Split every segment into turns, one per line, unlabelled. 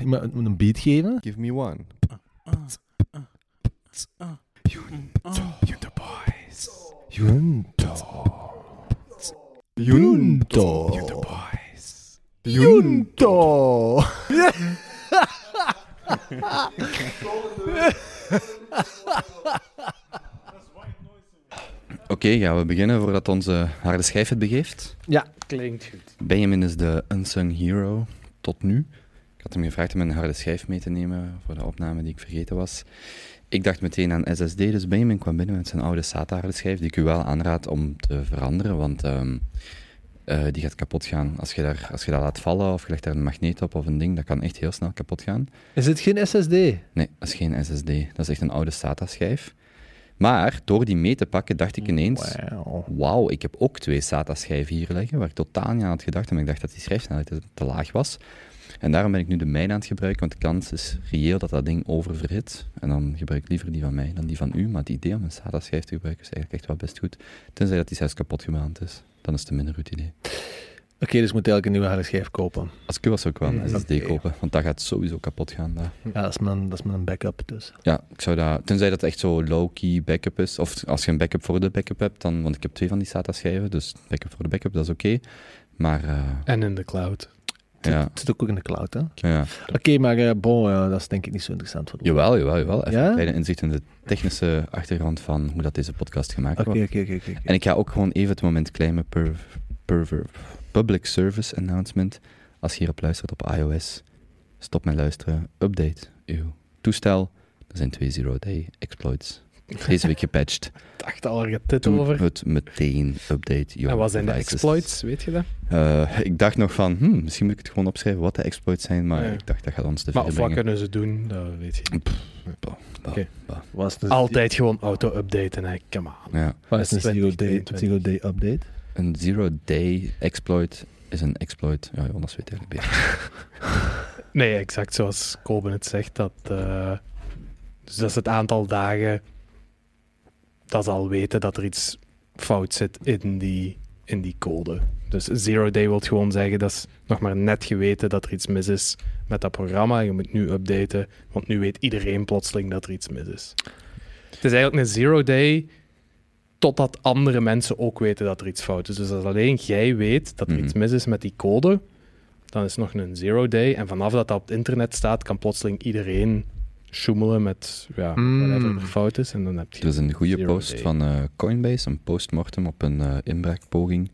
iemand moet een beat geven.
Give me one.
Junto boys. Junto. Junto. Junto boys. Junto.
Oké, gaan we beginnen voordat onze harde schijf het begeeft.
Ja.
Klinkt goed.
Benjamin is de unsung hero tot nu. Had hem gevraagd om een harde schijf mee te nemen voor de opname die ik vergeten was. Ik dacht meteen aan SSD, dus Benjamin kwam binnen met zijn oude SATA harde schijf, die ik u wel aanraad om te veranderen, want ehm, eh, die gaat kapot gaan. Als je, daar, als je dat laat vallen of je legt daar een magneet op of een ding, dat kan echt heel snel kapot gaan.
Is het geen SSD?
Nee, dat is geen SSD. Dat is echt een oude SATA-schijf. Maar door die mee te pakken, dacht ik ineens:
Wauw.
wauw, ik heb ook twee SATA-schijven hier liggen, waar ik totaal niet aan had gedacht, omdat ik dacht dat die schrijfsnelheid te, te laag was. En daarom ben ik nu de mijne aan het gebruiken, want de kans is reëel dat dat ding oververhit. En dan gebruik ik liever die van mij dan die van u. Maar het idee om een SATA-schijf te gebruiken is eigenlijk echt wel best goed. Tenzij dat die zelfs kapot gemaakt is. Dan is het een minder goed idee.
Oké, dus moet eigenlijk een nieuwe harde schijf kopen.
Als ik u was, zou ik wel een
Mm,
SSD kopen, want dat gaat sowieso kapot gaan. Dat.
Ja, dat is mijn, dat is mijn backup dus.
Ja, ik zou dat, tenzij dat echt zo low-key backup is. Of als je een backup voor de backup hebt, dan, want ik heb twee van die SATA-schijven, dus backup voor de backup, dat is oké. Maar eh,
En in de cloud.
Het,
ja,
het zit ook in de cloud, hè? Oké,
ja.
maar eh, bon, ja, dat is denk ik niet zo interessant voor de
Jawel, jawel, jawel. Even
Ja?
een kleine inzicht in de technische achtergrond van hoe dat deze podcast gemaakt
Oké,
wordt.
oké, oké, oké.
En ik ga ook gewoon even het moment claimen per, per, per public service announcement. Als je hierop luistert op iOS, stop met luisteren, update uw toestel. Er zijn twee zero-day exploits. Deze week gepatcht.
dacht al, er gaat dit
Doe
over.
het meteen update your
En wat zijn de exploits, weet je dat?
Eh, ik dacht nog van, hmm, misschien moet ik het gewoon opschrijven wat de exploits zijn, maar
Ja.
ik dacht dat gaat ons te
Maar
ver
of wat kunnen ze doen, dat weet je niet. Altijd gewoon auto-updaten, hè. Come on.
Ja.
wat is een zero day,
2022.
zero day update?
Een zero-day exploit is een exploit. Ja, Jonas weet eigenlijk beter.
Nee, exact zoals Koben het zegt. Dat, eh, dus dat is het aantal dagen dat ze al weten dat er iets fout zit in die, in die code. Dus zero day wil gewoon zeggen dat is nog maar net geweten dat er iets mis is met dat programma. Je moet nu updaten, want nu weet iedereen plotseling dat er iets mis is. Het is eigenlijk een zero day totdat andere mensen ook weten dat er iets fout is. Dus als alleen jij weet dat er
Mhm.
iets mis is met die code, dan is het nog een zero day. En vanaf dat dat op het internet staat, kan plotseling iedereen sjoemelen met ja,
Mm.
whatever er fout is. En dan heb je
Er is een goede post
day.
van eh, Coinbase, een postmortem op een eh, inbraakpoging.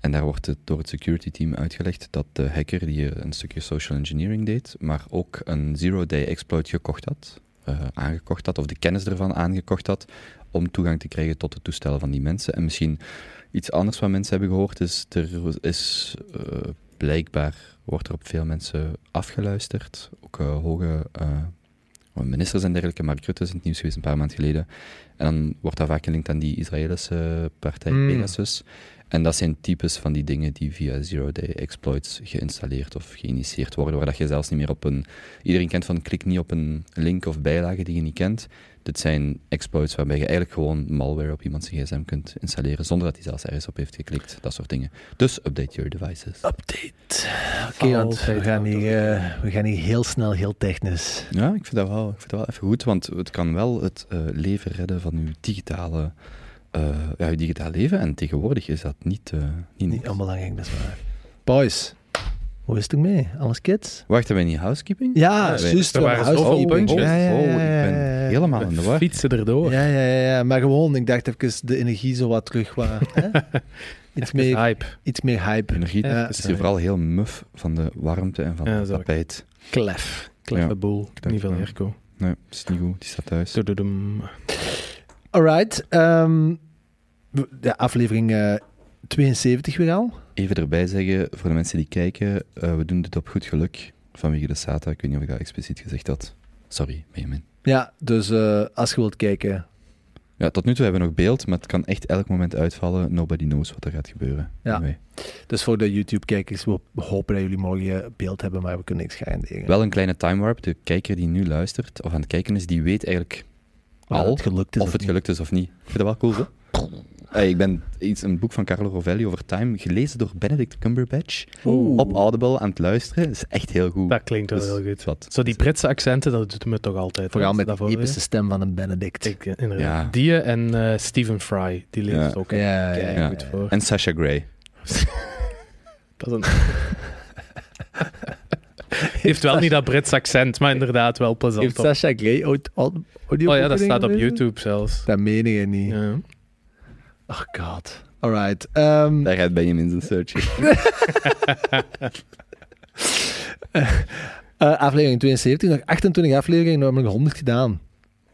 En daar wordt het door het security team uitgelegd dat de hacker die eh, een stukje social engineering deed, maar ook een zero-day exploit gekocht had, eh, aangekocht had, of de kennis ervan aangekocht had, om toegang te krijgen tot de toestellen van die mensen. En misschien iets anders wat mensen hebben gehoord is, er is eh, blijkbaar, wordt er op veel mensen afgeluisterd, ook eh, hoge eh, ministers en dergelijke, Mark Rutte is in het nieuws geweest een paar maanden geleden. En dan wordt dat vaak gelinkt aan die Israëlische partij
Mm.
Pegasus. En dat zijn types van die dingen die via zero-day exploits geïnstalleerd of geïnitieerd worden, waar dat je zelfs niet meer op een... Iedereen kent van klik niet op een link of bijlage die je niet kent. Dit zijn exploits waarbij je eigenlijk gewoon malware op iemand zijn gsm kunt installeren, zonder dat hij zelfs ergens op heeft geklikt. Dat soort dingen. Dus update your devices.
Update. Oké, want we
Altijd
gaan, hier, eh, we gaan hier heel snel, heel technisch.
Ja, ik vind dat wel, ik vind dat wel even goed, want het kan wel het eh, leven redden van uw digitale, eh, ja, uw digitaal leven. En tegenwoordig is dat niet, eh niet,
onbelangrijk, dat is waar. Boys, hoe is het ermee? Alles kids?
Wacht, hebben we niet housekeeping?
Ja,
Ja,
juist.
waren
housekeeping.
puntjes.
Ja, ja,
oh, ik ben helemaal in de war.
Fietsen erdoor.
Ja, ja, ja, ja, maar gewoon, ik dacht even de energie zo wat terug. Hè? iets,
Even
meer,
hype.
iets meer hype.
Energie
Ja.
is hier vooral heel muf van de warmte en van
Ja,
het tapijt.
Klef. Kleffe
Ja.
boel. Niet veel airco.
Nee, het is niet goed, die staat thuis.
Alright. ehm, de aflevering eh, 72 weer al.
Even erbij zeggen, voor de mensen die kijken, eh, we doen dit op goed geluk vanwege de SATA. Ik weet niet of ik dat expliciet gezegd had. Sorry, Benjamin.
Ja, dus eh, als je wilt kijken.
Ja, tot nu toe hebben we nog beeld, maar het kan echt elk moment uitvallen. Nobody knows wat er gaat gebeuren.
Ja.
Anyway.
Dus voor de YouTube-kijkers, we hopen dat jullie morgen beeld hebben, maar we kunnen niks garanderen.
Wel een kleine time warp. De kijker die nu luistert, of aan het kijken is, die weet eigenlijk
Of
al
het gelukt is
of het gelukt is of niet. Ik vind dat wel cool, hè? Eh, ik ben iets, een boek van Carlo Rovelli over Time gelezen door Benedict Cumberbatch
Oeh.
op Audible aan het luisteren. Dat is echt heel goed.
Dat klinkt wel
Dus
heel goed.
Wat.
Zo die Britse accenten, dat doet me toch altijd.
Vooral met de epische stem van een Benedict.
Ik, eh, inderdaad.
Ja.
Die en eh, Stephen Fry, die leest
Ja.
ook
Ja, ja,
ja.
goed voor.
En Sasha Grey.
Dat is een... heeft wel niet dat Brits accent, maar inderdaad wel plezant.
Heeft Sasha Grey ooit au- audio
Oh ja, dat staat op YouTube zelfs.
Dat meen je niet.
Ja.
Oh god. Alright. ehm,
Daar gaat Benjamin zijn search.
eh, aflevering 72, nog 28 afleveringen, namelijk 100 gedaan.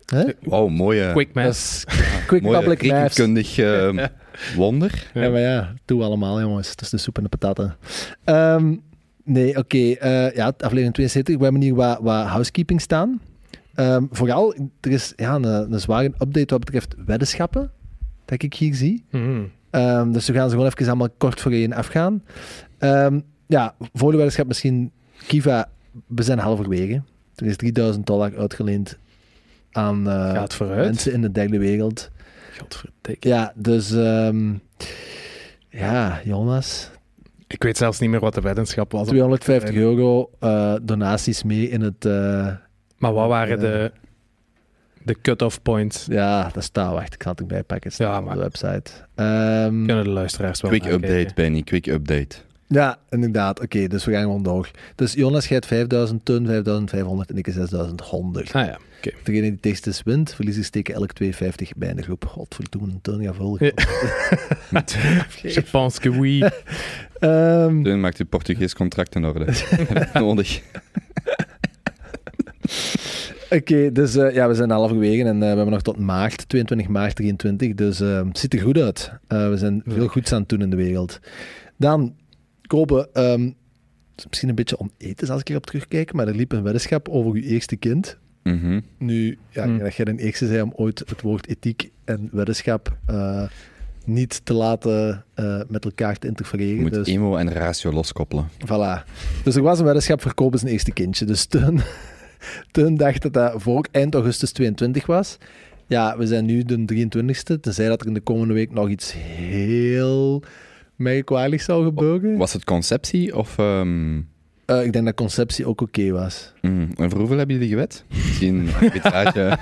Hè?
Wauw, mooie,
Quick
is quick
mooie
public maths.
rekenkundig eh, wonder.
Ja, maar ja, doe allemaal, jongens. Het is de soep en de patatten. Ehm, nee, oké. eh, ja, aflevering 72. We hebben hier wat, wat housekeeping staan. Ehm, vooral, er is ja, een, een zware update wat betreft weddenschappen, dat ik hier zie. Ehm, dus we gaan ze gewoon even allemaal kort voor één afgaan. Ehm, ja, voor de weddenschap misschien, Kiva, we zijn halverwege. Er is 3000 dollar uitgeleend aan eh, mensen in de derde wereld.
Godverdikke.
Ja, dus ehm, ja, Jonas,
Ik weet zelfs niet meer wat de weddenschap was.
250 euro eh, donaties mee in het... eh,
Maar wat waren de, de cut-off points?
ja, dat staat, wacht, ik ga het erbij pakken. Het
Ja,
op
maar-
de website. Ehm,
Kunnen de luisteraars wel
Quick update, Benny, quick update.
ja, inderdaad. Oké, dus we gaan gewoon door. Dus Jonas gaat 5000, Teun 5500 en ik 6100.
Ah ja, oké.
Degene die dichtst is wint, verliezers steken elk 250 bij in de groep. Godverdomme, Teun gaat vol.
Ja. Je pense que oui.
Ehm,
Teun maakt uw Portugees contract in orde. Nodig.
Oké, dus eh, ja, we zijn halverwege en eh, we hebben nog tot maart, 22 maart 23. Dus eh, het ziet er goed uit. Eh, we zijn veel goeds aan het doen in de wereld. Dan, Kopen, ehm, het is misschien een beetje onethisch als ik erop terugkijk, maar er liep een weddenschap over uw eerste kind.
Mhm.
Nu, ja,
Hmm.
dat jij de eerste zei om ooit het woord ethiek en weddenschap eh, niet te laten eh, met elkaar te
Je
interfereren.
moet
Dus,
emo en ratio loskoppelen.
Voilà. Dus er was een weddenschap voor Kopen zijn eerste kindje. Dus Teun, Teun dacht dat dat voor eind augustus 22 was. Ja, we zijn nu de 23ste. Tenzij dat er in de komende week nog iets heel merkwaardigs zou gebeuren.
Was het conceptie of... ehm,
Eh, ik denk dat conceptie ook oké was. 10%,
mm, en voor hoeveel hebben jullie gewet? Misschien arbitrage.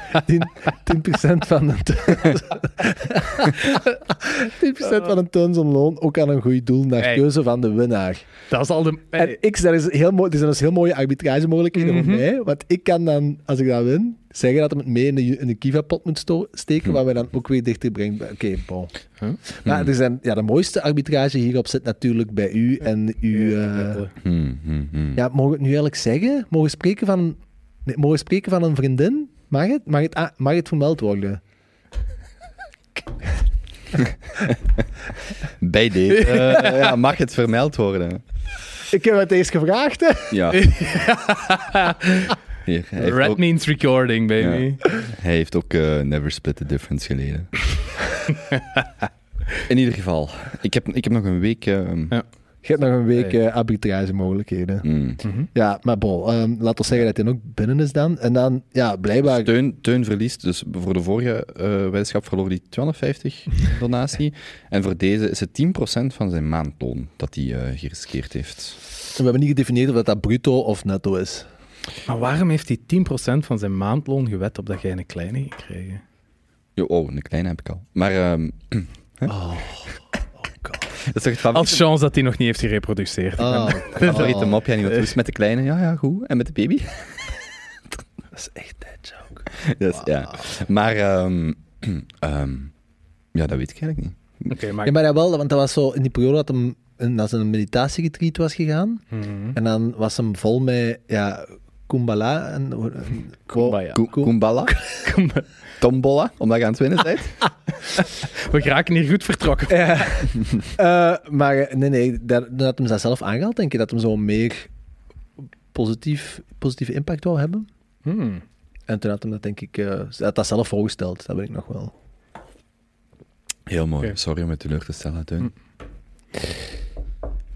10% van een teun. 10% van een teun zijn loon ook aan een goed doel naar
Hey.
keuze van de winnaar.
Dat is al de...
En ik, dat is heel mooi, er zijn dus heel mooie arbitragemogelijkheden
Mhm.
voor mij. Want ik kan dan, als ik dat win, zeggen dat hij het mee in de, in de Kiva-pot moet sto- steken,
Hm.
wat mij dan ook weer dichter brengt. bij- Oké, bon.
Huh?
Maar
Hm.
er zijn, ja, de mooiste arbitrage hierop zit natuurlijk bij u en uw...
Ja,
eh,
Hmm, hmm, hmm.
ja, mogen we het nu eigenlijk zeggen? Mogen we spreken van, nee, mogen we spreken van een vriendin? Mag het? Mag het, mag het vermeld worden?
Bij deze eh, ja, mag het vermeld worden.
Ik heb het eens gevraagd, hè?
Ja. Heeft
Red
ook,
means recording, baby.
hij heeft ook eh, Never Split the Difference geleden. In ieder geval, ik heb, ik heb nog een week... ehm,
Ja.
Je hebt nog een week
Hey.
eh, arbitragemogelijkheden.
hmm.
Mhm.
Ja, maar bon, ehm, laten we zeggen dat hij ook binnen is dan. En dan, ja, blijkbaar...
Teun, Teun verliest, dus voor de vorige eh weddenschap verloor hij 250 donatie. En voor deze is het 10% van zijn maandloon dat hij eh, geriskeerd heeft.
We hebben niet gedefinieerd of dat, dat bruto of netto is.
Maar waarom heeft hij 10% van zijn maandloon gewet op dat jij een kleine gekregen?
Jo, oh, een kleine heb ik al. Maar ehm,
Oh,
dat is favoriete,
Als chance dat hij nog niet heeft gereproduceerd.
oh,
favoriete mopje. En iemand, hoe is met de kleine? Ja, ja, goed. En met de baby?
Dat is echt dat joke.
Dus, ja. Maar, ehm, ehm, ja, dat weet ik eigenlijk niet.
Oké, maar...
Ja, maar dat wel, want dat was zo in die periode dat hem ze een meditatieretreat was gegaan.
Mhm.
En dan was hem vol met, ja, Kumbala. En, en-
Kumbaya.
Ko-
Ko-
Kumbala? Tombola, omdat je aan het winnen bent?
We geraken hier goed vertrokken.
Ja. Eh, maar nee, nee, dat, dat had hem dat zelf aangehaald, denk je, dat hem zo meer positief, positieve impact wou hebben.
Hmm.
En toen had hem dat, denk ik, eh, hij had dat zelf voorgesteld, dat weet ik nog wel.
Heel mooi. Sorry om het teleur te stellen, Teun.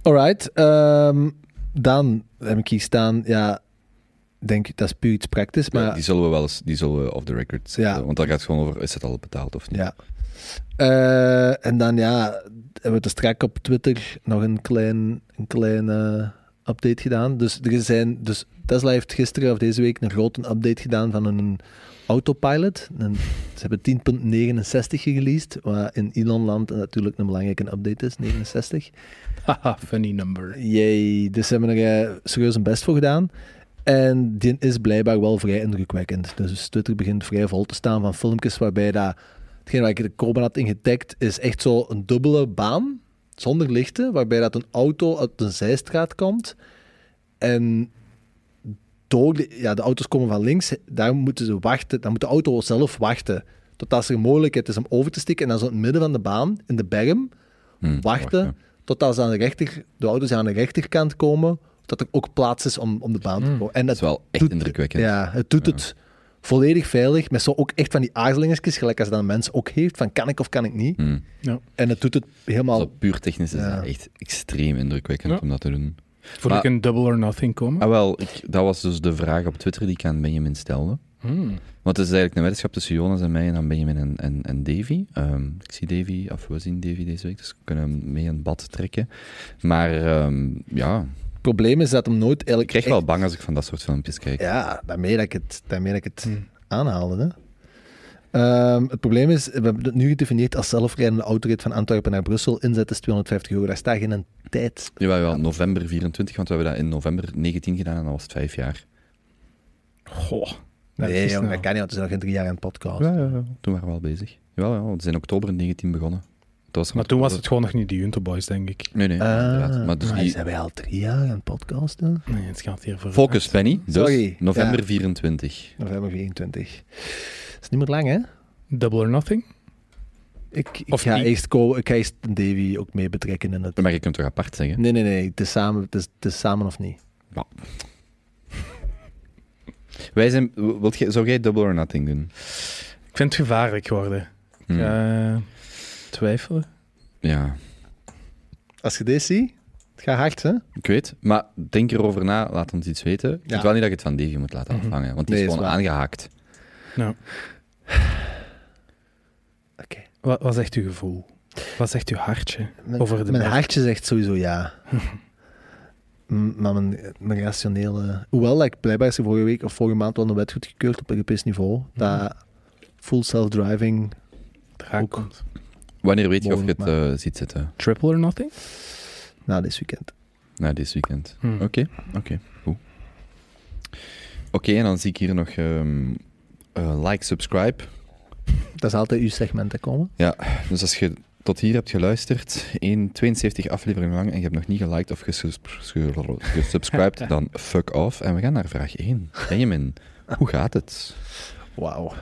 Alright, ehm, dan heb ik hier staan, ja, denk dat is puur iets praktisch,
Ja,
maar
die zullen we wel eens, die zullen we off the record zetten.
Ja.
Want dan gaat het gewoon over, is het al betaald of niet?
ja. Eh, en dan ja, hebben we dus strak op Twitter nog een klein, een klein eh, update gedaan. Dus, er zijn, dus Tesla heeft gisteren of deze week een grote update gedaan van een autopilot. Een, ze hebben 10.69 gereleased, wat in Elon-land natuurlijk een belangrijke update is, 69.
Haha, funny number.
Jee, dus ze hebben er eh, serieus een best voor gedaan. En die is blijkbaar wel vrij indrukwekkend. Dus Twitter begint vrij vol te staan van filmpjes waarbij dat... Hetgeen waar ik de Koban had ingetagd, is echt zo een dubbele baan, zonder lichten, waarbij dat een auto uit een zijstraat komt. En door de, ja, de auto's komen van links, daar moeten ze wachten. Dan moet de auto zelf wachten. Totdat er een mogelijkheid is om over te steken. En dan zo in het midden van de baan, in de berm,
Hm,
wachten totdat ze aan de, rechter, de auto's aan de rechterkant komen, dat er ook plaats is om, om de baan te
Mm.
komen. En
Dat is wel echt
doet-
indrukwekkend.
Ja, het doet het volledig veilig, met zo ook echt van die aarzelingetjes, gelijk als dat een mens ook heeft, van kan ik of kan ik niet.
Hm.
En het doet het helemaal...
Zo puur technisch is
Ja.
dat echt extreem indrukwekkend
Ja.
om dat te doen.
Voel
Maar-
ik een double or nothing komen?
Ah, wel, ik, dat was dus de vraag op Twitter die ik aan Benjamin stelde.
Hmm.
Want het is eigenlijk een weddenschap tussen Jonas en mij en dan Benjamin en, en, en Davy. Ehm, ik zie Davy, of we zien Davy deze week, dus we kunnen hem mee in bad trekken. Maar ehm, ja,
probleem is dat hem nooit
ik
eigenlijk...
krijg
echt-
wel bang als ik van dat soort filmpjes kijk.
Ja, daarmee dat ik het, daarmee dat ik het
Hmm.
aanhaalde. Hè. Ehm, het probleem is, we hebben het nu gedefinieerd als zelfrijdende autorit van Antwerpen naar Brussel. Inzet is 250 euro. Daar staat geen tijd.
Jawel, wel, november 24, want we hebben dat in november 19 gedaan en dat was het vijf jaar.
Goh. dat
nee, jongen,
nou-
dat kan niet, want we zijn nog geen drie jaar aan het podcast.
Ja, ja, ja. Toen waren we wel bezig. Ja, ja, we zijn in oktober 19 begonnen. Was
Maar toen was het gewoon nog niet de Junto Boys, denk ik.
Nee, nee, inderdaad. Maar dus
maar
die...
zijn wij al drie jaar aan het podcasten?
Nee, het gaat hier voor...
Focus, Penny. Dus
Sorry.
november
Ja.
24.
November 24. Dat is niet meer lang, hè?
Double or nothing?
Ik, ik,
Of
ga
niet?
eerst ko- ik ga eerst Davy ook mee betrekken in het...
Maar je kunt toch apart zeggen?
Nee, nee, nee. Het is samen, het is, het is samen of niet.
Wij zijn... Wilt zou jij double or nothing doen?
Ik vind het gevaarlijk geworden.
Hm.
Eh, twijfelen?
Ja,
Als je deze ziet, het gaat hard, hè?
ik weet. Maar denk erover na, laat ons iets weten. Ik
Ja.
vind wel niet dat je het van Davy moet laten
Mhm.
afhangen, want die
Nee,
is
is
gewoon
waar.
aangehaakt.
Nou,
Oké.
wat, wat zegt uw gevoel? Wat zegt uw hartje?
Mijn,
Over de
mijn
berg.
hartje zegt sowieso ja. Maar mijn, mijn rationele... Hoewel, ik blijkbaar is er vorige week of vorige maand wel een wet goedgekeurd op Europees niveau. Dat full self-driving... Ook.
komt.
Wanneer weet je of je het eh, ziet zitten?
Triple or nothing?
Na dit weekend.
Na dit weekend.
Hm.
Oké, oké. Oké, en dan zie ik hier nog ehm, eh, like, subscribe.
Dat is altijd uw segment te komen.
Dus als je tot hier hebt geluisterd, 1, 72 afleveringen lang, en je hebt nog niet geliked of gesubscribed, dan fuck off. En we gaan naar vraag 1. Benjamin, hoe gaat het?
Wauw.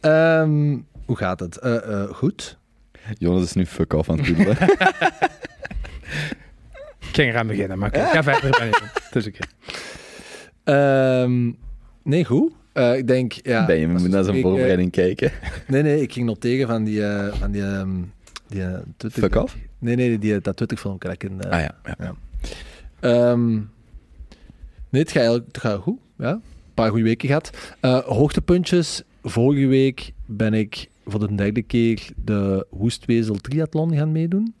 Ehm, hoe gaat het? Eh, eh, goed.
Jonas is nu fuck off aan het doen.
Ik ging eraan beginnen, maar oké, ga verder. Benjamin. Het is oké.
Ehm, nee, goed. Eh, ik denk, ja... Als
moet
we
naar zijn
spreken-
voorbereiding kijken.
Nee, nee, ik ging noteren van die... eh, van die, ehm, die eh, Twitter...
Fuck off?
Nee, nee, die, dat Twitter-filmpje dat ik in... eh,
Ah ja, ja.
Ehm, nee, het gaat eigenlijk het gaat goed. Ja. Een paar goede weken gehad. Eh, hoogtepuntjes. Vorige week ben ik voor de derde keer de Hoestwezel Triathlon gaan meedoen.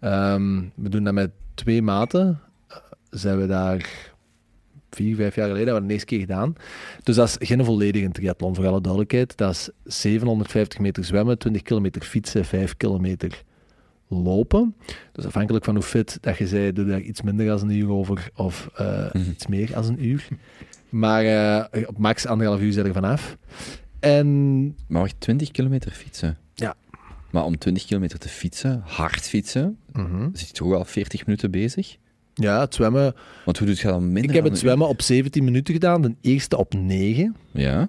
Ehm, we doen dat met twee maten. Eh, zijn we daar vier, vijf jaar geleden, hebben we de eerste keer gedaan. Dus dat is geen volledige triathlon, voor alle duidelijkheid. Dat is 750 meter zwemmen, 20 kilometer fietsen, 5 kilometer lopen. Dus afhankelijk van hoe fit dat je zei, doe je daar iets minder dan een uur over of eh,
Mhm.
iets meer dan een uur. Maar eh, op max anderhalf uur zit er vanaf. En
Maar wacht, 20 kilometer fietsen?
Ja.
Maar om 20 kilometer te fietsen, hard fietsen,
mhm.
zit je toch wel 40 minuten bezig?
ja, het zwemmen.
Want hoe doe je dan minder
Ik heb het
een
zwemmen op 17 minuten gedaan, de eerste op 9.
Ja.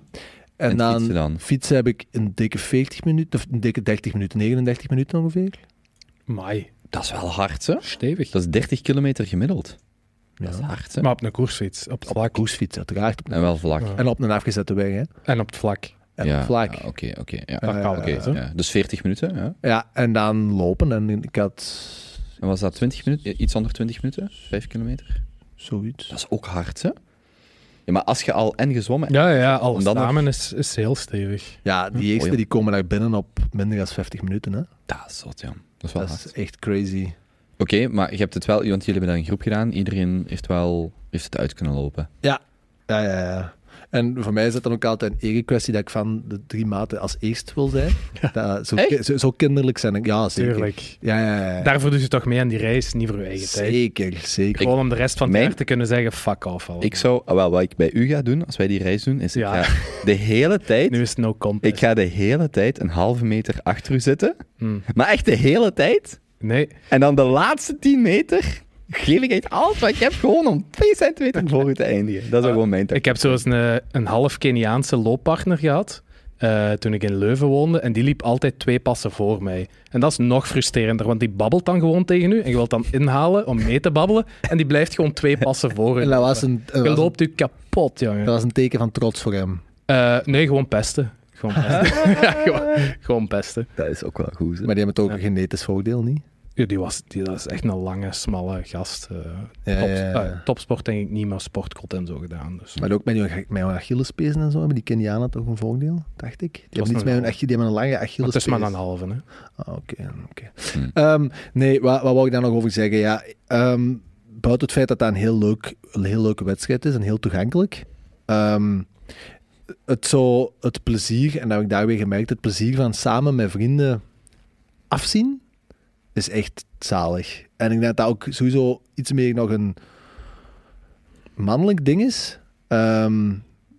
En,
En
dan,
fietsen dan?
fietsen heb ik een dikke 40 minuten, of een dikke 30 minuten, 39 minuten ongeveer.
Mai,
Dat is wel hard, hè?
stevig.
Dat is 30 kilometer gemiddeld.
Ja.
Dat is hard, hè?
Maar op een koersfiets, op het
Op
vlak.
koersfiets, uiteraard. Op
En wel vlak.
Ja.
En op een afgezette weg, hè.
En op het vlak.
En
ja,
vlak.
ja, Oké, oké. ja.
Eh,
ja. Dus 40 minuten, ja.
Ja, en dan lopen. En ik had
En was dat 20 minuten? Iets onder 20 minuten? 5 kilometer?
zoiets.
Dat is ook hard, hè? Ja, maar als je al en gezwommen...
Ja, ja, alles
En dan nog-
is, is heel stevig.
Ja, die eerste
Mooi.
die komen daar binnen op minder dan 50 minuten. Hè?
Dat is zot, ja. Dat is wel
Dat
hard.
is echt crazy.
Oké, maar je hebt het wel... Want jullie hebben dat in groep gedaan. Iedereen heeft wel... Heeft het uit kunnen lopen.
Ja, ja, ja. En voor mij is het dan ook altijd een ere-kwestie dat ik van de drie maten als eerst wil zijn. Dat, zo, ki- zo, zo kinderlijk zijn. ik- Ja, zeker.
Tuurlijk.
Ja, ja, ja.
Daarvoor doe je toch mee aan die reis, niet voor je eigen tijd.
Zeker, zeker.
Gewoon om de rest van het
Mijn-
jaar te kunnen zeggen, fuck off. allemaal.
Ik zou... ah, wel, wat ik bij u ga doen, als wij die reis doen, is
Ja.
ik ga de hele tijd...
Nu is het no contest.
Ik ga de hele tijd een halve meter achter u zitten.
Hm.
Maar echt de hele tijd.
Nee,
En dan de laatste 10 meter geef ik echt alles wat ik heb gewoon om 2 centimeter voor u te eindigen. Dat is
Ah,
gewoon mijn tactiek.
ik heb zo eens een, een half Keniaanse looppartner gehad. eh, toen ik in Leuven woonde. En die liep altijd twee passen voor mij. En dat is nog frustrerender, want die babbelt dan gewoon tegen u. En je wilt dan inhalen om mee te babbelen. En die blijft gewoon twee passen voor u.
En dat was een, dat
Je
was een,
loopt u kapot, jongen.
dat was een teken van trots voor hem.
Eh, nee, gewoon pesten. Gewoon pesten. ja, gewoon, gewoon pesten.
Dat is ook wel goed. hè.
Maar die hebben toch ook een genetisch voordeel, niet?
Ja, die, was, die dat is echt een lange, smalle gast. eh.
Ja,
Top-
ja, ja.
eh, topsport denk ik niet, maar sportkot en zo gedaan. Dus.
Maar ook met hun, met hun Achillespezen en zo hebben die Kenianen toch een voordeel, dacht ik. Die hebben, met hun, die hebben een lange
Maar het
Achillespees.
is maar een halve, hè.
Ah, Oké, oké.
Hmm.
Ehm, nee, wat, wat wou ik daar nog over zeggen? Ja, ehm, buiten het feit dat dat een heel, leuk, een heel leuke wedstrijd is en heel toegankelijk. ehm, het, zo, het plezier, en dat heb ik daar weer gemerkt, het plezier van samen met vrienden afzien, is echt zalig. En ik denk dat dat ook sowieso iets meer nog een mannelijk ding is. Ehm,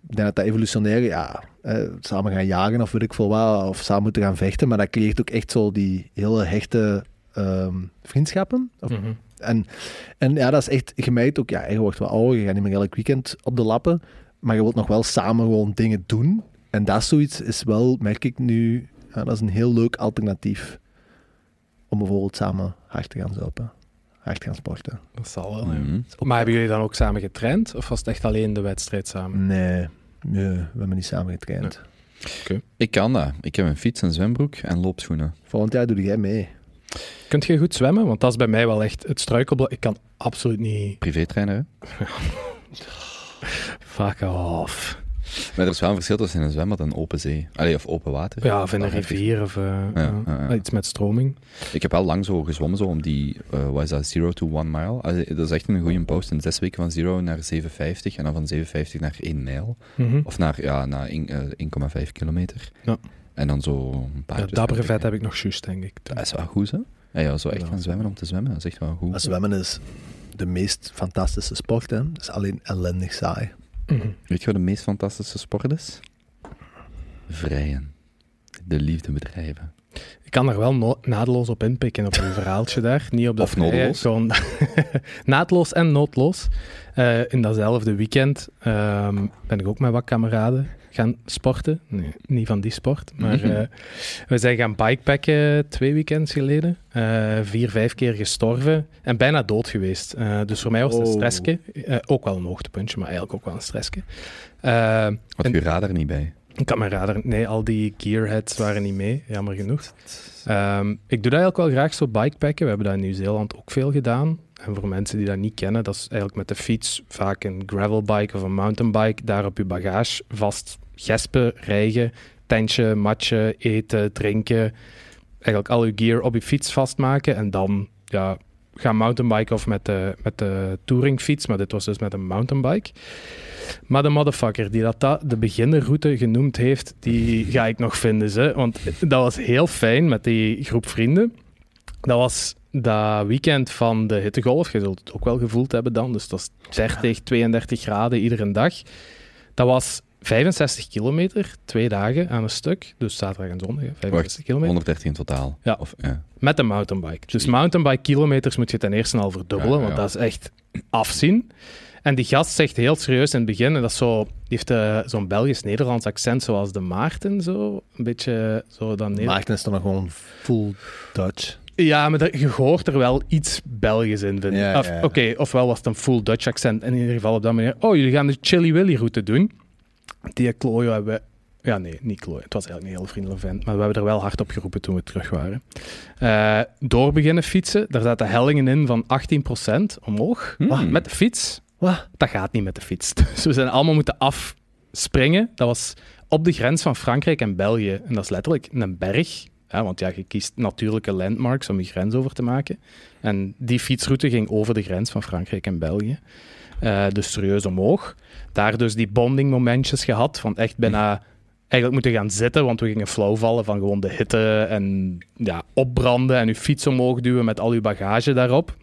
ik denk dat dat evolutionair, ja, eh, samen gaan jagen of weet ik veel wat, of samen moeten gaan vechten, maar dat creëert ook echt zo die hele hechte ehm, vriendschappen. Of,
Mhm.
en, en ja, dat is echt, merkt ook, ja, je wordt wel ouder, je gaat niet meer elk weekend op de lappen, maar je wilt nog wel samen gewoon dingen doen. En dat is zoiets is wel, merk ik nu, ja, dat is een heel leuk alternatief om bijvoorbeeld samen hard te gaan zuipen, hard te gaan sporten.
Dat zal wel.
Mhm.
Maar hebben jullie dan ook samen getraind? Of was het echt alleen de wedstrijd samen?
Nee, nee we hebben niet samen getraind.
Ik kan dat. Ik heb een fiets, een zwembroek en loopschoenen.
Volgend jaar doe jij mee.
Kunt je goed zwemmen? Want dat is bij mij wel echt het struikelblok. Ik kan absoluut niet...
Privétrainer, hè?
Fuck off.
Maar er is wel een verschil tussen een zwembad en open zee. Allee, of open water.
Ja, of in een rivier of eh, iets met stroming.
Ik heb wel lang zo gezwommen, zo om die, eh wat is dat, 0 to 1 mile. Allee, dat is echt een goede post. In zes weken van 0 naar 7,50 en dan van 7,50 naar 1 mijl.
Mhm.
Of naar, ja, naar één- eh, 1,5 kilometer.
Ja.
En dan zo een paar...
Ja, dat brevet heb ik nog juist, denk ik.
Dat is wel goed, hè? Ja, ja, zo echt
Ja.
gaan zwemmen om te zwemmen, dat is echt wel goed.
Maar zwemmen is de meest fantastische sport, hè. Het is alleen ellendig saai.
Mhm.
Weet je wat de meest fantastische sport is? Vrijen. De liefde bedrijven.
Ik kan er wel no- naadloos op inpikken op een verhaaltje daar. Niet op dat
Of noodloos.
Gewoon naadloos en noodloos. Eh, in datzelfde weekend ehm, ben ik ook met wat kameraden gaan sporten. Nee, niet van die sport. Maar
Mhm.
eh, we zijn gaan bikepacken twee weekends geleden. Eh, vier, vijf keer gestorven en bijna dood geweest. Eh, dus voor mij was het een
Oh.
stressje. Ook wel een hoogtepuntje, maar eigenlijk ook wel een stressje.
Had
En-
je radar niet bij?
ik kan me radar. Nee, al die gearheads waren niet mee, jammer genoeg. Ehm, ik doe dat eigenlijk wel graag zo bikepacken. We hebben dat in Nieuw-Zeeland ook veel gedaan. En voor mensen die dat niet kennen, dat is eigenlijk met de fiets, vaak een gravelbike of een mountainbike, daar op je bagage vast gespen, rijgen, tentje, matje, eten, drinken. Eigenlijk al je gear op je fiets vastmaken en dan ja, gaan mountainbiken of met de, met de touringfiets, maar dit was dus met een mountainbike. Maar de motherfucker die dat, da- de beginnerroute genoemd heeft, die ga ik nog vinden. Ze. Want dat was heel fijn met die groep vrienden. Dat was dat weekend van de hittegolf. Je zult het ook wel gevoeld hebben dan. Dus dat is 30, 32 graden iedere dag. Dat was 65 kilometer, twee dagen aan een stuk. Dus zaterdag en zondag, hè, 65 kilometer.
113 in totaal.
Ja.
Of, ja.
Met een mountainbike. Dus mountainbike kilometers moet je ten eerste al verdubbelen,
Ja, ja,
want dat is echt afzien. En die gast zegt heel serieus in het begin, en dat is zo, die heeft eh, zo'n Belgisch-Nederlands accent zoals de Maarten, zo. Een beetje zo dan Neder-
Maarten is dan nog gewoon full Dutch.
Ja, maar je hoort er wel iets Belgisch in, vind ik.
Ja,
Of-
ja, ja.
Oké, ofwel was het een full Dutch accent, in ieder geval op dat manier. Oh, jullie gaan de Chili Willy route doen. Die Klojo hebben we... Ja, nee, niet Klojo. Het was eigenlijk een heel vriendelijk vent, maar we hebben er wel hard op geroepen toen we terug waren. Eh, door beginnen fietsen. Daar zaten hellingen in van 18% omhoog.
Hmm.
Met de fiets.
Wat?
Dat gaat niet met de fiets. Dus we zijn allemaal moeten afspringen. Dat was op de grens van Frankrijk en België. En dat is letterlijk een berg. Ja, want ja, je kiest natuurlijke landmarks om je grens over te maken. En die fietsroute ging over de grens van Frankrijk en België. Eh, dus serieus omhoog. Daar dus die bonding momentjes gehad. Van echt bijna eigenlijk moeten gaan zitten. Want we gingen flauw vallen van gewoon de hitte en ja, opbranden. En je fiets omhoog duwen met al je bagage daarop.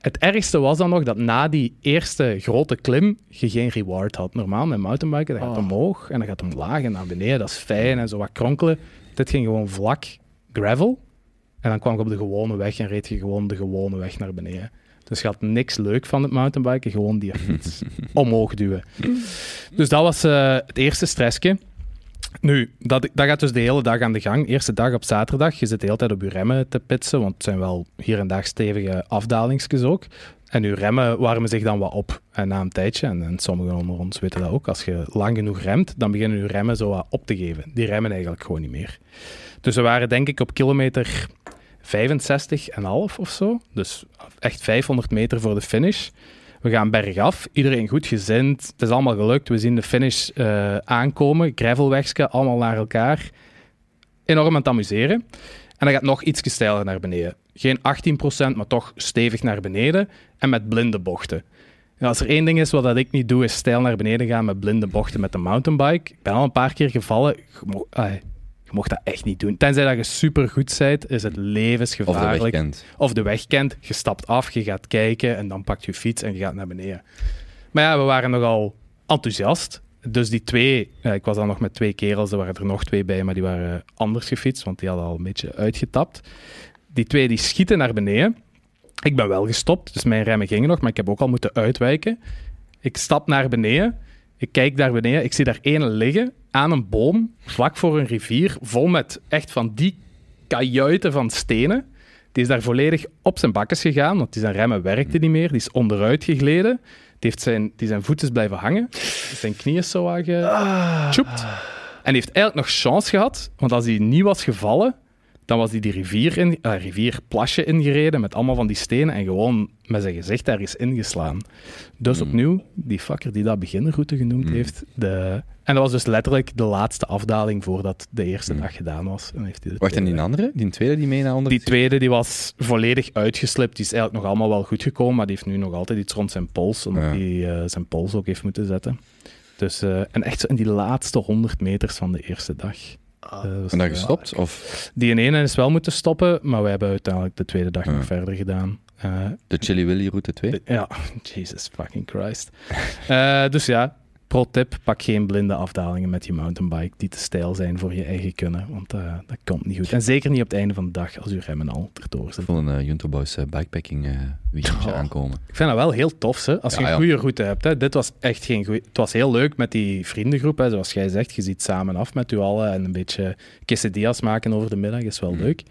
Het ergste was dan nog dat na die eerste grote klim je geen reward had. Normaal met mountainbiken, dat gaat
Oh.
omhoog en dan gaat omlaag en naar beneden. Dat is fijn en zo wat kronkelen. Dit ging gewoon vlak gravel. En dan kwam je op de gewone weg en reed je gewoon de gewone weg naar beneden. Dus je had niks leuk van het mountainbiken, gewoon die fiets omhoog duwen. Dus dat was eh, het eerste stressje. Nu, dat, dat gaat dus de hele dag aan de gang. Eerste dag op zaterdag. Je zit de hele tijd op je remmen te pitsen, want het zijn wel hier en daar stevige afdalingsjes ook. En uw remmen warmen zich dan wat op en na een tijdje. En, en sommigen onder ons weten dat ook. Als je lang genoeg remt, dan beginnen uw remmen zo wat op te geven. Die remmen eigenlijk gewoon niet meer. Dus we waren denk ik op kilometer 65,5 of zo. Dus echt 500 meter voor de finish. We gaan bergaf, iedereen goed gezind. Het is allemaal gelukt. We zien de finish eh, aankomen. Gravelwegske, allemaal naar elkaar. Enorm aan het amuseren. En dan gaat nog iets steiler naar beneden. Geen 18%, maar toch stevig naar beneden. En met blinde bochten. En als er één ding is wat dat ik niet doe, is stijl naar beneden gaan met blinde bochten met de mountainbike. Ik ben al een paar keer gevallen. Je, mocht dat echt niet doen. Tenzij dat je supergoed bent, is het
Of de
levensgevaarlijk
weg kent.
of de weg kent. Je stapt af, je gaat kijken en dan pakt je fiets en je gaat naar beneden. Maar ja, we waren nogal enthousiast. Dus die twee, ik was dan nog met twee kerels, er waren er nog twee bij, maar die waren anders gefietst, want die hadden al een beetje uitgetapt. Die twee die schieten naar beneden. Ik ben wel gestopt, dus mijn remmen gingen nog, maar ik heb ook al moeten uitwijken. Ik stap naar beneden, ik kijk naar beneden, ik zie daar één liggen aan een boom, vlak voor een rivier, vol met echt van die kajuiten van stenen. Die is daar volledig op zijn bakkes gegaan, want die zijn remmen werkten niet meer. Die is onderuit gegleden. Die, heeft zijn, die zijn voet is blijven hangen. Zijn knie is zo wat getjoept. En die heeft eigenlijk nog chance gehad, want als hij niet was gevallen, dan was hij die rivier, in, eh, rivierplasje ingereden met allemaal van die stenen en gewoon met zijn gezicht daar is ingeslaan. Dus opnieuw, die fucker die dat beginnerroute genoemd heeft. De, en dat was dus letterlijk de laatste afdaling voordat de eerste dag gedaan was. En heeft hij
Wacht, en die andere? Die tweede die mee naar onder
die tweede die was volledig uitgeslipt. Die is eigenlijk nog allemaal wel goed gekomen, maar die heeft nu nog altijd iets rond zijn pols, omdat
Ja.
hij eh, zijn pols ook heeft moeten zetten. Dus, eh, en echt zo in die laatste 100 meters van de eerste dag.
Ah.
Eh,
En dan gestopt? Of
Die in ene is wel moeten stoppen, maar wij hebben uiteindelijk de tweede dag
Ja.
nog verder gedaan. Eh,
de Chili Willy route 2?
ja, Jesus fucking Christ. Eh, dus ja, pro tip, pak geen blinde afdalingen met je mountainbike die te stijl zijn voor je eigen kunnen, want eh, dat komt niet goed. En zeker niet op het einde van de dag als je remmen al erdoor
Ik
zitten.
voel een uh, Junto Boys bikepacking weekendje
Oh.
aankomen.
Ik vind dat wel heel tof, hè? als je een
ja.
goede route hebt. Hè? Dit was echt geen goeie... Het was heel leuk met die vriendengroep, hè? zoals jij zegt. Je ziet samen af met u allen en een beetje quesadillas maken over de middag is wel
Mhm.
leuk.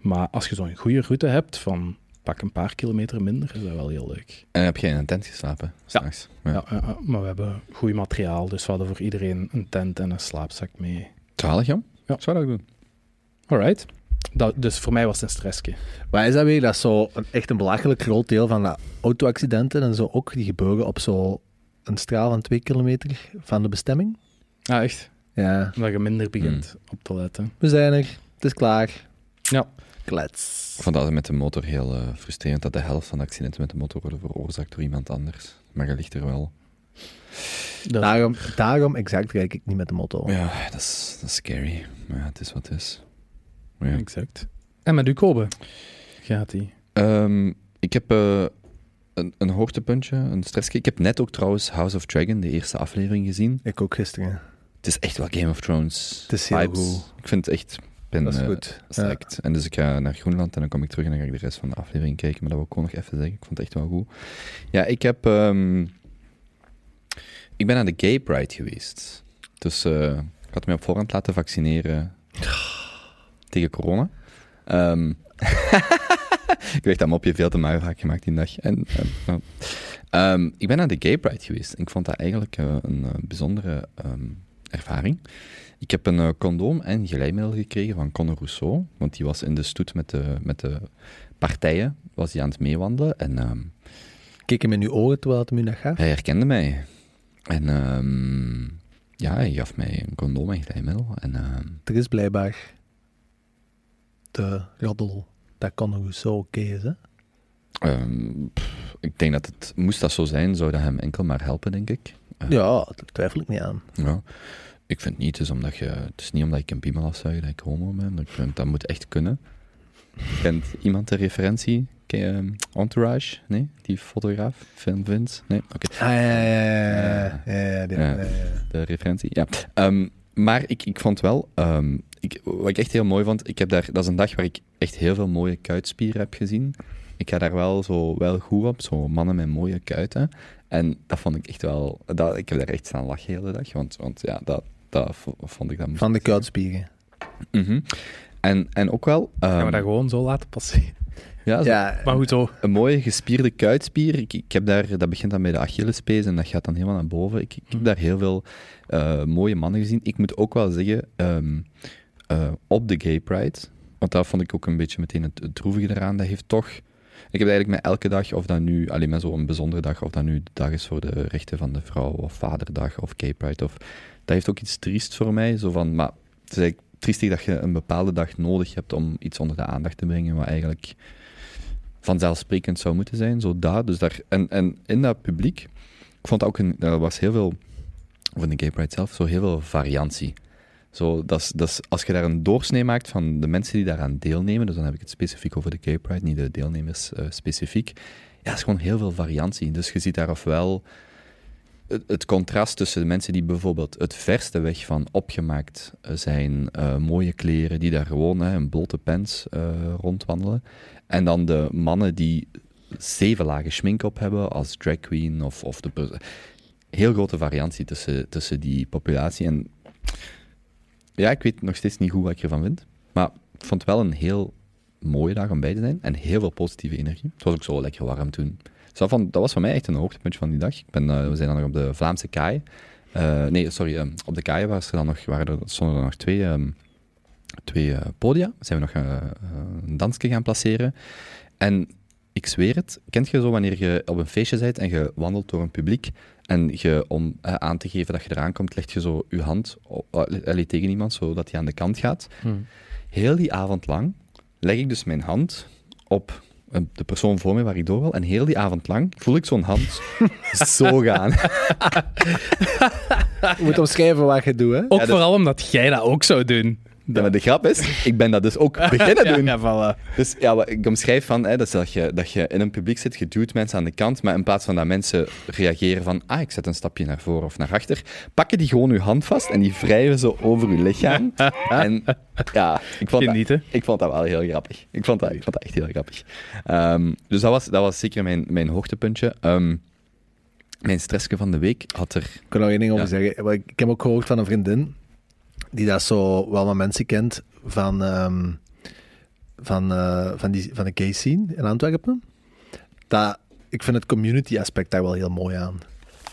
Maar als je zo'n goede route hebt van pak een paar kilometer minder, is dat wel heel leuk.
En heb jij in een tent geslapen? Ja.
Ja, ja, ja, maar we hebben goed materiaal, dus we hadden voor iedereen een tent en een slaapzak mee.
Zalig, Jan?
Ja.
Zou dat ook doen.
Alright. Dat, dus voor mij was het een stressje.
Maar is dat weer dat is zo een, echt een belachelijk groot deel van de auto-accidenten en zo ook, die gebeuren op zo een straal van twee kilometer van de bestemming?
Ja, echt.
Ja,
Omdat je minder begint op te letten.
we zijn er. Het is klaar.
Ja.
Klets.
Ik vond dat met de motor heel eh, frustrerend dat de helft van de accidenten met de motor worden veroorzaakt door iemand anders. Maar je ligt er wel.
Dat,
Daarom, daarom exact rijd ik niet met de motto.
Ja, dat is, dat is scary. Maar ja, het is wat het is. Ja.
Exact. En met u, Kobe? Gaat die?
Ehm, ik heb eh, een, een hoogtepuntje, een stressje. Ik heb net ook trouwens House of Dragon, de eerste aflevering, gezien.
Ik ook gisteren.
Het is echt wel Game of Thrones
Het is heel goed.
Ik vind het echt... Ben
Dat is
eh,
goed. Ja.
psyched. En dus ik ga naar Groenland en dan kom ik terug en dan ga ik de rest van de aflevering kijken. Maar dat wil ik gewoon nog even zeggen. Ik vond het echt wel goed. Ja, ik heb... ehm, ik ben aan de Gay Pride geweest. Dus eh, ik had me op voorhand laten vaccineren tegen corona. Ehm, ik werd dat mopje veel te vaak gemaakt die dag. En, ehm, ik ben naar de Gay Pride geweest. En ik vond dat eigenlijk eh, een bijzondere ervaring. Ik heb een eh, condoom en glijmiddel gekregen van Conor Rousseau. Want die was in de stoet met de, met de partijen was die aan het meewandelen. En ehm,
keek hem in uw ogen terwijl het hem u dat gaf?
Hij herkende mij. En ehm, ja, hij gaf mij een condoom en glijmiddel. En ehm,
Er is blijkbaar de roddel. Dat eens zo oké is, hè?
pff, ik denk dat het, moest dat zo zijn, zou dat hem enkel maar helpen, denk ik.
Ja, daar twijfel ik niet aan.
Ja. Ik vind niet, het is, omdat je, het is niet omdat ik een piemel afzuig dat ik homo ben. Ik vind, dat moet echt kunnen. Kent iemand de referentie? Ken ehm, Entourage? Nee? Die fotograaf? Film Vince? Nee? Oké.
Ah, Ja. ja, ja.
de referentie. Ja. Ehm, maar ik, ik vond wel, ehm, ik, wat ik echt heel mooi vond, ik heb daar, dat is een dag waar ik echt heel veel mooie kuitspieren heb gezien. Ik ga daar wel zo wel goed op, zo mannen met mooie kuiten. En dat vond ik echt wel, dat, ik heb daar echt staan lachen de hele dag, want, want ja, dat, dat vo- vond ik moest
Van de kuitspieren.
Mhm. en, en ook wel,
Gaan we
ehm,
dat gewoon zo laten passeren?
ja, zo
Ja,
Maar goed, zo.
een mooie gespierde kuitspier. Ik, ik heb daar, dat begint dan bij de Achillespees en dat gaat dan helemaal naar boven. Ik, ik heb daar heel veel eh, mooie mannen gezien. Ik moet ook wel zeggen, ehm, eh, op de Gay Pride, want daar vond ik ook een beetje meteen het, het droevige eraan, dat heeft toch... Ik heb eigenlijk met elke dag, of dat nu, alleen met zo'n bijzondere dag, of dat nu de dag is voor de rechten van de vrouw, of Vaderdag, of Gay Pride, of, dat heeft ook iets triest voor mij. Zo van, maar het is eigenlijk triestig dat je een bepaalde dag nodig hebt om iets onder de aandacht te brengen, wat eigenlijk vanzelfsprekend zou moeten zijn. Zo dat. Dus daar, en, en in dat publiek, ik vond ook een, er was heel veel, in de Gay Pride zelf, zo heel veel variantie. Zo, als je daar een doorsnee maakt van de mensen die daaraan deelnemen, dus dan heb ik het specifiek over de Gay Pride, niet de deelnemers eh, specifiek, ja, is gewoon heel veel variantie. Dus je ziet daar ofwel het, het contrast tussen de mensen die bijvoorbeeld het verste weg van opgemaakt eh, zijn, eh, mooie kleren, die daar gewoon een blote pens rondwandelen, en dan de mannen die zeven lagen schmink op hebben als drag queen of, of de... Heel grote variantie tussen, tussen die populatie. En ja, ik weet nog steeds niet goed wat ik ervan vind. Maar ik vond het wel een heel mooie dag om bij te zijn. En heel veel positieve energie. Het was ook zo lekker warm toen. Dus dat, dat was voor mij echt een hoogtepuntje van die dag. Ik ben, eh, we zijn dan nog op de Vlaamse kaai. Eh, nee, sorry. eh, op de kaai was er dan nog, waren er, stonden er nog twee, ehm, twee eh, podia. Zijn we nog een dansje gaan placeren. En ik zweer het, kent je zo wanneer je op een feestje bent en je wandelt door een publiek en je, om eh, aan te geven dat je eraan komt, leg je zo je hand op, eh, allee, tegen iemand, zodat hij aan de kant gaat. Heel die avond lang leg ik dus mijn hand op eh, de persoon voor me waar ik door wil. En heel die avond lang voel ik zo'n hand zo gaan.
Je moet omschrijven wat je doet, hè?
Ook
Ja,
vooral omdat jij dat ook zou doen.
Ja, maar de grap is, ik ben dat dus ook beginnen doen.
Ja, ja, voilà.
Dus ja, wat ik omschrijf van, hè, dat, is dat, je, dat je in een publiek zit, je duwt mensen aan de kant, maar in plaats van dat mensen reageren van, ah, ik zet een stapje naar voren of naar achter, pakken die gewoon je hand vast en die wrijven zo over je lichaam. en ja, ik vond, dat,
Genieten.
ik vond dat wel heel grappig. Ik vond dat, ik vond dat echt heel grappig. Ehm, dus dat was, dat was zeker mijn, mijn hoogtepuntje. Ehm, mijn stressje van de week had er...
Ik kan nog één ding over zeggen. Want Ik heb ook gehoord van een vriendin die dat zo wel wat mensen kent van, ehm, van, eh, van, die, van de gay scene in Antwerpen. Dat, ik vind het community aspect daar wel heel mooi aan.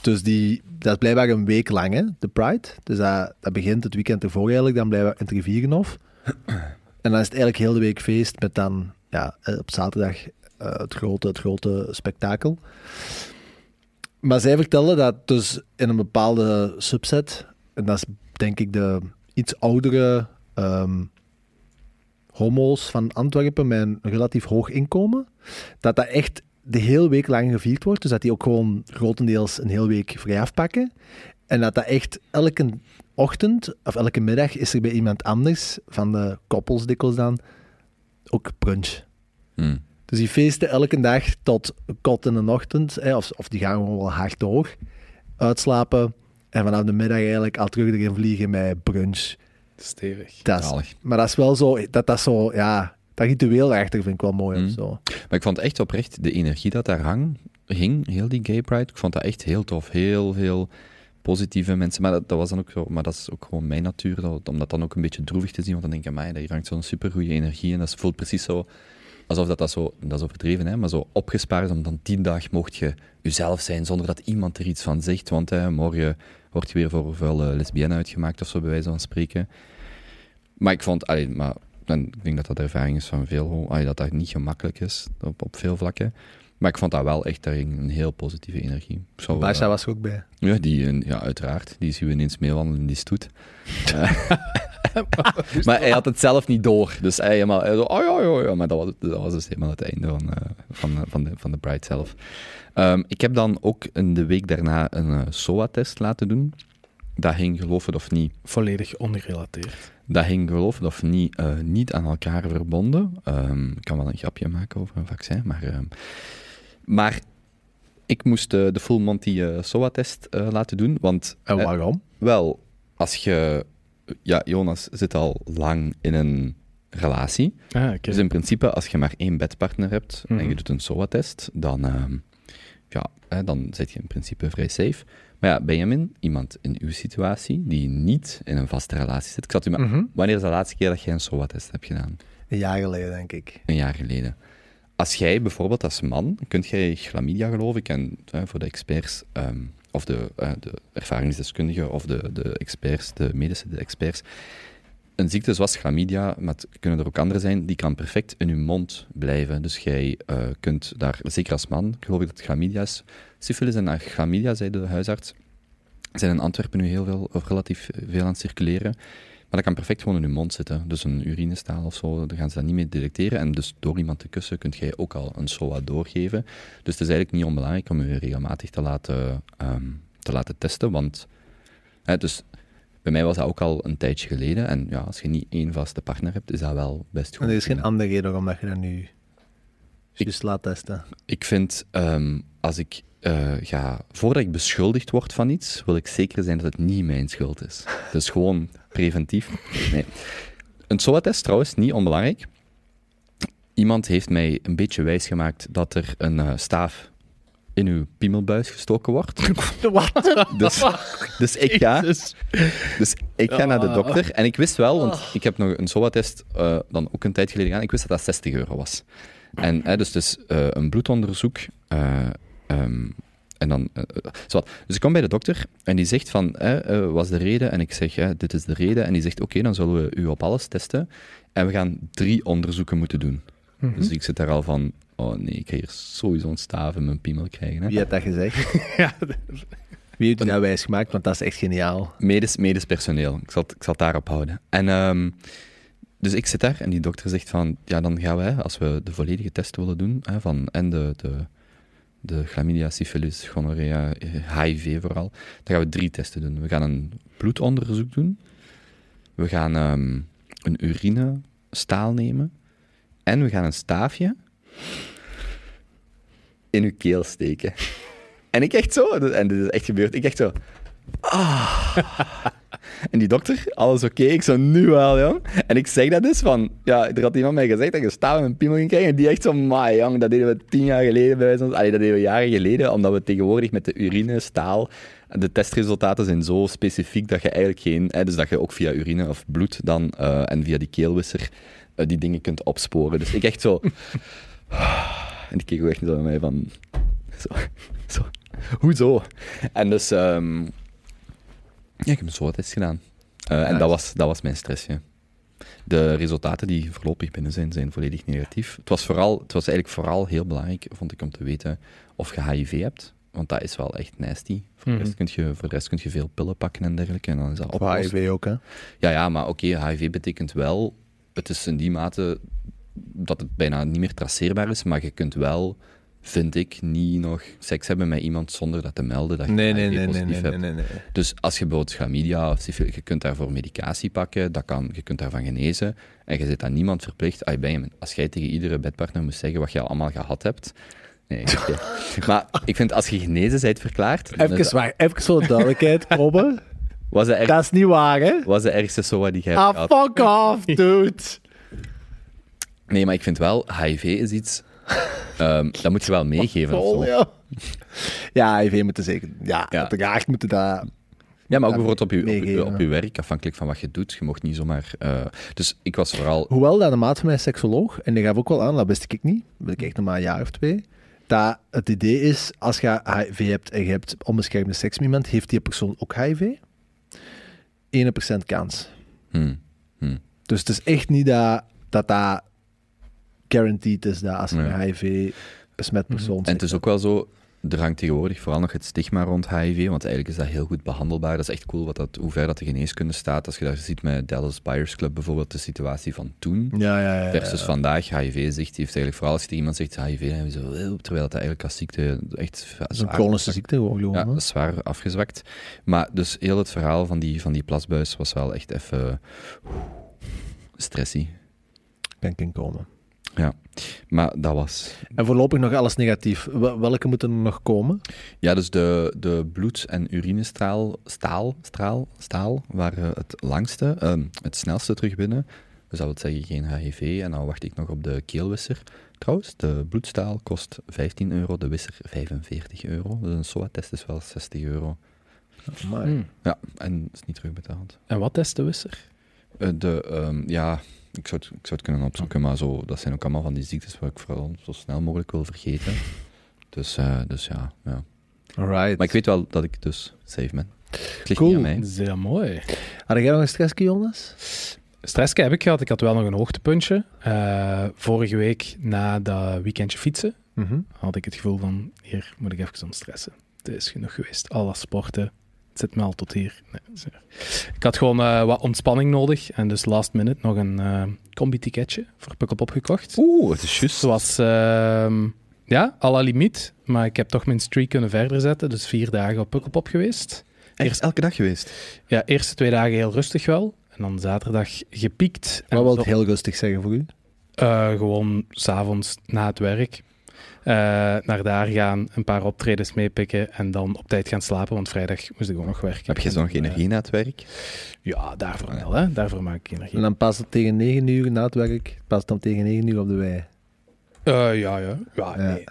Dus die, dat is blijkbaar een week lang, hè, de Pride. Dus dat, dat begint het weekend ervoor eigenlijk, dan blijven we in het Rivierenhof. En dan is het eigenlijk heel de week feest met dan ja, eh, op zaterdag eh, het, grote, het grote spektakel. Maar zij vertelde dat dus in een bepaalde subset, en dat is denk ik de iets oudere ehm, homo's van Antwerpen met een relatief hoog inkomen, dat dat echt de hele week lang gevierd wordt. Dus dat die ook gewoon grotendeels een hele week vrij afpakken. En dat dat echt elke ochtend of elke middag is er bij iemand anders, van de koppels dikwijls dan, ook brunch.
Hmm.
Dus die feesten elke dag tot kot in de ochtend, hè, of, of die gaan gewoon wel hard door, uitslapen en vanaf de middag eigenlijk al terug erin vliegen met brunch.
Stevig.
Dat is- maar dat is wel zo, dat dat zo, ja, dat ritueel erachter vind ik wel mooi
Mm.
of zo.
Maar ik vond echt oprecht de energie dat daar hang, hing, heel die gay pride, ik vond dat echt heel tof. Heel veel positieve mensen. Maar dat, dat was dan ook zo, maar dat is ook gewoon mijn natuur, dat, om dat dan ook een beetje droevig te zien. Want dan denk ik, mij, hier hangt zo'n supergoeie energie en dat voelt precies zo, alsof dat, dat zo, dat is overdreven, hè, maar zo opgespaard is om dan tien dagen mocht je jezelf zijn zonder dat iemand er iets van zegt. Want hè, morgen word je weer voor vuile lesbienne uitgemaakt of zo, bij wijze van spreken. Maar ik vond, allee, maar en ik denk dat dat ervaring is van veel, allee, dat dat niet gemakkelijk is op, op veel vlakken. Maar ik vond dat wel echt, daar ging een heel positieve energie.
Barca
eh,
was er ook bij.
ja, die, eh, ja, uiteraard. Die zien we ineens meewandelen in die stoet. Eh, maar hij had het zelf niet door. Dus hij helemaal, hij zo, oh ja, ja, ja. Maar dat was, dat was dus helemaal het einde van, van, van, de, van de Pride zelf. Ehm, ik heb dan ook in de week daarna een SOA-test laten doen. Dat ging, geloof het of niet,
Volledig ongerelateerd.
dat ging, geloof het of niet, eh, niet aan elkaar verbonden. Ehm, ik kan wel een grapje maken over een vaccin, maar... ehm, maar ik moest de full Monty eh, SOA-test eh, laten doen, want...
En
eh,
waarom?
wel, als je... Ja, Jonas zit al lang in een relatie.
Ah, oké.
Dus in principe, als je maar één bedpartner hebt en
Mhm.
je doet een SOA-test, dan, ehm, ja, hè, dan zit je in principe vrij safe. Maar ja, Benjamin, iemand in uw situatie die niet in een vaste relatie zit. Ik zat u maar,
Mhm.
Wanneer is de laatste keer dat jij een SOA-test hebt gedaan?
Een jaar geleden, denk ik.
Een jaar geleden. Als jij bijvoorbeeld als man, kunt jij chlamydia geloof ik, en eh, voor de experts, ehm, of de, eh, de ervaringsdeskundigen, of de, de experts, de medische de experts, een ziekte zoals chlamydia, maar het kunnen er ook andere zijn, die kan perfect in je mond blijven. Dus jij eh, kunt daar, zeker als man, geloof ik dat chlamydia is. Syphilis en chlamydia, zei de huisarts, zijn in Antwerpen nu heel veel, of relatief veel aan het circuleren. Maar dat kan perfect gewoon in je mond zitten. Dus een urinestaal of zo, daar gaan ze dat niet mee detecteren. En dus door iemand te kussen kun jij ook al een SOA doorgeven. Dus het is eigenlijk niet onbelangrijk om je regelmatig te laten, ehm, te laten testen. Want hè, dus bij mij was dat ook al een tijdje geleden. En ja, als je niet één vaste partner hebt, is dat wel best goed.
En er is geen andere reden waarom dat je dat nu juist laat testen.
Ik vind, ehm, als ik eh, ga, voordat ik beschuldigd word van iets, wil ik zeker zijn dat het niet mijn schuld is. Dus gewoon preventief. Nee. Een SOA-test trouwens, niet onbelangrijk. Iemand heeft mij een beetje wijsgemaakt dat er een eh, staaf in uw piemelbuis gestoken wordt.
Wat?
Dus, dus ik ga, dus ik ga naar de dokter. En ik wist wel, want ik heb nog een SOA-test eh, dan ook een tijd geleden gedaan. Ik wist dat dat 60 euro was. En hè, dus, dus een bloedonderzoek. Ehm, en dan, zowat. Dus ik kom bij de dokter en die zegt van, hè, eh, wat is de reden? En ik zeg, ja, dit is de reden. En die zegt, oké, dan zullen we u op alles testen. En we gaan drie onderzoeken moeten doen.
Mhm.
Dus ik zit daar al van, oh nee, ik ga hier sowieso een staaf in mijn piemel krijgen. Hè.
Wie heeft dat gezegd?
ja,
Wie heeft u dat wijsgemaakt? Want dat is echt geniaal.
Medisch, medisch personeel. Ik zal, het- ik zal het daarop houden. En, ehm, dus ik zit daar en die dokter zegt van, ja, dan gaan we, hè, als we de volledige test willen doen, hè, van, en de, de, de chlamydia, syphilis, gonorrea, eh, HIV vooral, dan gaan we drie testen doen. We gaan een bloedonderzoek doen, we gaan ehm, een urinestaal nemen en we gaan een staafje in uw keel steken. En ik echt zo, en dit is echt gebeurd, ik echt zo... Ah. En die dokter, alles oké, ik zo nu wel, jong. En ik zeg dat dus van, ja, er had iemand mij gezegd dat je staaf met een piemel ging krijgen. En die echt zo, my jong, dat deden we tien jaar geleden bij ons. Allee, dat deden we jaren geleden, omdat we tegenwoordig met de urine, staal, de testresultaten zijn zo specifiek dat je eigenlijk geen, hè, dus dat je ook via urine of bloed dan, eh, en via die keelwisser, eh, die dingen kunt opsporen. Dus ik echt zo... En die keek ook echt zo naar mij van... Zo, zo. Hoezo? En dus... ehm, ja, ik heb een SWOT-test gedaan. Eh, en dat was, dat was mijn stressje. De resultaten die voorlopig binnen zijn, zijn volledig negatief. Het was, vooral, het was eigenlijk vooral heel belangrijk, vond ik, om te weten of je HIV hebt. Want dat is wel echt nasty. Voor, de, rest
Mhm.
kun je, voor de rest kun je veel pillen pakken en dergelijke. En dan is dat opgelost.
HIV ook, hè?
Ja, ja, maar oké, HIV betekent wel... Het is in die mate dat het bijna niet meer traceerbaar is, maar je kunt wel, vind ik, niet nog seks hebben met iemand zonder dat te melden dat je
Nee, nee, nee, nee,
positief
nee,
hebt.
nee, nee, nee.
Dus als je bijvoorbeeld chlamydia of syfilis, je kunt daarvoor medicatie pakken, dat kan, je kunt daarvan genezen, en je zit aan niemand verplicht. Ah, Benjamin, als jij tegen iedere bedpartner moest zeggen wat je allemaal gehad hebt... Nee, maar ik vind, als je genezen bent verklaard... is
Even,
dat-
waar, even voor de duidelijkheid, Robbe.
was, erg,
Dat is niet waar, hè?
was de ergste SOA die jij hebt
Ah,
gehad?
fuck off, dude.
Nee, maar ik vind wel, HIV is iets... ehm, dat moet je wel meegeven
Vol, ja. Ja, HIV moeten zeker... Ja,
Ja.
uiteraard moeten dat...
Ja, maar ook bijvoorbeeld op je, op, je, op je werk, afhankelijk van wat je doet. Je mocht niet zomaar... eh, dus ik was vooral...
Hoewel dat een maat van mij seksoloog, en die gaf ook wel aan, dat wist ik niet, dat ik echt nog maar een jaar of twee, dat het idee is, als je HIV hebt en je hebt onbeschermde seks met iemand, heeft die persoon ook HIV? 1% kans.
Hmm, hmm.
Dus het is echt niet dat dat, dat guaranteed is dat als je
Nee.
met HIV besmet persoon.
En het is ook wel zo, er hangt tegenwoordig vooral nog het stigma rond HIV, want eigenlijk is dat heel goed behandelbaar. Dat is echt cool wat dat, hoe ver dat de geneeskunde staat. Als je daar ziet met Dallas Buyers Club bijvoorbeeld, de situatie van toen
Ja, ja, ja.
versus vandaag. HIV zegt, heeft eigenlijk vooral als je tegen iemand zegt HIV, dan zo, terwijl dat eigenlijk als ziekte echt
Dat is een chronische ziekte gewoon.
Ja, dat is zwaar afgezwakt. Maar dus heel het verhaal van die, van die plasbuis was wel echt even stressy.
Kan ik inkomen.
Maar dat was...
En voorlopig nog alles negatief. Wel- Welke moeten er nog komen?
Ja, dus de, de bloed- en urinestraal, staal, straal, staal waren het langste, ehm, het snelste terug binnen. Dus dat wil zeggen geen HIV. En dan wacht ik nog op de keelwisser. Trouwens, de bloedstaal kost 15 euro, de wisser 45 euro. Dus een SOA-test is wel 60 euro.
Amai.
Ja, en is niet terugbetaald.
En wat is de wisser?
Eh, de, ehm, ja, ik zou, het, ik zou het kunnen opzoeken, maar zo, dat zijn ook allemaal van die ziektes waar ik vooral zo snel mogelijk wil vergeten. Dus, eh, dus ja, ja.
Alright.
Maar ik weet wel dat ik dus safe ben. Het ligt
Cool.
niet aan mij.
Zeer mooi.
Had jij nog een stressje, Jonas?
Stressje heb ik gehad. Ik had wel nog een hoogtepuntje. Eh, vorige week na dat weekendje fietsen
Mhm.
had ik het gevoel van, hier moet ik even stressen. Het is genoeg geweest. Al dat sporten, het zit me al tot hier. Nee, ik had gewoon eh, wat ontspanning nodig en dus last minute nog een eh combi-ticketje voor Pukkelpop gekocht.
Oeh, het is juist.
Zoals, ehm ja, à la limiet, maar ik heb toch mijn streak kunnen verder zetten, dus vier dagen op Pukkelpop geweest.
Eerst elke dag geweest.
Ja, eerste twee dagen heel rustig wel. En dan zaterdag gepiekt.
Wat wil het heel rustig zeggen voor u?
eh, gewoon s'avonds na het werk naar daar gaan, een paar optredens meepikken en dan op tijd gaan slapen, want vrijdag moest ik ook nog werken.
Heb je zo nog
En, eh,
energie na het werk?
Ja, daarvoor wel, hè. Daarvoor maak ik energie.
En dan past het tegen 9 uur na het werk. Past dan tegen 9 uur op de wei.
Eh, ja, ja. Ja,
Ja.
nee.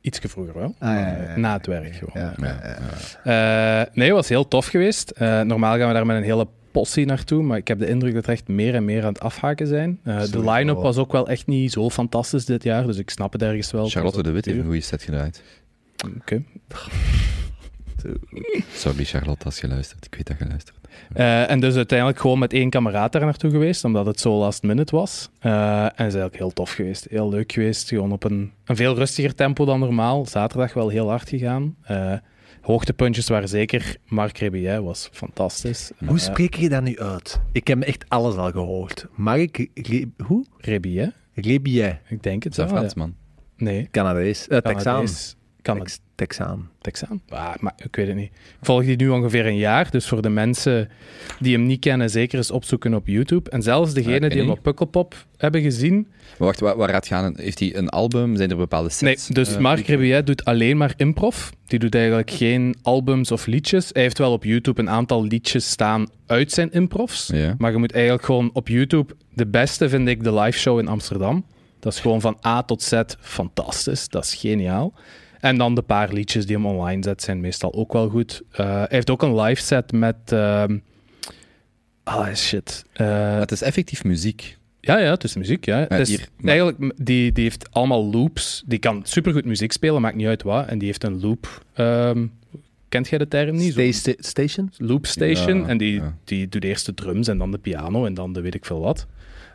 Ietsje vroeger wel.
Ah, ja, ja, ja.
Na het werk gewoon.
Ja, ja, ja.
Eh, nee, het was heel tof geweest. Eh, normaal gaan we daar met een hele possie naartoe, maar ik heb de indruk dat er echt meer en meer aan het afhaken zijn. Eh, de line-up was ook wel echt niet zo fantastisch dit jaar, dus ik snap het ergens wel.
Charlotte de Wit heeft een goede set gedraaid.
Oké.
Sorry Charlotte als je luistert. Ik weet dat je luistert.
Eh, en dus uiteindelijk gewoon met één kameraad daar naartoe geweest, omdat het zo last minute was. Eh, en het is eigenlijk heel tof geweest. Heel leuk geweest. Gewoon op een, een veel rustiger tempo dan normaal. Zaterdag wel heel hard gegaan. Hoogtepuntjes waren zeker Marc Rebillet, was fantastisch.
Hoe
Eh,
spreek je dat nu uit? Ik heb echt alles al gehoord. Mark, Re- hoe?
Rebillet?
Rebillet.
Ik denk het ja.
Fransman?
Nee.
Canadees. Texaan.
Cana-
Tex- Texaan.
Texaan? Ah, maar ik weet het niet. Ik volg die nu ongeveer een jaar, dus voor de mensen die hem niet kennen, zeker eens opzoeken op YouTube. En zelfs degenen
ken
die hem op Pukkelpop hebben gezien,
Maar wacht, waar, waar gaat gaan? Heeft hij een album? Zijn er bepaalde
Nee,
sets?
dus
Eh,
Marc Rebillet doet alleen maar improv. Die doet eigenlijk geen albums of liedjes. Hij heeft wel op YouTube een aantal liedjes staan uit zijn improvs.
Ja.
Maar je moet eigenlijk gewoon op YouTube... De beste vind ik de live show in Amsterdam. Dat is gewoon van A tot Z fantastisch. Dat is geniaal. En dan de paar liedjes die hem online zet zijn meestal ook wel goed. Eh, hij heeft ook een live set met... ehm, Ah, shit. Eh,
Het is effectief muziek.
ja, ja, het is muziek. Ja. Het is
hier, maar-
Eigenlijk, die, die heeft allemaal loops. Die kan supergoed muziek spelen, maakt niet uit wat. En die heeft een loop. ehm, kent jij de term niet?
Sta- sta- Station?
loop station.
Ja,
en die,
ja.
die doet eerst de drums en dan de piano en dan de weet ik veel wat.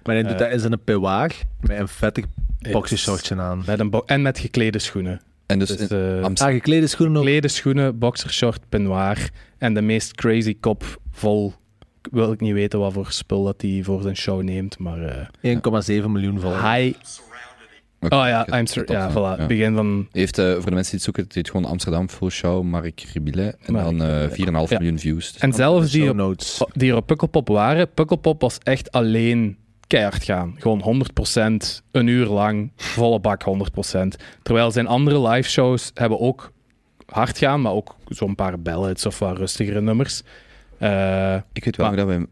Maar hij doet
Eh.
dat in zijn pewaar met een vettig boxershortje aan.
Met een bo- en met geklede schoenen.
En dus,
Dus, eh,
Amsterdam-
Ah, geklede schoenen ook.
geklede schoenen, boxershort, peignoir. En de meest crazy kop vol... Wil ik niet weten wat voor spul dat hij voor zijn show neemt, maar... eh
1,7 miljoen volgers.
hij... Oh ja, I'm sorry. Ja,
hè.
voilà.
Ja.
Begin van...
Heeft, eh, voor de mensen die het zoeken, het heet gewoon Amsterdam Full Show, Mark Ribilet. En
Mark
dan eh,
Ribilet.
4,5
Ja.
miljoen views. Dus
En zelfs die die er op Pukkelpop waren, Pukkelpop was echt alleen keihard gaan. Gewoon 100%, een uur lang, volle bak 100%. Terwijl zijn andere live shows hebben ook hard gaan, maar ook zo'n paar ballads of wat rustigere nummers. Eh
ik weet wel
maar-
dat wij...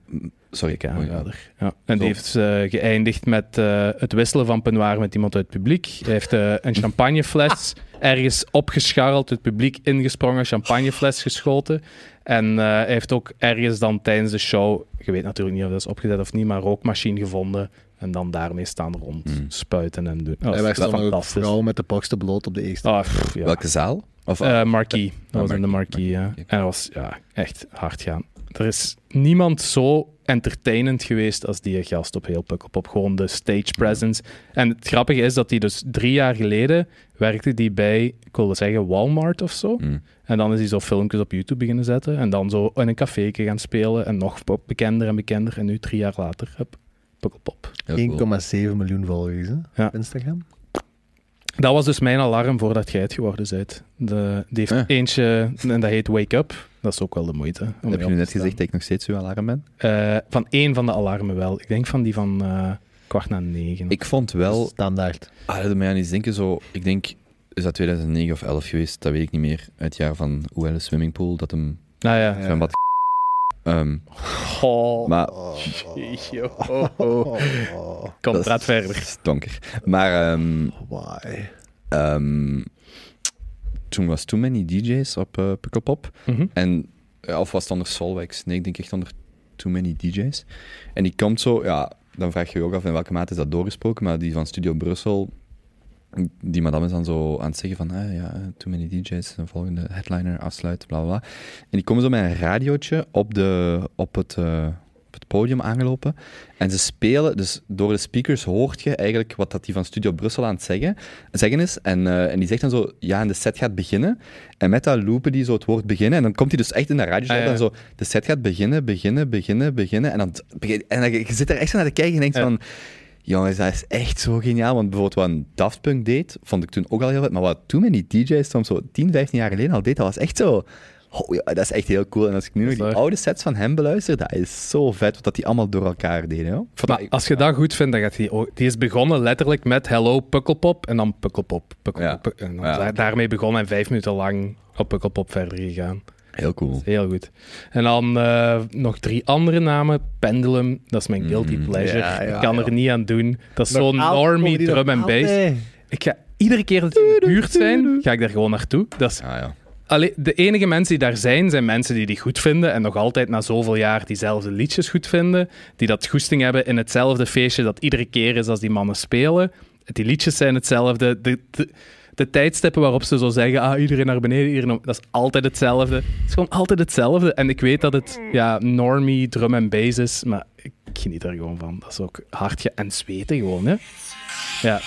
Sorry.
ik
ja.
aanrader. Ja. En die heeft eh, geëindigd met eh, het wisselen van peignoir met iemand uit het publiek. Hij heeft eh, een champagnefles ergens opgescharreld, het publiek ingesprongen, champagnefles geschoten. En eh, hij heeft ook ergens dan tijdens de show, je weet natuurlijk niet of dat is opgezet of niet, maar een rookmachine gevonden. En dan daarmee staan rond
Hmm.
spuiten en doen. Oh,
Hij
dat
ook
fantastisch.
vrouw met de borsten bloot op de eerste.
Ah, pff, ja.
Welke zaal? Of,
Eh, Marquis. Dat
Ah,
was in de
Marquis,
ja. En dat was ja, echt hard gaan. Er is niemand zo entertainend geweest als die gast op heel Pukkelpop. Gewoon de stage presence. En het grappige is dat hij dus drie jaar geleden werkte die bij, ik wilde zeggen Walmart of zo.
Mm.
En dan is hij zo filmpjes op YouTube beginnen zetten. En dan zo in een café gaan spelen. En nog pop- bekender en bekender. En nu drie jaar later, heb Pukkelpop.
Heel cool.
1,7 miljoen volgers hè,
Ja.
op Instagram.
Dat was dus mijn alarm voordat jij het geworden bent. De, die heeft eentje, en dat heet Wake Up. Dat is ook wel de moeite. om
Heb je nu net gezegd dat ik nog steeds uw alarm ben?
Eh, van één van de alarmen wel. Ik denk van die van eh, kwart na negen.
Ik vond wel...
Standaard.
Ah, dat mij aan iets denken zo... Ik denk... Is dat 2009 of 11 geweest? Dat weet ik niet meer. Het jaar van Oelle Swimmingpool. Dat hem
nou ja.
Ja.
zwembad... Ehm,
Oh,
maar...
oh, oh. Kom,
dat
praat verder.
donker. Maar... ehm,
Why?
Toen was Too Many DJ's op eh Pukkelpop.
Mhm.
En, ja, of was het onder? Nee, ik denk echt onder Too Many DJ's. En die komt zo, ja, dan vraag je je ook af in welke mate is dat doorgesproken, maar die van Studio Brussel, die madame is dan zo aan het zeggen van, ah, ja, Too Many DJ's, de volgende headliner afsluiten, bla bla. En die komen zo met een radiootje op, de, op, het, eh, het podium aangelopen. En ze spelen, dus door de speakers hoort je eigenlijk wat dat die van Studio Brussel aan het zeggen, zeggen is. En, eh, en die zegt dan zo, ja, en de set gaat beginnen. En met dat loopen die zo het woord beginnen. En dan komt hij dus echt in dat radio
Ah, ja.
en zo, de set gaat beginnen, beginnen, beginnen, beginnen. En dan, en dan je zit er echt zo naar te kijken en denkt
Ja.
van... Jongens, dat is echt zo geniaal. Want bijvoorbeeld wat een Daft Punk deed, vond ik toen ook al heel vet. Maar wat toen met die DJ's soms zo 10, 15 jaar geleden al deed, dat was echt zo... Oh ja, dat is echt heel cool. En als ik nu nog die oude sets van hem beluister, dat is zo vet wat dat die allemaal door elkaar deden. Hoor. Ik vond
Maar
dat-
als je dat goed vindt, dan gaat hij ook... Die is begonnen letterlijk met Hello Pukkelpop en dan Pukkelpop. Pukkelpop
Ja.
En dan
Ja.
daar- daarmee begonnen en vijf minuten lang op Pukkelpop verder gegaan.
Heel cool.
Heel goed. En dan eh, nog drie andere namen. Pendulum, dat is mijn guilty
Mm,
pleasure.
ja, ja,
ik kan
ja.
er niet aan doen. Dat is zo'n normie
die
drum en bass. Ik ga iedere keer dat die in de buurt zijn, ga ik daar gewoon naartoe. Dat is
Ah, ja.
Allee, de enige mensen die daar zijn, zijn mensen die die goed vinden en nog altijd na zoveel jaar diezelfde liedjes goed vinden, die dat goesting hebben in hetzelfde feestje dat iedere keer is als die mannen spelen. Die liedjes zijn hetzelfde. De, de, tijdstippen waarop ze zo zeggen, ah, iedereen naar beneden, iedereen dat is altijd hetzelfde. Het is gewoon altijd hetzelfde. En ik weet dat het ja, normie, drum en bass is, maar ik geniet er gewoon van. Dat is ook hartje en zweten gewoon, hè. Ja.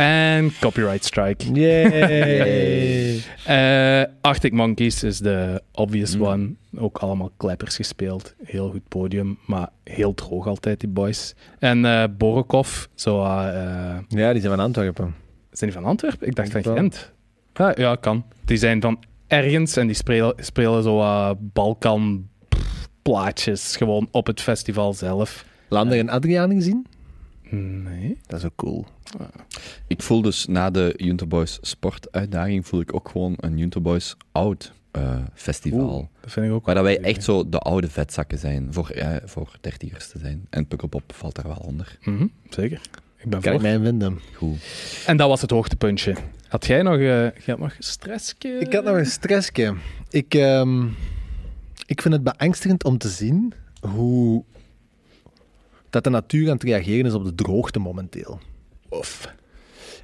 En copyright strike.
Yay.
Eh Arctic Monkeys is de obvious
Mm.
one. Ook allemaal kleppers gespeeld. Heel goed podium, maar heel droog altijd, die boys. En eh Borokov, zo, eh,
ja, die zijn van Antwerpen.
zijn die van Antwerpen? Ik dacht van. Gent. Ja, ja, kan. Die zijn van ergens en die spelen, spelen zo Balkan plaatjes gewoon op het festival zelf.
Lander en Adriaan gezien?
Nee.
Dat is ook cool.
Ik voel dus na de Junto Boys sportuitdaging, voel ik ook gewoon een Junto Boys oud eh, festival.
Oeh, Dat vind ik ook
Waar dat wij echt zo de oude vetzakken zijn, voor, eh, voor dertigers te zijn. En Pukkelpop valt daar wel onder.
Mhm, zeker. Ik ben
Kan ik
voor.
mij vinden.
Goed.
En dat was het hoogtepuntje. Had jij nog, eh jij had nog stressje?
Ik had nog een stressje. Ik, ehm, ik vind het beangstigend om te zien hoe dat de natuur aan het reageren is op de droogte momenteel.
Of.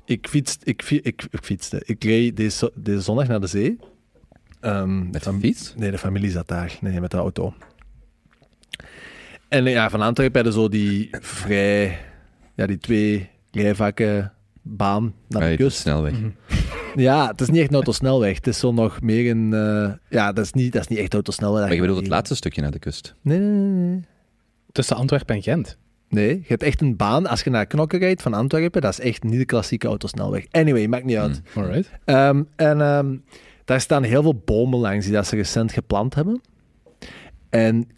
Ik, ik, ik, ik fietste. Ik reed deze, zo- deze zondag naar de zee. Ehm,
Met de
fam-
fiets?
Nee, de familie zat daar. Nee, met de auto. En ja, van Antwerpen hadden zo die vrij... Ja, die twee rijvakken baan naar de kust.
snelweg.
Mhm.
Ja, het is niet echt een autosnelweg. Het is zo nog meer een... eh, ja, dat is niet, dat is niet echt autosnelweg.
Maar je bedoelt het laatste stukje naar de kust.
Nee, nee, nee, nee.
Tussen Antwerpen en Gent.
Nee, je hebt echt een baan. Als je naar Knokke rijdt van Antwerpen, dat is echt niet de klassieke autosnelweg. Anyway, maakt niet uit.
Hmm.
Alright.
Ehm, en ehm, daar staan heel veel bomen langs die dat ze recent geplant hebben. En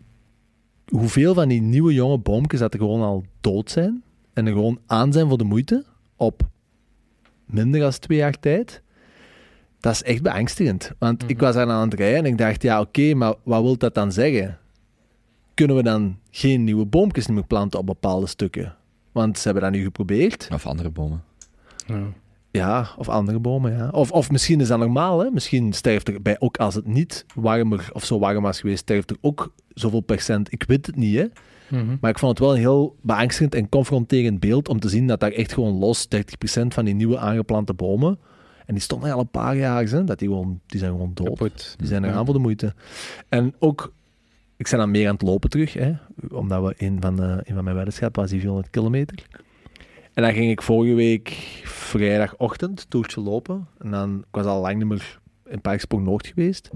hoeveel van die nieuwe jonge boomjes dat er gewoon al dood zijn en er gewoon aan zijn voor de moeite op minder dan twee jaar tijd, dat is echt beangstigend. Want ik was daar aan het rijden en ik dacht, ja oké, maar wat wil dat dan zeggen? Kunnen we dan geen nieuwe boompjes meer planten op bepaalde stukken? Want ze hebben dat nu geprobeerd.
Of andere bomen.
Ja.
Ja, of andere bomen, ja. Of, of misschien is dat normaal, hè. Misschien sterft er bij, ook als het niet warmer of zo warm was geweest, sterft er ook zoveel procent. Ik weet het niet, hè.
Mhm.
Maar ik vond het wel een heel beangstigend en confronterend beeld om te zien dat daar echt gewoon los 30% van die nieuwe aangeplante bomen, en die stonden al een paar jaar, hè, dat die gewoon, die zijn gewoon dood.
Kapot.
Die zijn eraan voor de moeite. En ook ik ben dan meer aan het lopen terug, hè, omdat we een van, de, een van mijn weddenschappen was die 400 kilometer. En dan ging ik vorige week vrijdagochtend toertje lopen. En dan, ik was al lang niet meer in Parksprong Noord geweest.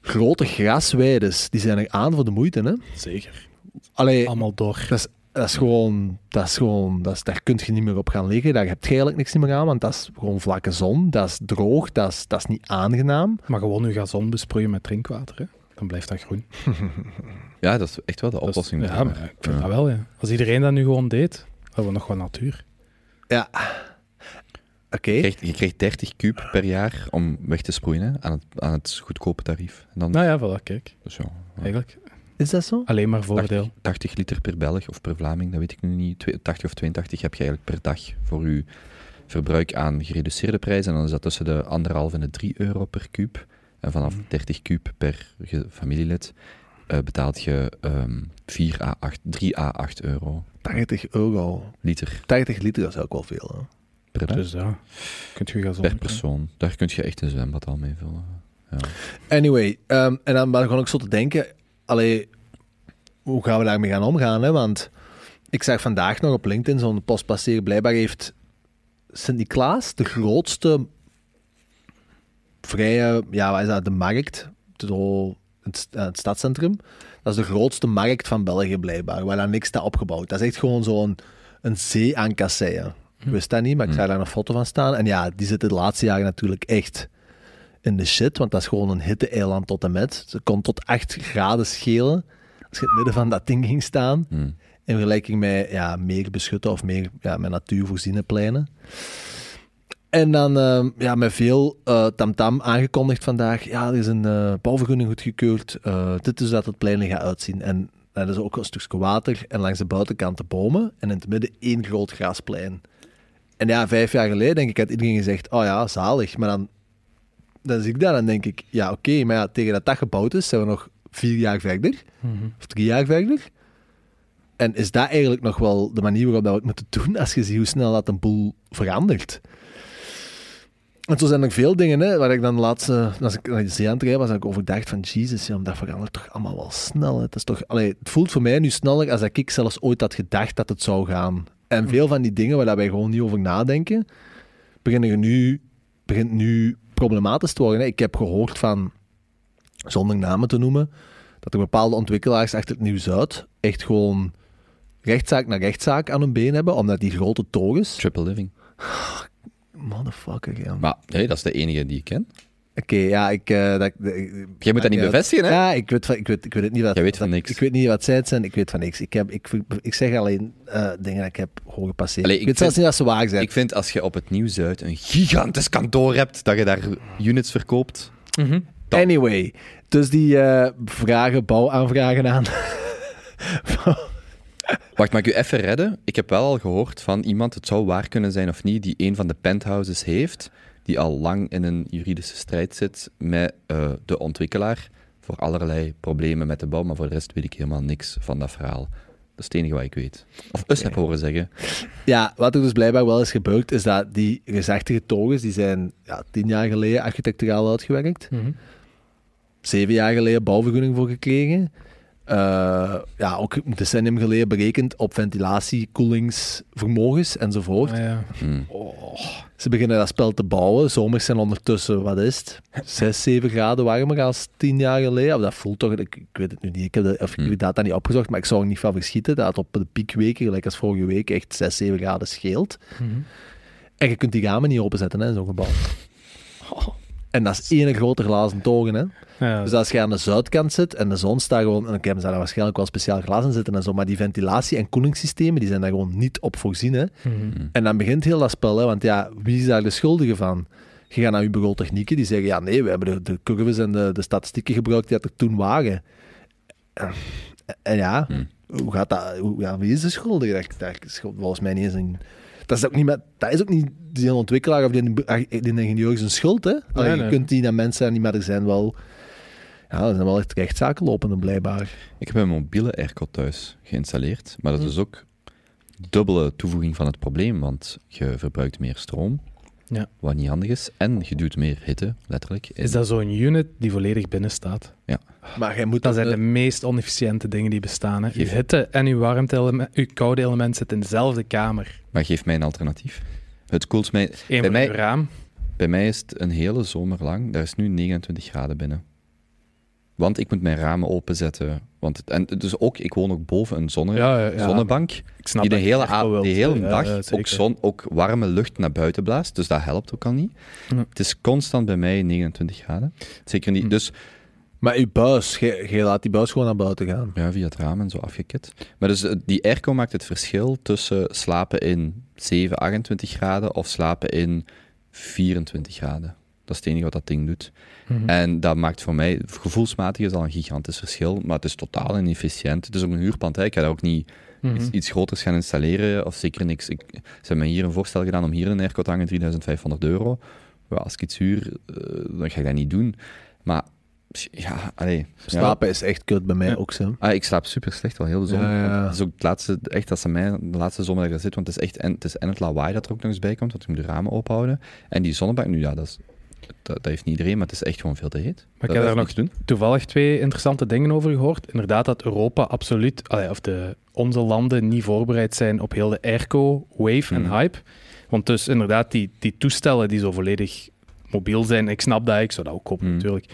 Grote grasweides, die zijn er aan voor de moeite. Hè?
Zeker.
Allee,
Allemaal door.
dat is, dat is gewoon, dat is gewoon dat is, daar kun je niet meer op gaan liggen. Daar heb je eigenlijk niks meer aan, want dat is gewoon vlakke zon. Dat is droog, dat is, dat is niet aangenaam.
Maar gewoon je gazon besproeien met drinkwater, hè? Dan blijft dat groen.
Ja, dat is echt wel de
Dat is-
oplossing.
ja, maar ik vind
Ja.
dat wel, ja. Als iedereen dat nu gewoon deed, hadden we nog wat natuur.
Ja. Oké.
Je, krijgt, je krijgt 30 kuub per jaar om weg te sproeien hè, aan, het, aan het goedkope tarief. En dan,
Nou ja, voilà, kijk.
dus ja, ja,
Eigenlijk
Is dat zo?
alleen maar voordeel.
80 liter per Belg of per Vlaming, dat weet ik nu niet. Twee- 80 of 82 heb je eigenlijk per dag voor je verbruik aan gereduceerde prijs. En dan is dat tussen de 1,5 en de 3 euro per kuub. En vanaf
Mhm.
30 kuub per familielid eh, betaalt je ehm 4 à 8, 3 à 8 euro
80 euro.
liter
80 liter is ook wel veel. Hè?
per.
Dus ja, kunt je
per persoon. Daar kun je echt een zwembad al mee vullen. Ja.
Anyway, ehm, en dan ben ik gewoon ook zo te denken, allee, hoe gaan we daarmee gaan omgaan? Hè? Want ik zag vandaag nog op LinkedIn zo'n post passeren. Blijkbaar heeft Sint-Niklaas de grootste vrije, ja, wat is dat, de markt, het, eh, het stadscentrum. Dat is de grootste markt van België blijkbaar, waar daar niks staat opgebouwd. Dat is echt gewoon zo'n een zee aan kasseien. Ik wist dat niet, maar ik
Hm.
zag daar een foto van staan. En ja, die zitten de laatste jaren natuurlijk echt in de shit, want dat is gewoon een hitte-eiland tot en met. Ze kon tot 8 graden schelen als je in het midden van dat ding ging staan.
Hm.
In vergelijking met ja, meer beschutte of meer ja, met natuur voorziene pleinen. En dan ehm, ja, met veel eh, tamtam aangekondigd vandaag. Ja, er is een eh, bouwvergunning goedgekeurd. Eh, dit is dat het plein er gaat uitzien. En dat is ook een stukje water. En langs de buitenkant de bomen. En in het midden één groot grasplein. En ja, vijf jaar geleden denk ik had iedereen gezegd, oh ja, zalig. Maar dan, dan zie ik dat en denk ik, ja oké, maar ja, tegen dat dat gebouwd is, zijn we nog vier jaar verder.
Mhm.
Of drie jaar verder. En is dat eigenlijk nog wel de manier waarop dat we het moeten doen, als je ziet hoe snel dat een boel verandert? En zo zijn er veel dingen, hè, waar ik dan laatst, eh, als ik naar de zee aan het rijden was, ik overdacht van, jezus, ja, dat verandert toch allemaal wel snel. Hè. Het, is toch, allee, het voelt voor mij nu sneller als ik zelfs ooit had gedacht dat het zou gaan. En veel van die dingen waar dat wij gewoon niet over nadenken, beginnen er nu, begint nu problematisch te worden. Hè. Ik heb gehoord van, zonder namen te noemen, dat er bepaalde ontwikkelaars achter het Nieuw-Zuid echt gewoon rechtszaak na rechtszaak aan hun been hebben, omdat die grote torens...
Triple living.
Motherfucker, ja.
Maar nee, dat is de enige die ik ken.
Oké, ja, ik... eh, dat,
Jij moet dat niet bevestigen, hè?
Ja, ik weet, van, ik, weet, ik weet het niet wat...
Jij weet van
dat-
niks.
Ik weet niet wat zij het zijn, ik weet van niks. Ik, heb, ik, ik zeg alleen eh, dingen dat ik heb horen passeren.
Allee,
ik,
ik
weet zelfs niet dat ze waar zijn.
Ik vind als je op het Nieuw-Zuid een gigantisch kantoor hebt, dat je daar units verkoopt.
Mhm.
Anyway, dus die eh, vragen, bouwaanvragen aan...
Wacht, mag ik u even redden? Ik heb wel al gehoord van iemand, het zou waar kunnen zijn of niet, die een van de penthouses heeft, die al lang in een juridische strijd zit met eh, de ontwikkelaar voor allerlei problemen met de bouw, maar voor de rest weet ik helemaal niks van dat verhaal. Dat is het enige wat ik weet. Of eens heb horen zeggen.
Ja, wat er dus blijkbaar wel is gebeurd, is dat die reusachtige torens, die zijn ja, tien jaar geleden architecturaal uitgewerkt.
Mhm.
Zeven jaar geleden bouwvergunning voor gekregen. Eh, ja, ook een decennium geleden berekend op ventilatie, koelingsvermogens enzovoort.
Ah, ja.
Hm.
Ze beginnen dat spel te bouwen. Zomers zijn ondertussen, wat is het? 6, 7 graden warmer als tien jaar geleden. Of dat voelt toch, ik, ik weet het nu niet. Ik heb, de, of ik heb die data niet opgezocht, maar ik zou er niet van verschieten dat het op de piekweken, gelijk als vorige week, echt 6, 7 graden scheelt.
Mhm.
En je kunt die ramen niet openzetten hè, in zo'n gebouw. En dat is één grote glazen toren. Hè.
Ja,
Dus als je aan de zuidkant zit en de zon staat gewoon... En dan hebben ze daar waarschijnlijk wel speciaal glas in zitten en zo. Maar die ventilatie- en koelingssystemen, die zijn daar gewoon niet op voorzien. Hè.
mhm.
En dan begint heel dat spel, hè, want ja, wie is daar de schuldige van? Je gaat naar je bureautechnieken, die zeggen, ja nee, we hebben de, de curves en de, de statistieken gebruikt die dat er toen waren. En, en ja,
Hmm.
hoe gaat dat, hoe, ja, wie is de schuldige? Dat, dat is volgens mij niet eens een... Dat is ook niet, met, dat is ook niet die ontwikkelaar of die, die ingenieur zijn schuld, hè? Allee,
nee.
Je kunt die dat mensen daar niet, maar er zijn wel... Ja, er zijn wel echt rechtszaken lopende, blijkbaar.
Ik heb een mobiele airco thuis geïnstalleerd, maar
Hm.
dat is ook dubbele toevoeging van het probleem, want je verbruikt meer stroom.
Ja.
Wat niet handig is. En je doet meer hitte, letterlijk.
Is dat zo'n unit die volledig binnen staat?
Maar jij moet
Dat zijn de meest onefficiënte dingen die bestaan. Hè. Uw
Geef-
hitte en uw warmte uw koude element zitten in dezelfde kamer.
Maar geef mij een alternatief. Het koelt mij...
Eén
Bij mij-
raam.
Bij mij is het een hele zomer lang. Daar is nu 29 graden binnen. Want ik moet mijn ramen openzetten. Want het, en dus ook, ik woon ook boven een zonne,
Ja, ja, ja.
zonnebank.
Ik snap
die de hele,
wilt.
hele dag ook, zon, ook warme lucht naar buiten blaast. Dus dat helpt ook al niet.
Ja.
Het is constant bij mij 29 graden. Zeker niet.
Hm.
Dus
Maar je buis, je, je laat die buis gewoon naar buiten gaan.
ja, via het raam en zo afgekit. Maar dus eh, die airco maakt het verschil tussen slapen in 7, 28 graden of slapen in 24 graden. Dat is het enige wat dat ding doet.
Mhm.
En dat maakt voor mij, gevoelsmatig is al een gigantisch verschil, maar het is totaal inefficiënt. Het is ook een huurpand, hè. ik ga daar ook niet
Mhm.
iets, iets groters gaan installeren, of zeker niks. Ik, ze hebben mij hier een voorstel gedaan om hier een airco te hangen, 3500 euro. Ja, als ik iets huur, eh, dan ga ik dat niet doen. Maar, ja, allee. ja.
Slapen is echt kut bij mij
Ja.
ook zo.
Ah, ik slaap super slecht al heel de zomer.
Ja, ja.
Dat is ook het laatste, echt als ze mij de laatste zomer dat ik daar zit, want het is echt en, het is en het lawaai dat er ook nog eens bij komt, want ik moet de ramen ophouden. En die zonnebank, nu ja, dat, is, dat, dat heeft niet iedereen, maar het is echt gewoon veel te heet.
Maar ik heb daar nog
doen.
toevallig twee interessante dingen over gehoord. Inderdaad, dat Europa absoluut, of de, onze landen niet voorbereid zijn op heel de airco-wave en
Mhm.
hype. Want dus inderdaad, die, die toestellen die zo volledig mobiel zijn, ik snap dat, ik zou dat ook kopen
Mhm.
natuurlijk,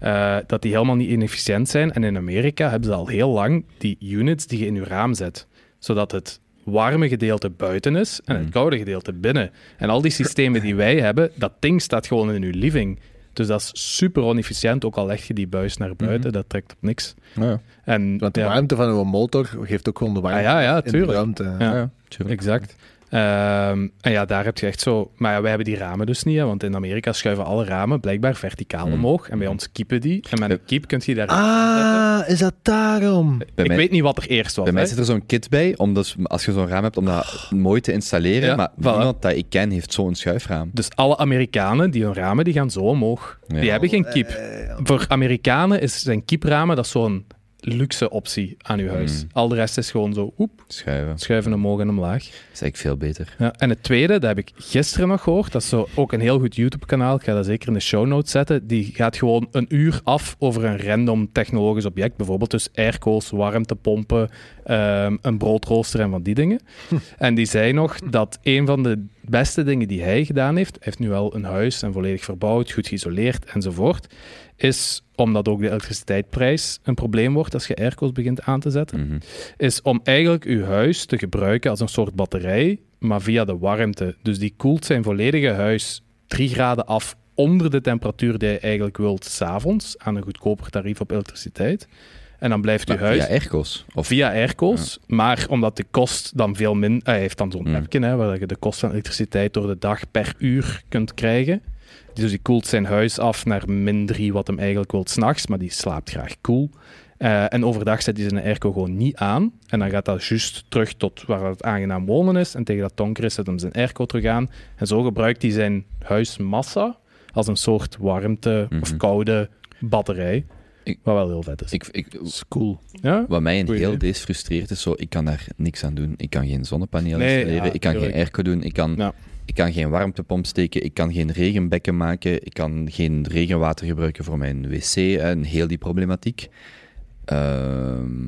eh, dat die helemaal niet inefficiënt zijn. En in Amerika hebben ze al heel lang die units die je in je raam zet, zodat het warme gedeelte buiten is en het
Mhm.
koude gedeelte binnen. En al die systemen die wij hebben, dat ding staat gewoon in uw living. Dus dat is super onefficiënt, ook al leg je die buis naar buiten,
Mhm.
dat trekt op niks.
Ja,
En,
Want de
ja,
warmte van uw motor geeft ook gewoon de warmte
Ah, ja, ja,
in de
tuurlijk.
ruimte.
Ja.
ja, ja, tuurlijk.
Exact. Ehm, en ja, daar heb je echt zo... Maar ja, wij hebben die ramen dus niet, hè, want in Amerika schuiven alle ramen blijkbaar verticaal
Mm.
omhoog. En bij ons kiepen die. En met een kiep kun je daar...
Ah, is dat daarom?
Bij
ik
mij,
weet niet wat er eerst was.
bij mij
hè.
zit er zo'n kit bij, om dus, als je zo'n raam hebt, om dat mooi te installeren.
Ja,
maar
voilà.
niemand dat ik ken heeft zo'n schuifraam.
Dus alle Amerikanen die hun ramen, die gaan zo omhoog.
Ja.
Die hebben geen kiep.
Eh,
Voor Amerikanen is zijn kiepramen dat zo'n luxe optie aan uw huis.
Mm.
Al de rest is gewoon zo, oep,
Schuiven.
schuiven omhoog en omlaag.
Dat is eigenlijk veel beter.
Ja, en het tweede, dat heb ik gisteren nog gehoord. Dat is zo ook een heel goed YouTube-kanaal. Ik ga dat zeker in de show notes zetten. Die gaat gewoon een uur af over een random technologisch object. Bijvoorbeeld dus airco's, warmtepompen, ehm, een broodrooster en van die dingen. En die zei nog dat een van de beste dingen die hij gedaan heeft, hij heeft nu al een huis en volledig verbouwd, goed geïsoleerd enzovoort, is omdat ook de elektriciteitsprijs een probleem wordt als je airco's begint aan te zetten
Mhm.
is om eigenlijk uw huis te gebruiken als een soort batterij, maar via de warmte. Dus die koelt zijn volledige huis 3 graden af onder de temperatuur die je eigenlijk wilt s'avonds aan een goedkoper tarief op elektriciteit. En dan blijft uw
Maar
huis
via airco's. Of,
via airco's, maar omdat de kost dan veel minder... Hij heeft dan zo'n
Mm.
appje, hè, waar je de kost van elektriciteit door de dag per uur kunt krijgen. Dus die koelt zijn huis af naar min 3, wat hem eigenlijk wil s'nachts, maar die slaapt graag koel. Eh, en overdag zet hij zijn airco gewoon niet aan. En dan gaat dat juist terug tot waar het aangenaam wonen is. En tegen dat donker is, zet hem zijn airco terug aan. En zo gebruikt hij zijn huismassa als een soort warmte of
Mhm.
koude batterij.
Ik-
wat wel heel vet is.
ik, ik,
is cool.
ja?
wat mij een
Goeie
heel
idee.
deze frustreert is zo, ik kan daar niks aan doen. Ik kan geen zonnepanelen
Nee,
installeren,
ja,
ik kan
tuurlijk.
geen airco doen, ik kan,
Ja.
ik kan geen warmtepomp steken, ik kan geen regenbekken maken, ik kan geen regenwater gebruiken voor mijn wc en heel die problematiek. Ehm,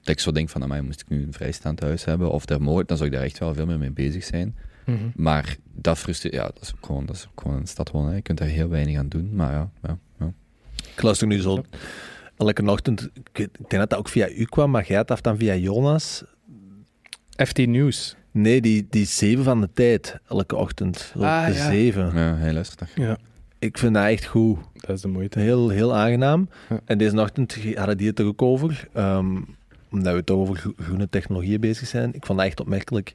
dat ik zo denk van, amai, moest ik nu een vrijstaand huis hebben of daar mooi, dan zou ik daar echt wel veel meer mee bezig zijn.
Mhm.
Maar dat frustreert, ja, dat is ook gewoon, dat is ook gewoon een stad wonen. hè. Je kunt daar heel weinig aan doen, maar ja, ja, ja.
Ik luister nu zo elke ochtend. Ik, denk dat dat ook via u kwam, maar jij had dat dan via Jonas.
FT News.
Nee, die, die zeven van de tijd, elke ochtend.
Ah,
de
ja.
zeven.
ja luistert daar.
Ja,
Ik vind dat echt goed.
dat is de moeite.
Heel, heel aangenaam.
Ja.
En deze ochtend hadden die het er ook over. ehm, omdat we toch over gro- groene technologieën bezig zijn. Ik vond dat echt opmerkelijk.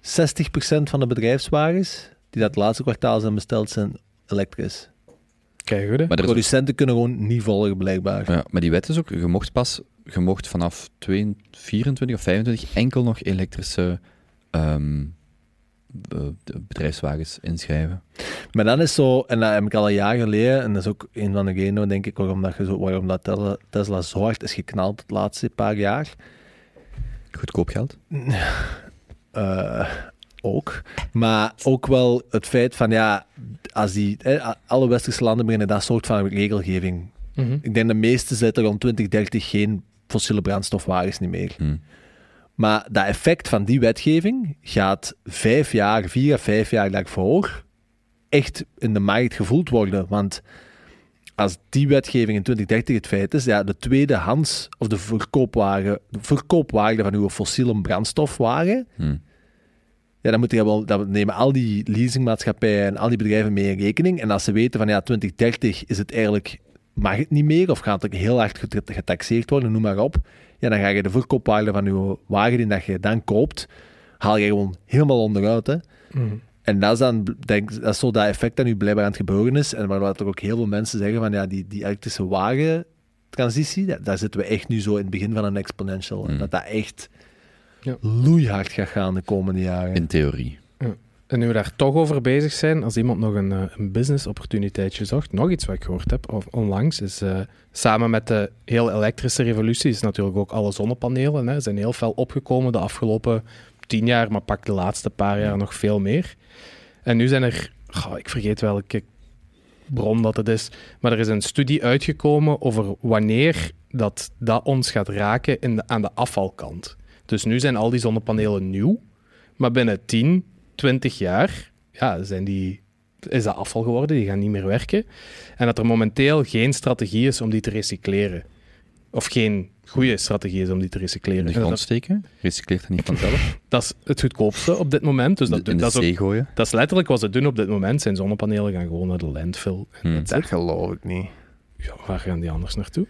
60% van de bedrijfswagens die dat laatste kwartaal zijn besteld, zijn elektrisch.
Kijk goed, hè?
Maar is ook-
Producenten kunnen gewoon niet volgen, blijkbaar.
Ja, maar die wet is ook, je mocht pas, je mocht vanaf 22, 24 of 25 enkel nog elektrische ehm, bedrijfswagens inschrijven.
Maar dan is zo, en dat heb ik al een jaar geleden, en dat is ook een van de redenen, denk ik, waarom, dat je zo, waarom dat Tesla, Tesla zo hard is geknald het laatste paar jaar.
Goedkoop geld.
Eh, ook. Maar ook wel het feit van, ja, als die, hè, alle westerse landen beginnen dat soort van regelgeving.
Mhm.
Ik denk de meeste zetten rond 2030 geen fossiele brandstofwagens niet meer.
Hm.
Maar dat effect van die wetgeving gaat vijf jaar, vier à vijf jaar daarvoor echt in de markt gevoeld worden. Want als die wetgeving in 2030 het feit is, ja, de tweedehands of de verkoopwaarde, de verkoopwaarde van uw fossiele brandstofwagen,
Hm.
Ja, dan, moet je wel, dan nemen al die leasingmaatschappijen en al die bedrijven mee in rekening. En als ze weten van ja, 2030 is het eigenlijk, mag het niet meer of gaat het heel hard get- getaxeerd worden, noem maar op. Ja, dan ga je de verkoopwaarde van je wagen die dat je dan koopt, haal je gewoon helemaal onderuit. Hè.
Mhm.
En dat is dan, denk, dat is zo dat effect dat nu blijkbaar aan het gebeuren is. En waar er ook heel veel mensen zeggen van ja, die, die elektrische wagentransitie, daar, daar zitten we echt nu zo in het begin van een exponential. En
Mm.
dat dat echt
Ja.
loeihard gaat gaan de komende jaren.
In theorie.
En nu we daar toch over bezig zijn, als iemand nog een, eh, een business opportuniteitje zocht, nog iets wat ik gehoord heb of onlangs, is eh, samen met de heel elektrische revolutie is natuurlijk ook alle zonnepanelen. Hè, zijn heel fel opgekomen de afgelopen tien jaar, maar pak de laatste paar jaar nog veel meer. En nu zijn er, ik vergeet welke bron dat het is, maar er is een studie uitgekomen over wanneer dat, dat ons gaat raken in de, aan de afvalkant. Dus nu zijn al die zonnepanelen nieuw, maar binnen 10, 20 jaar ja, zijn die, is dat afval geworden, die gaan niet meer werken. En dat er momenteel geen strategie is om die te recycleren. Of geen goede strategie is om die te
In
recycleren.
de
En
grond steken? Recycleert dat niet vanzelf?
dat is het goedkoopste op dit moment. Dus dat,
in de
dat, is ook-
gooien?
dat is letterlijk wat ze doen op dit moment. Zijn zonnepanelen gaan gewoon naar de landfill. En
Hmm.
Dat geloof ik niet.
Ja, waar gaan die anders naartoe?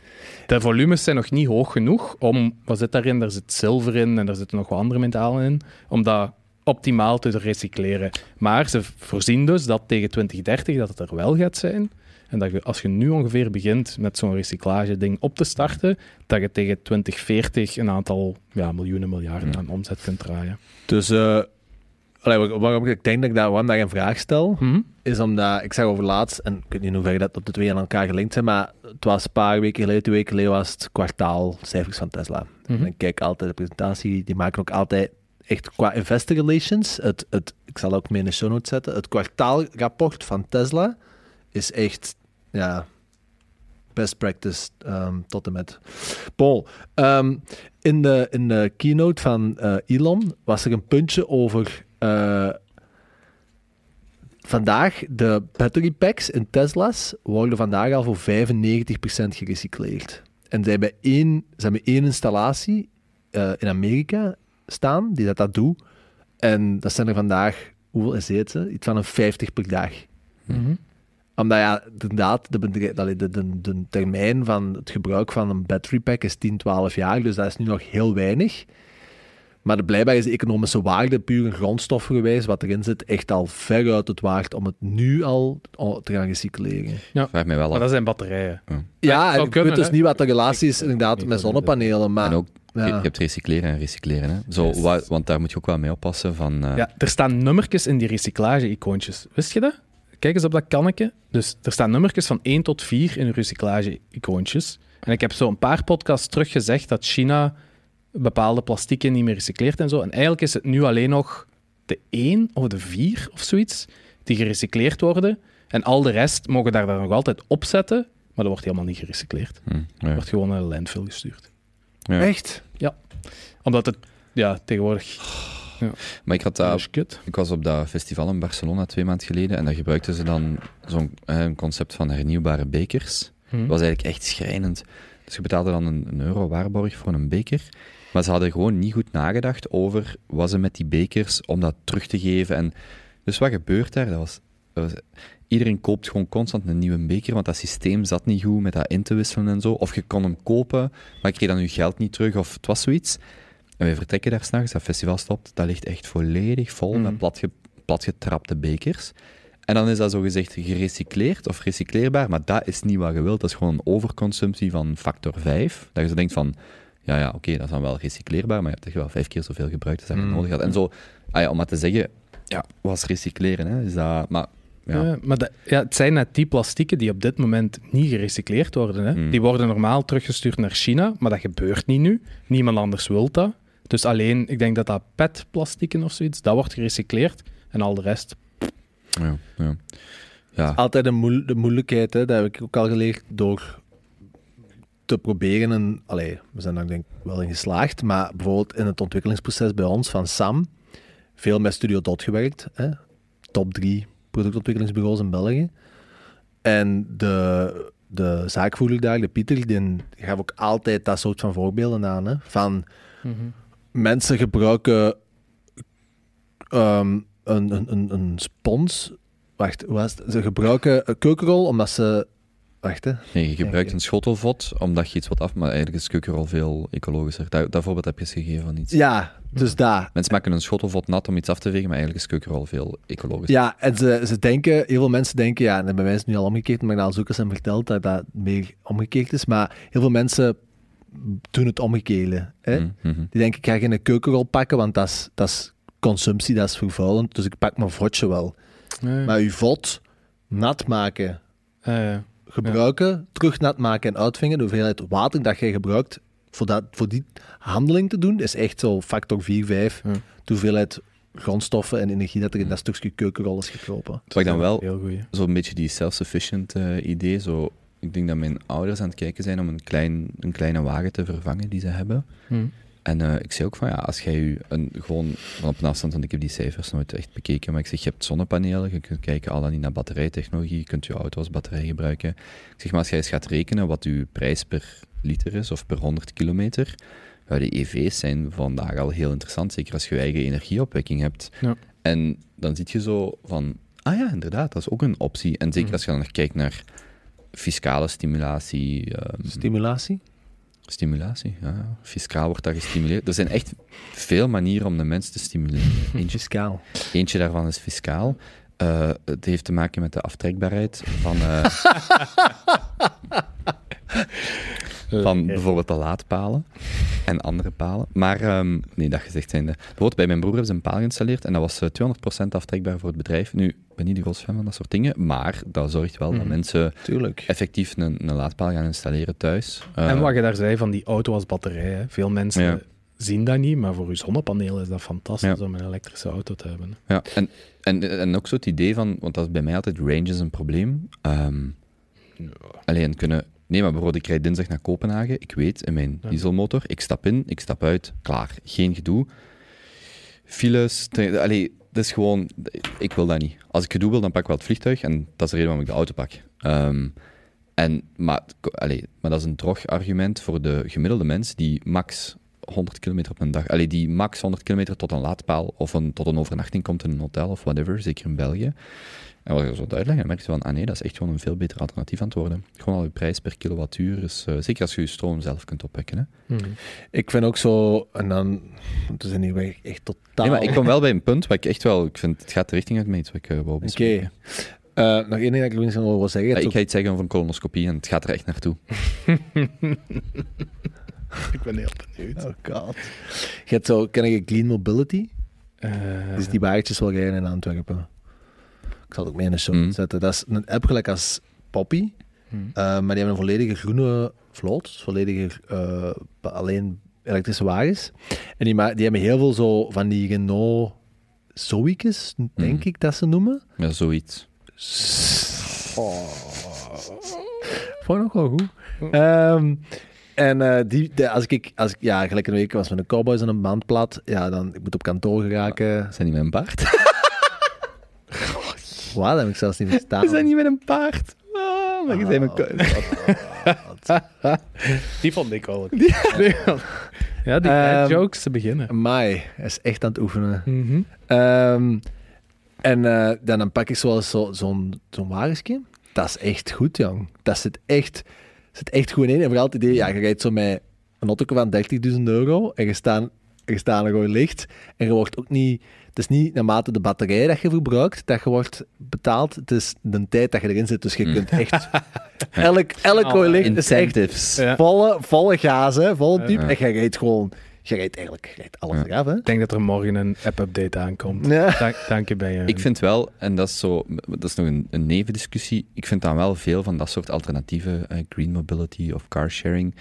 De volumes zijn nog niet hoog genoeg om... Wat zit daarin? Daar zit zilver in en daar zitten nog wat andere metalen in. Om dat optimaal te recycleren. Maar ze voorzien dus dat tegen 2030 dat het er wel gaat zijn. En dat je, als je nu ongeveer begint met zo'n recyclage-ding op te starten, dat je tegen 2040 een aantal ja, miljoenen, miljarden
Ja.
aan omzet kunt draaien.
Dus eh, allee, waar- waarom ik denk dat ik daar, waarom dat ik een vraag stel,
Hm?
is omdat ik zag over laatst, en ik weet niet in hoeverre dat op de twee aan elkaar gelinkt zijn, maar het was een paar weken geleden, twee weken geleden was het kwartaalcijfers van Tesla.
Mhm.
En ik kijk altijd de presentatie, die maken ook altijd echt qua investor relations, het, het, ik zal ook mee in de show notes zetten, het kwartaalrapport van Tesla is echt, ja, best practice ehm, tot en met. Paul, ehm, in, de, in de keynote van eh, Elon was er een puntje over eh, vandaag, de battery packs in Tesla's worden vandaag al voor 95% gerecycleerd. En ze hebben één, ze hebben één installatie eh, in Amerika staan die dat, dat doet. En dat zijn er vandaag, hoeveel is het? Iets van een 50 per dag.
Mhm.
Omdat ja, inderdaad, de, de, de, de termijn van het gebruik van een battery pack is 10, 12 jaar. Dus dat is nu nog heel weinig. Maar de, blijkbaar is de economische waarde, puur grondstoffengewijs, wat erin zit, echt al veruit het waard om het nu al al te gaan recycleren.
Vraag mij wel
Maar dat zijn batterijen.
Ja,
zou
ik
kunnen,
weet dus
hè?
niet wat de relatie is inderdaad met zonnepanelen, maar...
en ook, je,
ja.
je hebt recycleren en recycleren. Hè? Zo,
Yes.
wa- want daar moet je ook wel mee oppassen. Van, eh,
Ja, er staan nummertjes in die recyclage-icoontjes. Wist je dat? Kijk eens op dat kannetje. Dus er staan nummertjes van 1 tot 4 in de recyclage-icoontjes. En ik heb zo een paar podcasts terug gezegd dat China bepaalde plastieken niet meer recycleert en zo. En eigenlijk is het nu alleen nog de 1 of de 4 of zoiets die gerecycleerd worden. En al de rest mogen daar dan nog altijd op zetten, maar dat wordt helemaal niet gerecycleerd.
hm, ja.
Wordt gewoon naar de landfill gestuurd.
Ja.
Echt?
Omdat het, ja, tegenwoordig...
Maar ik had
dat
dat
is kut.
Ik was op dat festival in Barcelona twee maanden geleden en daar gebruikten ze dan zo'n eh, een concept van hernieuwbare bekers.
Hm.
Dat was eigenlijk echt schrijnend. Dus je betaalde dan een, een euro waarborg voor een beker. Maar ze hadden gewoon niet goed nagedacht over wat ze met die bekers om dat terug te geven. En dus wat gebeurt daar? Dat was, dat was- iedereen koopt gewoon constant een nieuwe beker, want dat systeem zat niet goed met dat in te wisselen en zo. Of je kon hem kopen, maar je kreeg dan je geld niet terug, of het was zoiets. En wij vertrekken daar s'nachts, dat festival stopt, dat ligt echt volledig vol
Mhm.
met platge, platgetrapte bekers. En dan is dat zogezegd gerecycleerd of recycleerbaar, maar dat is niet wat je wilt. Dat is gewoon een overconsumptie van factor 5. Dat je zo denkt van, ja, ja, oké, dat is dan wel recycleerbaar, maar je hebt echt wel vijf keer zoveel gebruikt als dat je
Mm.
nodig had. En zo, ah ja, om maar te zeggen, ja, was recycleren, hè, is dat... Maar, ja,
maar dat- ja, het zijn net die plastieken die op dit moment niet gerecycleerd worden. Hè.
Hmm.
Die worden normaal teruggestuurd naar China, maar dat gebeurt niet nu. Niemand anders wil dat. Dus alleen, ik denk dat dat petplastieken of zoiets, dat wordt gerecycleerd. En al de rest,
Ja, ja. ja.
Altijd de, moe- de moeilijkheid, hè, dat heb ik ook al geleerd, door te proberen. En, allee, we zijn daar denk ik wel in geslaagd, maar bijvoorbeeld in het ontwikkelingsproces bij ons van SAM, veel met Studio Dot gewerkt. Hè, top drie productontwikkelingsbureaus in België. En de, de zaakvoerder daar, de Pieter, die gaf ook altijd dat soort van voorbeelden aan. Hè, van mensen gebruiken ehm, een, een, een, een spons. Wacht, hoe was het? Ze gebruiken een keukenrol omdat ze. Wacht, hè.
Nee, je gebruikt een schotelvot omdat je iets wat af... Maar eigenlijk is keukenrol veel ecologischer. Dat, dat voorbeeld heb je eens gegeven van iets.
Ja, dus daar.
Mensen maken een schotelvot nat om iets af te vegen, maar eigenlijk is keukenrol veel ecologischer.
Ja, en ze, ze denken, heel veel mensen denken, ja, en bij mij is het nu al omgekeerd, maar de zoekers hebben verteld dat dat meer omgekeerd is, maar heel veel mensen doen het omgekeerde. Hè?
Mm, mhm.
Die denken, ik ga geen keukenrol pakken, want dat is, dat is consumptie, dat is vervuilend, dus ik pak mijn vodje wel. Maar uw vod nat maken,
Eh,
gebruiken, terug nat maken en uitvingen, de hoeveelheid water dat jij gebruikt voor, dat, voor die handeling te doen, is echt zo factor 4, 5.
Ja.
De hoeveelheid grondstoffen en energie dat er in dat stukje keukenrol is gekropen.
Wat ik dan wel zo'n beetje die self-sufficient eh, idee. Zo, ik denk dat mijn ouders aan het kijken zijn om een, klein, een kleine wagen te vervangen die ze hebben. En eh, ik zei ook van ja, als jij je een, gewoon van op een afstand, want ik heb die cijfers nooit echt bekeken, maar ik zeg je hebt zonnepanelen, je kunt kijken al dan niet naar batterijtechnologie, je kunt je auto als batterij gebruiken. Ik zeg maar als jij eens gaat rekenen wat je prijs per liter is of per 100 kilometer, ja, die EV's zijn vandaag al heel interessant, zeker als je je eigen energieopwekking hebt.
Ja.
En dan zit je zo van, ah ja, inderdaad, dat is ook een optie. En zeker als je dan nog kijkt naar fiscale stimulatie, ehm,
Stimulatie?
Stimulatie, ja. Fiscaal wordt dat gestimuleerd. Er zijn echt veel manieren om de mens te stimuleren. Eentje,
Fiscaal.
eentje daarvan is fiscaal. Eh, het heeft te maken met de aftrekbaarheid van, eh, van bijvoorbeeld de laadpalen en andere palen. Maar, ehm, nee, dat gezegd zijnde. Bijvoorbeeld bij mijn broer hebben ze een paal geïnstalleerd en dat was eh, 200% aftrekbaar voor het bedrijf. Nu, ben niet de grootste fan van dat soort dingen, maar dat zorgt wel dat
Mhm.
mensen
Tuurlijk.
effectief een, een laadpaal gaan installeren thuis. Eh,
En wat je daar zei van die auto als batterij. Hè. Veel mensen
Ja.
zien dat niet, maar voor je zonnepanelen is dat fantastisch
Ja.
om een elektrische auto te hebben.
Ja, en, en, en ook zo het idee van, want dat is bij mij altijd range is een probleem. Ehm, Alleen kunnen. Nee, maar bijvoorbeeld, ik rijd dinsdag naar Kopenhagen. Ik weet, in mijn
Ja.
dieselmotor, ik stap in, ik stap uit, klaar. Geen gedoe. Files, allee, dat is gewoon, ik wil dat niet. Als ik gedoe wil, dan pak ik wel het vliegtuig en dat is de reden waarom ik de auto pak. Ehm, en, maar, allee, maar dat is een drog argument voor de gemiddelde mens die max 100 kilometer op een dag, allee, die max 100 kilometer tot een laadpaal of een, tot een overnachting komt in een hotel of whatever, zeker in België. En wat ik zo uitleg, dan merk je van, ah nee, dat is echt gewoon een veel beter alternatief aan het worden. Gewoon al je prijs per kilowattuur is, eh, zeker als je je stroom zelf kunt opwekken. Hè.
Mhm.
Ik vind ook zo, en dan, zijn hier weer echt totaal...
Nee, maar ik kom wel bij een punt waar ik echt wel, ik vind, het gaat de richting uit met iets wat ik uh, wou
Oké. Eh, nog één ding dat ik nog wil zeggen.
Ja,
Het
ik
is
ga iets zeggen over een colonoscopie en het gaat er echt naartoe.
Ik ben heel benieuwd.
Oh god. Je hebt zo, ken je Clean Mobility?
Eh,
Dus die wagentjes wel rijden in Antwerpen. Ik zal het ook mee in de show
Mm.
zetten. Dat is een app gelijk als Poppy.
Mhm.
Eh, maar die hebben een volledige groene vloot. Dus volledige eh, alleen elektrische wagens. En die, die hebben heel veel zo van die Renault Zoic's, denk
Mhm.
ik dat ze noemen.
Ja, zoiets.
Oh. Vond ik nog wel goed. Ehm, en eh, die, de- als ik, als ik, ja, gelijk een week was met een cowboys en een bandplat, ja, dan ik moet op kantoor geraken.
Zijn die met een paard?
Wat, dat heb ik zelfs niet verstaan.
We zijn niet met een paard. Ah, maar je met...
Die vond ik wel. ja, die
Ehm,
jokes te beginnen.
Mai, hij is echt aan het oefenen.
Mhm.
Ehm, en eh, dan, dan pak ik zoals zo, zo'n zo'n wagensje. Dat is echt goed, jong. Dat zit echt, zit echt goed in. En vooral het idee, ja, je rijdt zo met een auto van 30.000 euro en je staat, je staat er gewoon licht. En je wordt ook niet... Het is niet naarmate de batterij dat je verbruikt, dat je wordt betaald. Het is de tijd dat je erin zit. Dus je
Mm.
kunt echt... elk elk rode licht is echt volle, volle gas, hè, volle piep.
Ja.
En je rijdt gewoon... Je rijdt eigenlijk je rijdt alles
Ja.
eraf, hè.
Ik denk dat er morgen een app-update aankomt.
Ja.
Dank, dank je bij je.
Ik vind wel, en dat is, zo, dat is nog een, een nevendiscussie, ik vind dan wel veel van dat soort alternatieven, eh, green mobility of carsharing,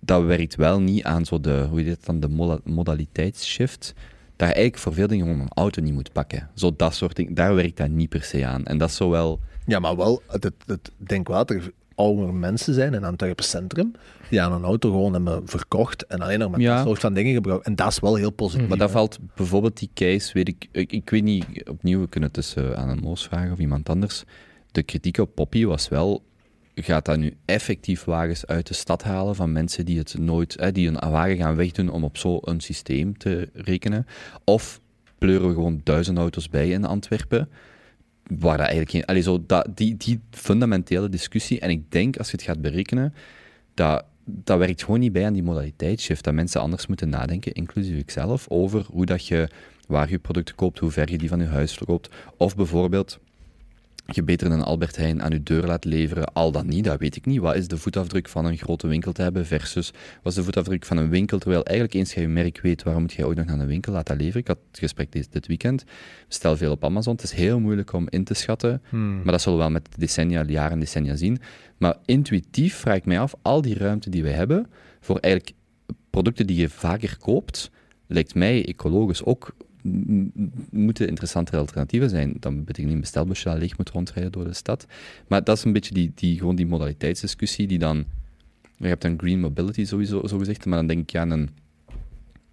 dat werkt wel niet aan zo de, hoe heet het dan, de moda- modaliteitsshift. Dat je eigenlijk voor veel dingen gewoon een auto niet moet pakken. Zo dat soort dingen, daar werkt dat niet per se aan. En dat is zo wel...
Ja, maar wel, het, het, denk wel dat er oudere mensen zijn in Antwerpen Centrum die aan een auto gewoon hebben verkocht en alleen nog met
Ja.
dat soort van dingen gebruiken. En dat is wel heel positief.
Maar dat
hè.
valt bijvoorbeeld die case, weet ik, ik, ik weet niet, opnieuw, we kunnen het tussen aan een Moos vragen of iemand anders. De kritiek op Poppy was wel, gaat dat nu effectief wagens uit de stad halen van mensen die het nooit, die een wagen gaan wegdoen om op zo'n systeem te rekenen? Of pleuren we gewoon duizend auto's bij in Antwerpen? Waar dat eigenlijk geen, allee, zo, dat, die, die fundamentele discussie, en ik denk als je het gaat berekenen, dat, dat werkt gewoon niet bij aan die modaliteitsshift. Dat mensen anders moeten nadenken, inclusief ikzelf, over hoe dat je, waar je producten koopt, hoe ver je die van je huis koopt. Of bijvoorbeeld, je beter een Albert Heijn aan je deur laat leveren, al dan niet, dat weet ik niet. Wat is de voetafdruk van een grote winkel te hebben versus wat is de voetafdruk van een winkel? Terwijl eigenlijk eens je je merk weet, waarom moet je ook nog naar een winkel laten leveren? Ik had het gesprek dit, dit weekend. Bestel veel op Amazon. Het is heel moeilijk om in te schatten.
Hmm.
Maar dat zullen we wel met decennia, jaren en decennia zien. Maar intuïtief vraag ik mij af, al die ruimte die wij hebben, voor eigenlijk producten die je vaker koopt, lijkt mij ecologisch ook moeten interessantere alternatieven zijn. Dan betekent niet een bestelbusje dat leeg moet rondrijden door de stad. Maar dat is een beetje die, die, gewoon die modaliteitsdiscussie die dan... Je hebt een green mobility sowieso, zo gezegd, maar dan denk ik aan een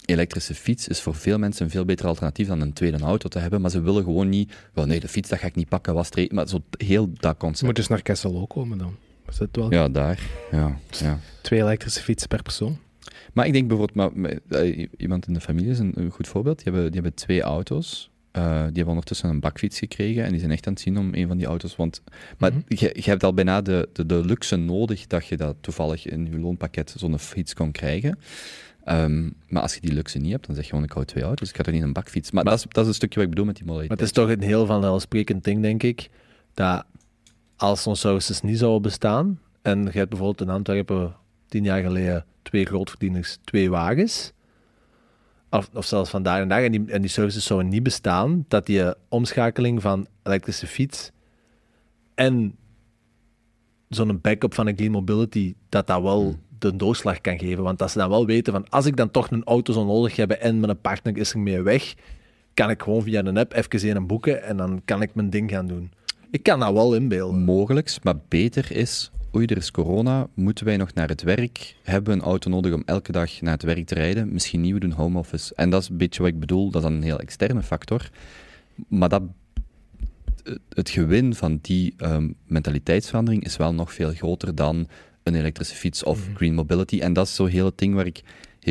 elektrische fiets is voor veel mensen een veel beter alternatief dan een tweede auto te hebben, maar ze willen gewoon niet, wel nee, de fiets dat ga ik niet pakken, was maar zo heel dat concept.
moeten eens naar Kessel ook komen dan. Is dat wel
Ja, daar. Ja, ja.
twee elektrische fietsen per persoon?
Maar ik denk bijvoorbeeld, maar, eh, iemand in de familie is een, een goed voorbeeld. Die hebben, die hebben twee auto's. Eh, die hebben ondertussen een bakfiets gekregen en die zijn echt aan het zien om een van die auto's. Want, maar
Mhm.
je, je hebt al bijna de, de, de luxe nodig dat je dat toevallig in je loonpakket zo'n fiets kon krijgen. Ehm, maar als je die luxe niet hebt, dan zeg je gewoon ik hou twee auto's. Ik ga toch niet een bakfiets. Maar, dat, is, dat is een stukje wat ik bedoel met die
Maar
modaliteit.
het is toch een heel vanzelfsprekend ding, denk ik, dat als ons services niet zouden bestaan, en je hebt bijvoorbeeld in Antwerpen tien jaar geleden twee grootverdieners, twee wagens, of, of zelfs vandaag en dag, en die, en die services zouden niet bestaan, dat die eh, omschakeling van elektrische fiets en zo'n backup van een clean mobility, dat dat wel de doorslag kan geven. Want dat ze dan wel weten van, als ik dan toch een auto zo nodig heb en mijn partner is ermee weg, kan ik gewoon via een app even een boeken en dan kan ik mijn ding gaan doen. Ik kan dat wel inbeelden.
Mogelijks, maar beter is, oei, er is corona, moeten wij nog naar het werk? Hebben we een auto nodig om elke dag naar het werk te rijden? Misschien niet, we doen home office. En dat is een beetje wat ik bedoel, dat is dan een heel externe factor. Maar dat, het gewin van die ehm, mentaliteitsverandering is wel nog veel groter dan een elektrische fiets of green mobility. En dat is zo heel het ding waar ik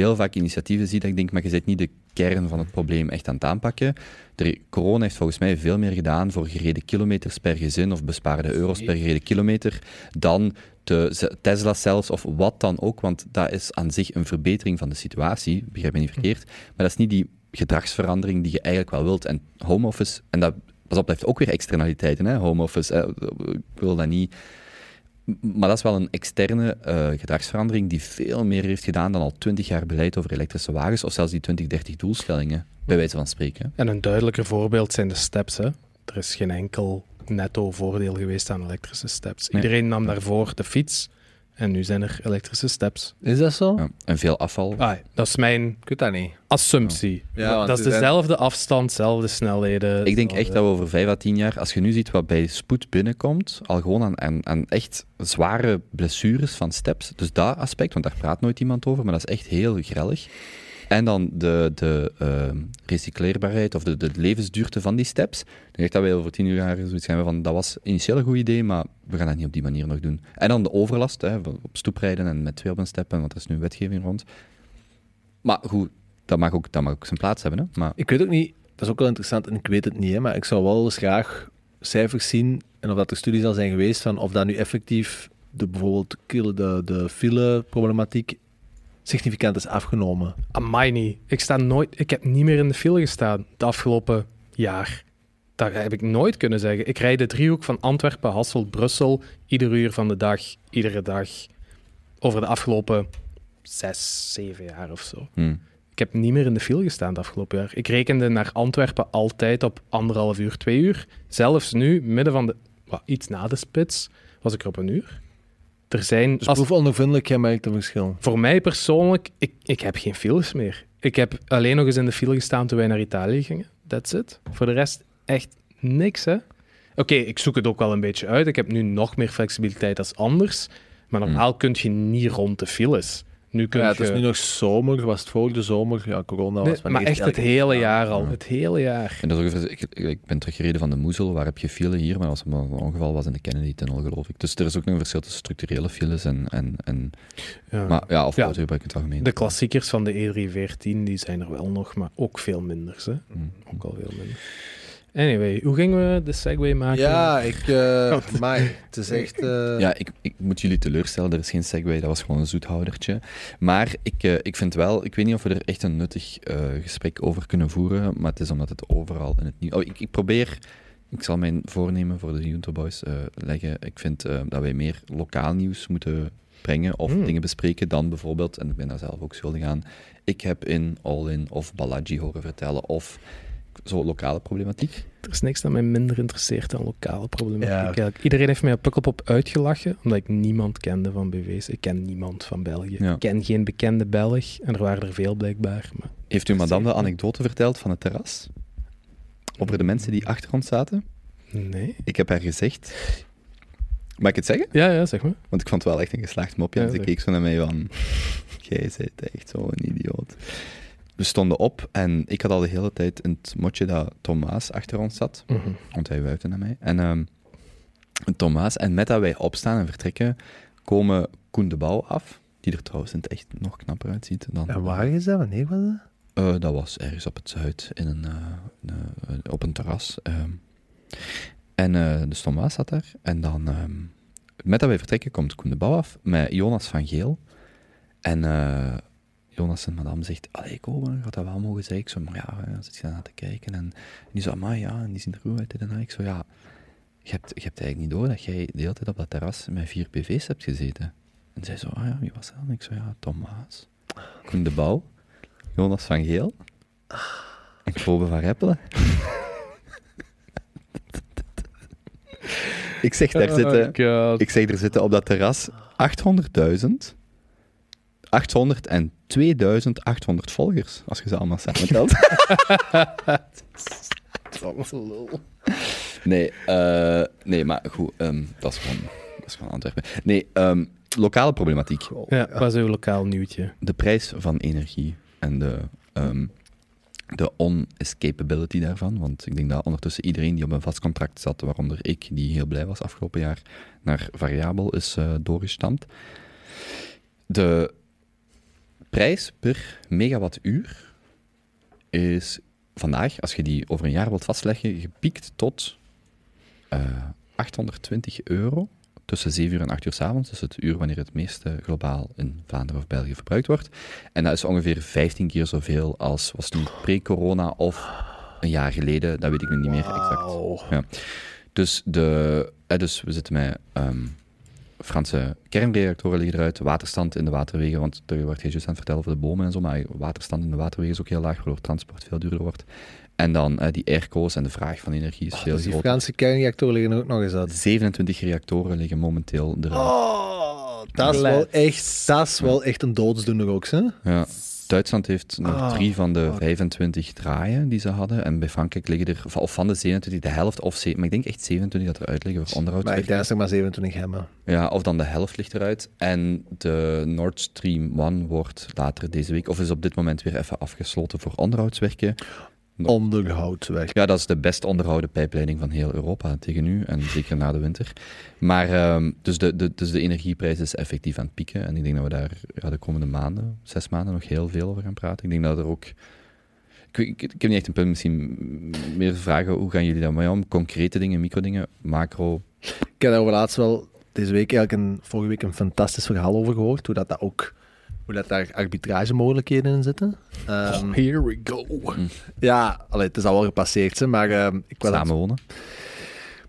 heel vaak initiatieven zie dat ik denk, maar je zit niet de kern van het probleem echt aan het aanpakken. De, corona heeft volgens mij veel meer gedaan voor gereden kilometers per gezin of bespaarde euro's per gereden kilometer dan de Tesla zelfs of wat dan ook, want dat is aan zich een verbetering van de situatie, begrijp me niet verkeerd, maar dat is niet die gedragsverandering die je eigenlijk wel wilt. En home office, en dat, pas op, dat heeft ook weer externaliteiten, hè, home office. eh, ik wil dat niet... Maar dat is wel een externe eh, gedragsverandering die veel meer heeft gedaan dan al twintig jaar beleid over elektrische wagens, of zelfs die 2030 doelstellingen, bij wijze van spreken.
En een duidelijker voorbeeld zijn de steps. Hè. Er is geen enkel netto voordeel geweest aan elektrische steps.
Nee.
Iedereen nam daarvoor de fiets en nu zijn er elektrische steps.
Is dat zo?
Ja, en veel afval.
Ah, dat is mijn
Ik weet dat niet.
assumptie.
Ja, want
dat is
zijn-
dezelfde afstand, dezelfde snelheden.
Ik denk echt dat we over vijf à tien jaar, als je nu ziet wat bij spoed binnenkomt, al gewoon aan, aan, aan echt zware blessures van steps, dus dat aspect, want daar praat nooit iemand over, maar dat is echt heel grellig. En dan de, de eh, recycleerbaarheid of de, de levensduurte van die steps. Ik denk dat wij over tien jaar zoiets hebben van, dat was initieel een goed idee, maar we gaan dat niet op die manier nog doen. En dan de overlast, hè, op stoep rijden en met twee op een step, want er is nu wetgeving rond. Maar goed, dat mag ook, dat mag ook zijn plaats hebben. Hè? Maar
Ik weet ook niet, dat is ook wel interessant en ik weet het niet, hè, maar ik zou wel eens graag cijfers zien en of dat er studies al zijn geweest van of dat nu effectief de, bijvoorbeeld de, de file-problematiek significant is afgenomen.
Amai niet. Ik, sta nooit, ik heb niet meer in de file gestaan het afgelopen jaar. Dat heb ik nooit kunnen zeggen. Ik rijd de driehoek van Antwerpen, Hasselt, Brussel, ieder uur van de dag, iedere dag, over de afgelopen zes, zeven jaar of zo.
hm.
Ik heb niet meer in de file gestaan het afgelopen jaar. Ik rekende naar Antwerpen altijd op anderhalf uur, twee uur. Zelfs nu, midden van de, wat, iets na de spits, was ik er op een uur. Er zijn...
Dus
als-
proefondervindelijk, jij merkt een verschil.
voor mij persoonlijk, ik, ik heb geen files meer. Ik heb alleen nog eens in de file gestaan toen wij naar Italië gingen. That's it. Voor de rest echt niks, hè. Oké, ik zoek het ook wel een beetje uit. Ik heb nu nog meer flexibiliteit als anders. Maar normaal kun je niet rond de files. Nu kun
Ja, het
je...
is nu nog zomer, was het voor de zomer? Ja, corona
Nee,
was
maar echt het hele
Ja.
jaar al.
Ja.
Het hele jaar.
En dat is ook even, ik, ik ben teruggereden van de Moezel, waar heb je file hier, maar als er een ongeval was in de Kennedy-tunnel, geloof ik. Dus er is ook nog een verschil tussen structurele files en... en, en
Ja.
maar ja, of
Ja.
in het algemeen.
De klassiekers van de E314 die zijn er wel nog, maar ook veel minder. Hè?
Mm.
Ook al veel minder. Anyway, hoe gingen we de segue maken?
Ja, ik... eh maar het is echt... eh,
Ja, ik, ik moet jullie teleurstellen, er is geen segway, dat was gewoon een zoethoudertje. Maar ik, eh, ik vind wel, ik weet niet of we er echt een nuttig eh, gesprek over kunnen voeren, maar het is omdat het overal in het nieuws... Oh, ik, ik probeer, ik zal mijn voornemen voor de Junto Boys eh, leggen. Ik vind eh, dat wij meer lokaal nieuws moeten brengen of
Hmm.
dingen bespreken dan bijvoorbeeld, en ik ben daar zelf ook schuldig aan, ik heb in All In of Balaji horen vertellen of zo lokale problematiek.
Er is niks dat mij minder interesseert dan lokale problematiek.
Ja.
eigenlijk. Iedereen heeft mij op Pukkelpop uitgelachen, omdat ik niemand kende van BV's. Ik ken niemand van België.
Ja.
Ik ken geen bekende Belg, en er waren er veel blijkbaar. Maar...
Heeft u madame de anekdote verteld van het terras? Over de mensen die achter ons zaten?
Nee?
Ik heb haar gezegd... Mag ik het zeggen?
Ja, ja, zeg maar.
Want ik vond het wel echt een geslaagd mopje.
Ja,
en ze
zeg.
keek zo naar mij van... Jij bent echt zo'n idioot. We stonden op en ik had al de hele tijd in het motje dat Thomas achter ons zat.
Mhm.
Want hij wuifde naar mij. En ehm, Thomas, en met dat wij opstaan en vertrekken, komen Koen de Bouw af. Die er trouwens in het echt nog knapper uitziet dan...
En waar is dat? Wanneer was dat?
Eh, dat was ergens op het zuid, in een, eh, een, eh, op een terras. ehm. en dus Thomas zat daar. En dan, ehm, met dat wij vertrekken, komt Koen de Bouw af met Jonas van Geel. En eh, Jonas en madame zegt, allee, ik had dat wel mogen zeggen. Ik zo, maar ja, dan zit je daarna te kijken. En die zo, maar ja, en die zien er goed uit. en. Ik zo, ja, je hebt, je hebt eigenlijk niet door dat jij de hele tijd op dat terras met vier PV's hebt gezeten. En zij zo, ah ja, wie was dat? En ik zo, ja, Thomas. Koen de Bouw. Jonas van Geel. En Kobe van Reppelen. ik zeg daar zitten...
Oh, God.
Ik zeg er zitten op dat terras 800.000, 800 en 2800 volgers, als je ze allemaal samen telt. nee, eh, nee, maar goed, ehm, dat, is gewoon, dat is gewoon Antwerpen. Nee, ehm, lokale problematiek.
Ja, wat is uw lokaal nieuwtje?
De prijs van energie en de, ehm, de on-escapability daarvan. Want ik denk dat ondertussen iedereen die op een vast contract zat, waaronder ik, die heel blij was afgelopen jaar, naar variabel is eh, doorgestampt. De prijs per megawattuur is vandaag, als je die over een jaar wilt vastleggen, gepiekt tot eh, 820 euro tussen 7 uur en 8 uur s avonds. Dus het uur wanneer het meeste globaal in Vlaanderen of België verbruikt wordt. En dat is ongeveer 15 keer zoveel als was toen pre-corona of een jaar geleden. Dat weet ik nu niet meer exact. Dus, de, eh, dus we zitten met ehm, Franse kernreactoren liggen eruit, waterstand in de waterwegen, want er wordt hij juist aan het vertellen over de bomen en zo, maar waterstand in de waterwegen is ook heel laag, waardoor transport veel duurder wordt. En dan eh, die airco's en de vraag van energie is veel
Dus die
groter.
Franse kernreactoren liggen er ook nog eens uit.
27 reactoren liggen momenteel eruit.
Oh, dat is wel echt, dat is wel echt een doodsdoener ook, hè?
Ja. Duitsland heeft nog
Ah,
drie van de
fuck.
25 draaien die ze hadden. En bij Frankrijk liggen er, of van de 27, de helft of ze, maar ik denk echt 27 dat eruit liggen voor onderhoud.
Maar ik denk dat ze maar 27 hebben.
Ja, of dan de helft ligt eruit. En de Nord Stream 1 wordt later deze week, of is op dit moment weer even afgesloten voor onderhoudswerken.
Onderhoudswerk.
Ja, dat is de best onderhouden pijpleiding van heel Europa tegen nu, en zeker na de winter. Maar ehm, dus, de, de, dus de energieprijs is effectief aan het pieken. En ik denk dat we daar ja, de komende maanden, zes maanden, nog heel veel over gaan praten. Ik denk dat er ook... Ik, ik heb niet echt een punt, misschien meer vragen, hoe gaan jullie daarmee om? Concrete dingen, microdingen, macro...
Ik heb daar laatst wel deze week, eigenlijk een, vorige week, een fantastisch verhaal over gehoord. Hoe dat, dat ook, hoe dat daar arbitragemogelijkheden in zitten. Ehm,
Here we go.
ja, allee, het is al wel gepasseerd, hè, maar ehm, ik was aan het-
Samenwonen.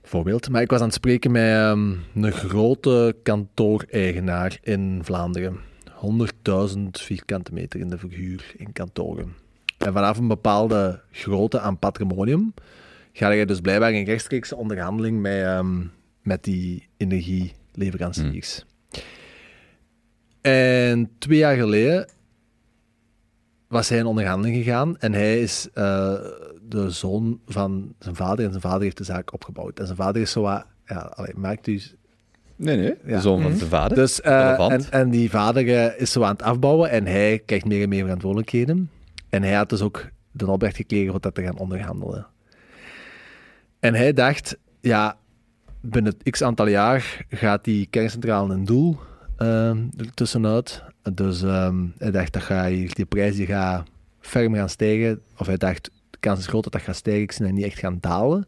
bijvoorbeeld. Maar ik was aan het spreken met ehm, een grote kantooreigenaar in Vlaanderen. 100.000 vierkante meter in de verhuur in kantoren. En vanaf een bepaalde grootte aan patrimonium ga je dus blijkbaar in rechtstreekse onderhandeling met, ehm, met die energieleveranciers. En twee jaar geleden was hij in onderhandeling gegaan en hij is eh, de zoon van zijn vader en zijn vader heeft de zaak opgebouwd. En zijn vader is zo wat, ja, allee, maakt u...
Nee, nee.
Ja.
De zoon van
Mhm.
zijn vader.
Dus, eh,
Relevant.
en, en die vader eh, is zo aan het afbouwen en hij krijgt meer en meer verantwoordelijkheden. En hij had dus ook de opdracht gekregen om dat te gaan onderhandelen. En hij dacht, ja, binnen x aantal jaar gaat die kerncentrale een doel er tussenuit. Dus ehm, hij dacht, dat ga, hier- die prijs die gaat ferm gaan stijgen. Of hij dacht, de kans is groot dat dat gaat stijgen. Ik zie dat niet echt gaan dalen.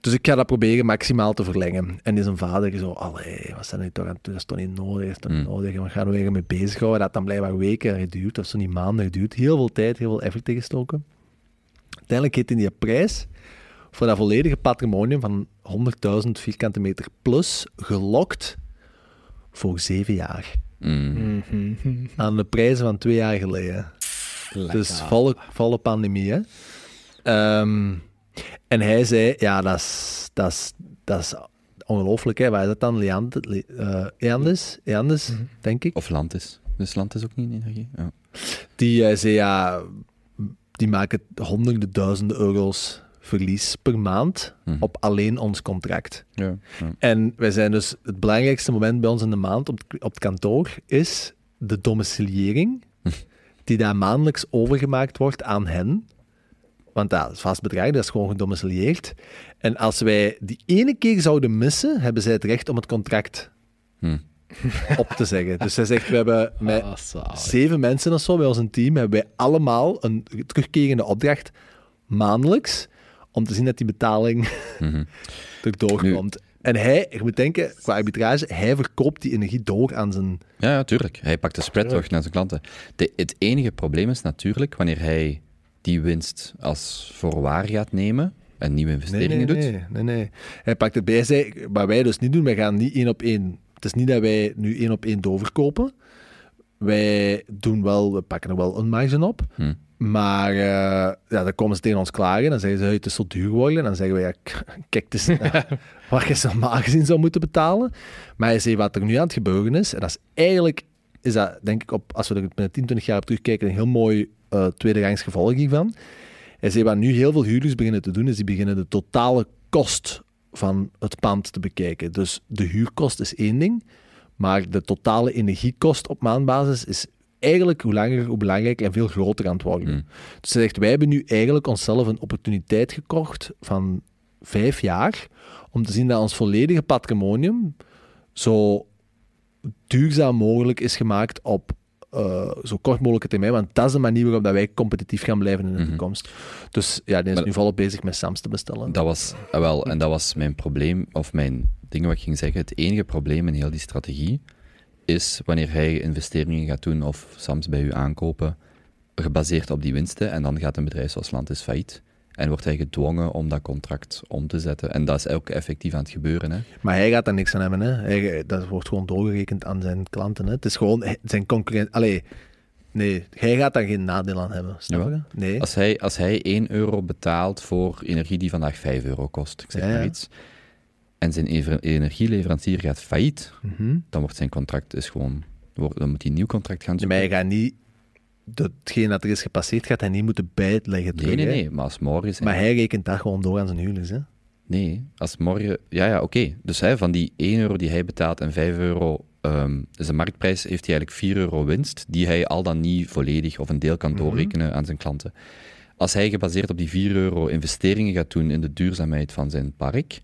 Dus ik ga dat proberen maximaal te verlengen. En is een vader zo, allee, wat zijn nu toch aan het doen? Dat is toch niet nodig, dat is toch niet
Mm.
nodig. En we gaan er weer mee bezighouden. Dat dan blijkbaar weken geduurd, of zo niet maanden geduurd. Heel veel tijd, heel veel effort ingestoken. Uiteindelijk heeft hij die prijs voor dat volledige patrimonium van 100.000 vierkante meter plus gelokt voor zeven jaar.
Mm.
Mhm.
Aan de prijzen van twee jaar geleden. Dus volle, volle pandemie, hè. Ehm, en hij zei, ja, dat is, dat is, dat is ongelooflijk, hè. Waar is dat dan? Leand, Le,
Mhm.
denk ik.
Of land is. Dus land is ook niet in energie. Ja.
Die eh, zei, ja, die maken honderden duizenden euro's verlies per maand
Mhm.
op alleen ons contract.
Ja, ja.
En wij zijn dus, het belangrijkste moment bij ons in de maand op, op het kantoor is de domiciliering, die daar maandelijks overgemaakt wordt aan hen. Want dat is vast bedrag, dat is gewoon gedomicilieerd. En als wij die ene keer zouden missen, hebben zij het recht om het contract
Hm.
op te zeggen. Dus zij zegt, we hebben met
Ah,
zeven mensen of zo bij ons een team, hebben wij allemaal een terugkerende opdracht maandelijks om te zien dat die betaling
Mhm.
erdoor
Nu-
komt. En hij, je moet denken, qua arbitrage, hij verkoopt die energie door aan zijn...
Ja, ja, tuurlijk. Hij pakt de spread terug naar zijn klanten. De, het enige probleem is natuurlijk wanneer hij die winst als voorwaar gaat nemen en nieuwe investeringen
nee,
doet.
nee, nee, nee. Hij pakt het bij. Wat wij dus niet doen, wij gaan niet één op één... Het is niet dat wij nu één op één doorverkopen. Wij doen wel, we pakken er wel een marge op.
Hm.
Maar eh, ja, dan komen ze tegen ons klagen. Dan zeggen ze, "Hey, het is zo duur geworden. En dan zeggen we, ja, kijk, het is ja, wat je normaal gezien zou moeten betalen. Maar hij zei, wat er nu aan het gebeuren is, en dat is eigenlijk, is dat denk ik, op, als we er binnen 10, 20 jaar op terugkijken, een heel mooi eh tweede rangs gevolg hiervan. Hij zei, wat nu heel veel huurders beginnen te doen, is die beginnen de totale kost van het pand te bekijken. Dus de huurkost is één ding, maar de totale energiekost op maandbasis is eigenlijk hoe langer hoe belangrijker en veel groter aan het worden.
Hmm.
Dus hij zegt, wij hebben nu eigenlijk onszelf een opportuniteit gekocht van vijf jaar om te zien dat ons volledige patrimonium zo duurzaam mogelijk is gemaakt op eh, zo kort mogelijke termijn, want dat is de manier waarop dat wij competitief gaan blijven in de
Mhm.
toekomst. Dus ja, die is
Maar-
nu volop bezig met Sams te bestellen.
Dat was, ah, wel, en dat was mijn probleem, of mijn ding wat ik ging zeggen. Het enige probleem in heel die strategie is wanneer hij investeringen gaat doen of soms bij u aankopen, gebaseerd op die winsten, en dan gaat een bedrijf zoals Landis failliet. En wordt hij gedwongen om dat contract om te zetten. En dat is ook effectief aan het gebeuren. Hè.
Maar hij gaat daar niks aan hebben. Hè. Hij, dat wordt gewoon doorgerekend aan zijn klanten. Hè. Het is gewoon hij- zijn concurrent. Allee, nee, hij gaat daar geen nadeel aan hebben. Snap je? Nee.
Als hij, als hij 1 euro betaalt voor energie die vandaag 5 euro kost, ik zeg
Ja,
maar
ja.
En zijn ever- energieleverancier gaat failliet,
Mhm.
dan wordt zijn contract is gewoon, wordt- dan moet hij een nieuw contract gaan zoeken.
maar hij gaat niet... Datgene dat er is gepasseerd, gaat hij niet moeten bijleggen terug.
Nee, nee,
hè.
nee, maar als morgen... zijn-
Maar hij rekent dat gewoon door aan zijn huurders. Hè.
Nee, als morgen... Ja, ja, oké. Dus hè, van die 1 euro die hij betaalt en 5 euro... ehm dus de marktprijs heeft hij eigenlijk 4 euro winst, die hij al dan niet volledig of een deel kan doorrekenen aan zijn klanten. Als hij gebaseerd op die 4 euro investeringen gaat doen in de duurzaamheid van zijn park,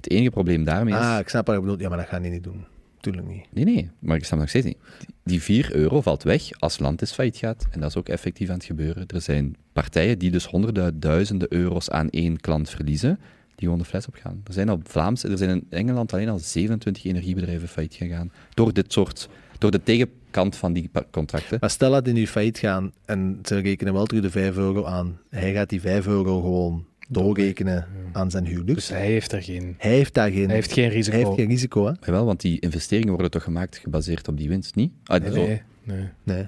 het enige probleem daarmee is...
Ah, ik snap wat je bedoelt. Ja, maar dat gaat hij niet doen. Tuurlijk niet.
Nee, nee, maar ik snap nog steeds niet. Die 4 euro valt weg als Landis failliet gaat. En dat is ook effectief aan het gebeuren. Er zijn partijen die dus honderdduizenden euro's aan één klant verliezen, die gewoon de fles opgaan. Er zijn al Vlaams, er zijn in Engeland alleen al 27 energiebedrijven failliet gegaan. Door dit soort, door de tegenkant van die contracten.
Maar stel dat die nu failliet gaan en ze rekenen wel terug de 5 euro aan. Hij gaat die 5 euro gewoon doorrekenen aan zijn huurders.
Dus hij heeft er geen,
hij heeft daar geen,
hij heeft geen risico.
hij heeft geen risico. Hè?
Jawel, want die investeringen worden toch gemaakt gebaseerd op die winst, niet? Ah,
Nee,
zo.
nee, nee.
Nee.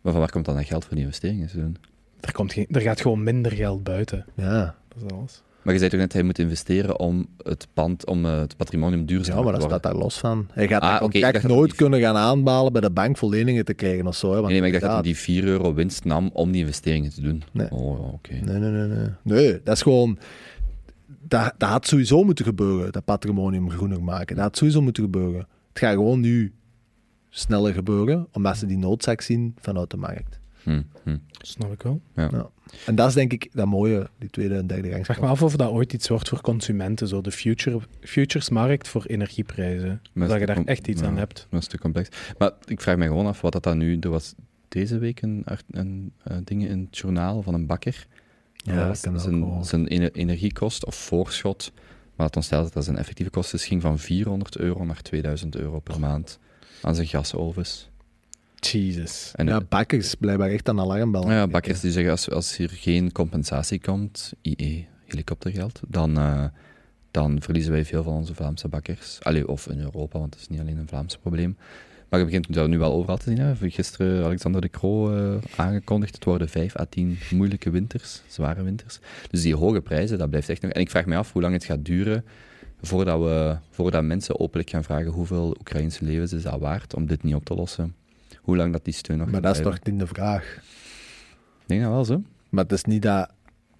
Maar van waar komt dan dat geld voor die investeringen?
Er, komt geen, er gaat gewoon minder geld buiten.
Ja.
Dat is alles.
Maar je zei toch net, hij moet investeren om het pand, om eh, het patrimonium duurzaam
Ja, maar dat
te
staat daar los van. Hij gaat
Ah, dacht dat
nooit kunnen gaan aanbalen bij de bank voor leningen te krijgen of zo. Hè,
Nee, maar ik dacht dat hij die 4 euro winst nam om die investeringen te doen.
Nee.
Oh, oké.
Nee, nee, nee, nee. Nee, dat is gewoon... Dat, dat had sowieso moeten gebeuren, dat patrimonium groener maken. Dat had sowieso moeten gebeuren. Het gaat gewoon nu sneller gebeuren, omdat ze die noodzaak zien vanuit de markt.
Hm, hm.
Snap ik wel.
En dat is denk ik dat mooie, die tweede en derde
Ik
rangs.
vraag me af of dat ooit iets wordt voor consumenten, zo de future, futuresmarkt voor energieprijzen.
Maar
dat je daar echt iets
ja.
aan hebt.
Dat is te complex. Maar ik vraag me gewoon af wat dat dan nu... Er was deze week een, een eh, ding in het journaal van een bakker.
Ja,
Dat
kan
zijn, zijn ener- energiekost of voorschot, maar het ontstelde dat dat zijn effectieve kosten is, ging van 400 euro naar 2000 euro per maand aan zijn gasovens.
Jesus.
En
Ja, bakkers blijkbaar echt aan alarmbel.
ja, bakkers die zeggen als, als hier geen compensatie komt, IE, helikoptergeld, dan, eh, dan verliezen wij veel van onze Vlaamse bakkers. Allee, of in Europa, want het is niet alleen een Vlaams probleem. Maar je begint dat nu wel overal te zien. Hè. Gisteren Alexander de Croo eh, aangekondigd, het worden 5 à 10 moeilijke winters, zware winters. Dus die hoge prijzen, dat blijft echt nog... En ik vraag me af hoe lang het gaat duren voordat, we, voordat mensen openlijk gaan vragen hoeveel Oekraïnse levens is dat waard om dit niet op te lossen. Hoe lang dat die steun nog
Maar dat is toch niet de vraag.
Ik denk dat wel zo.
Maar het is niet dat...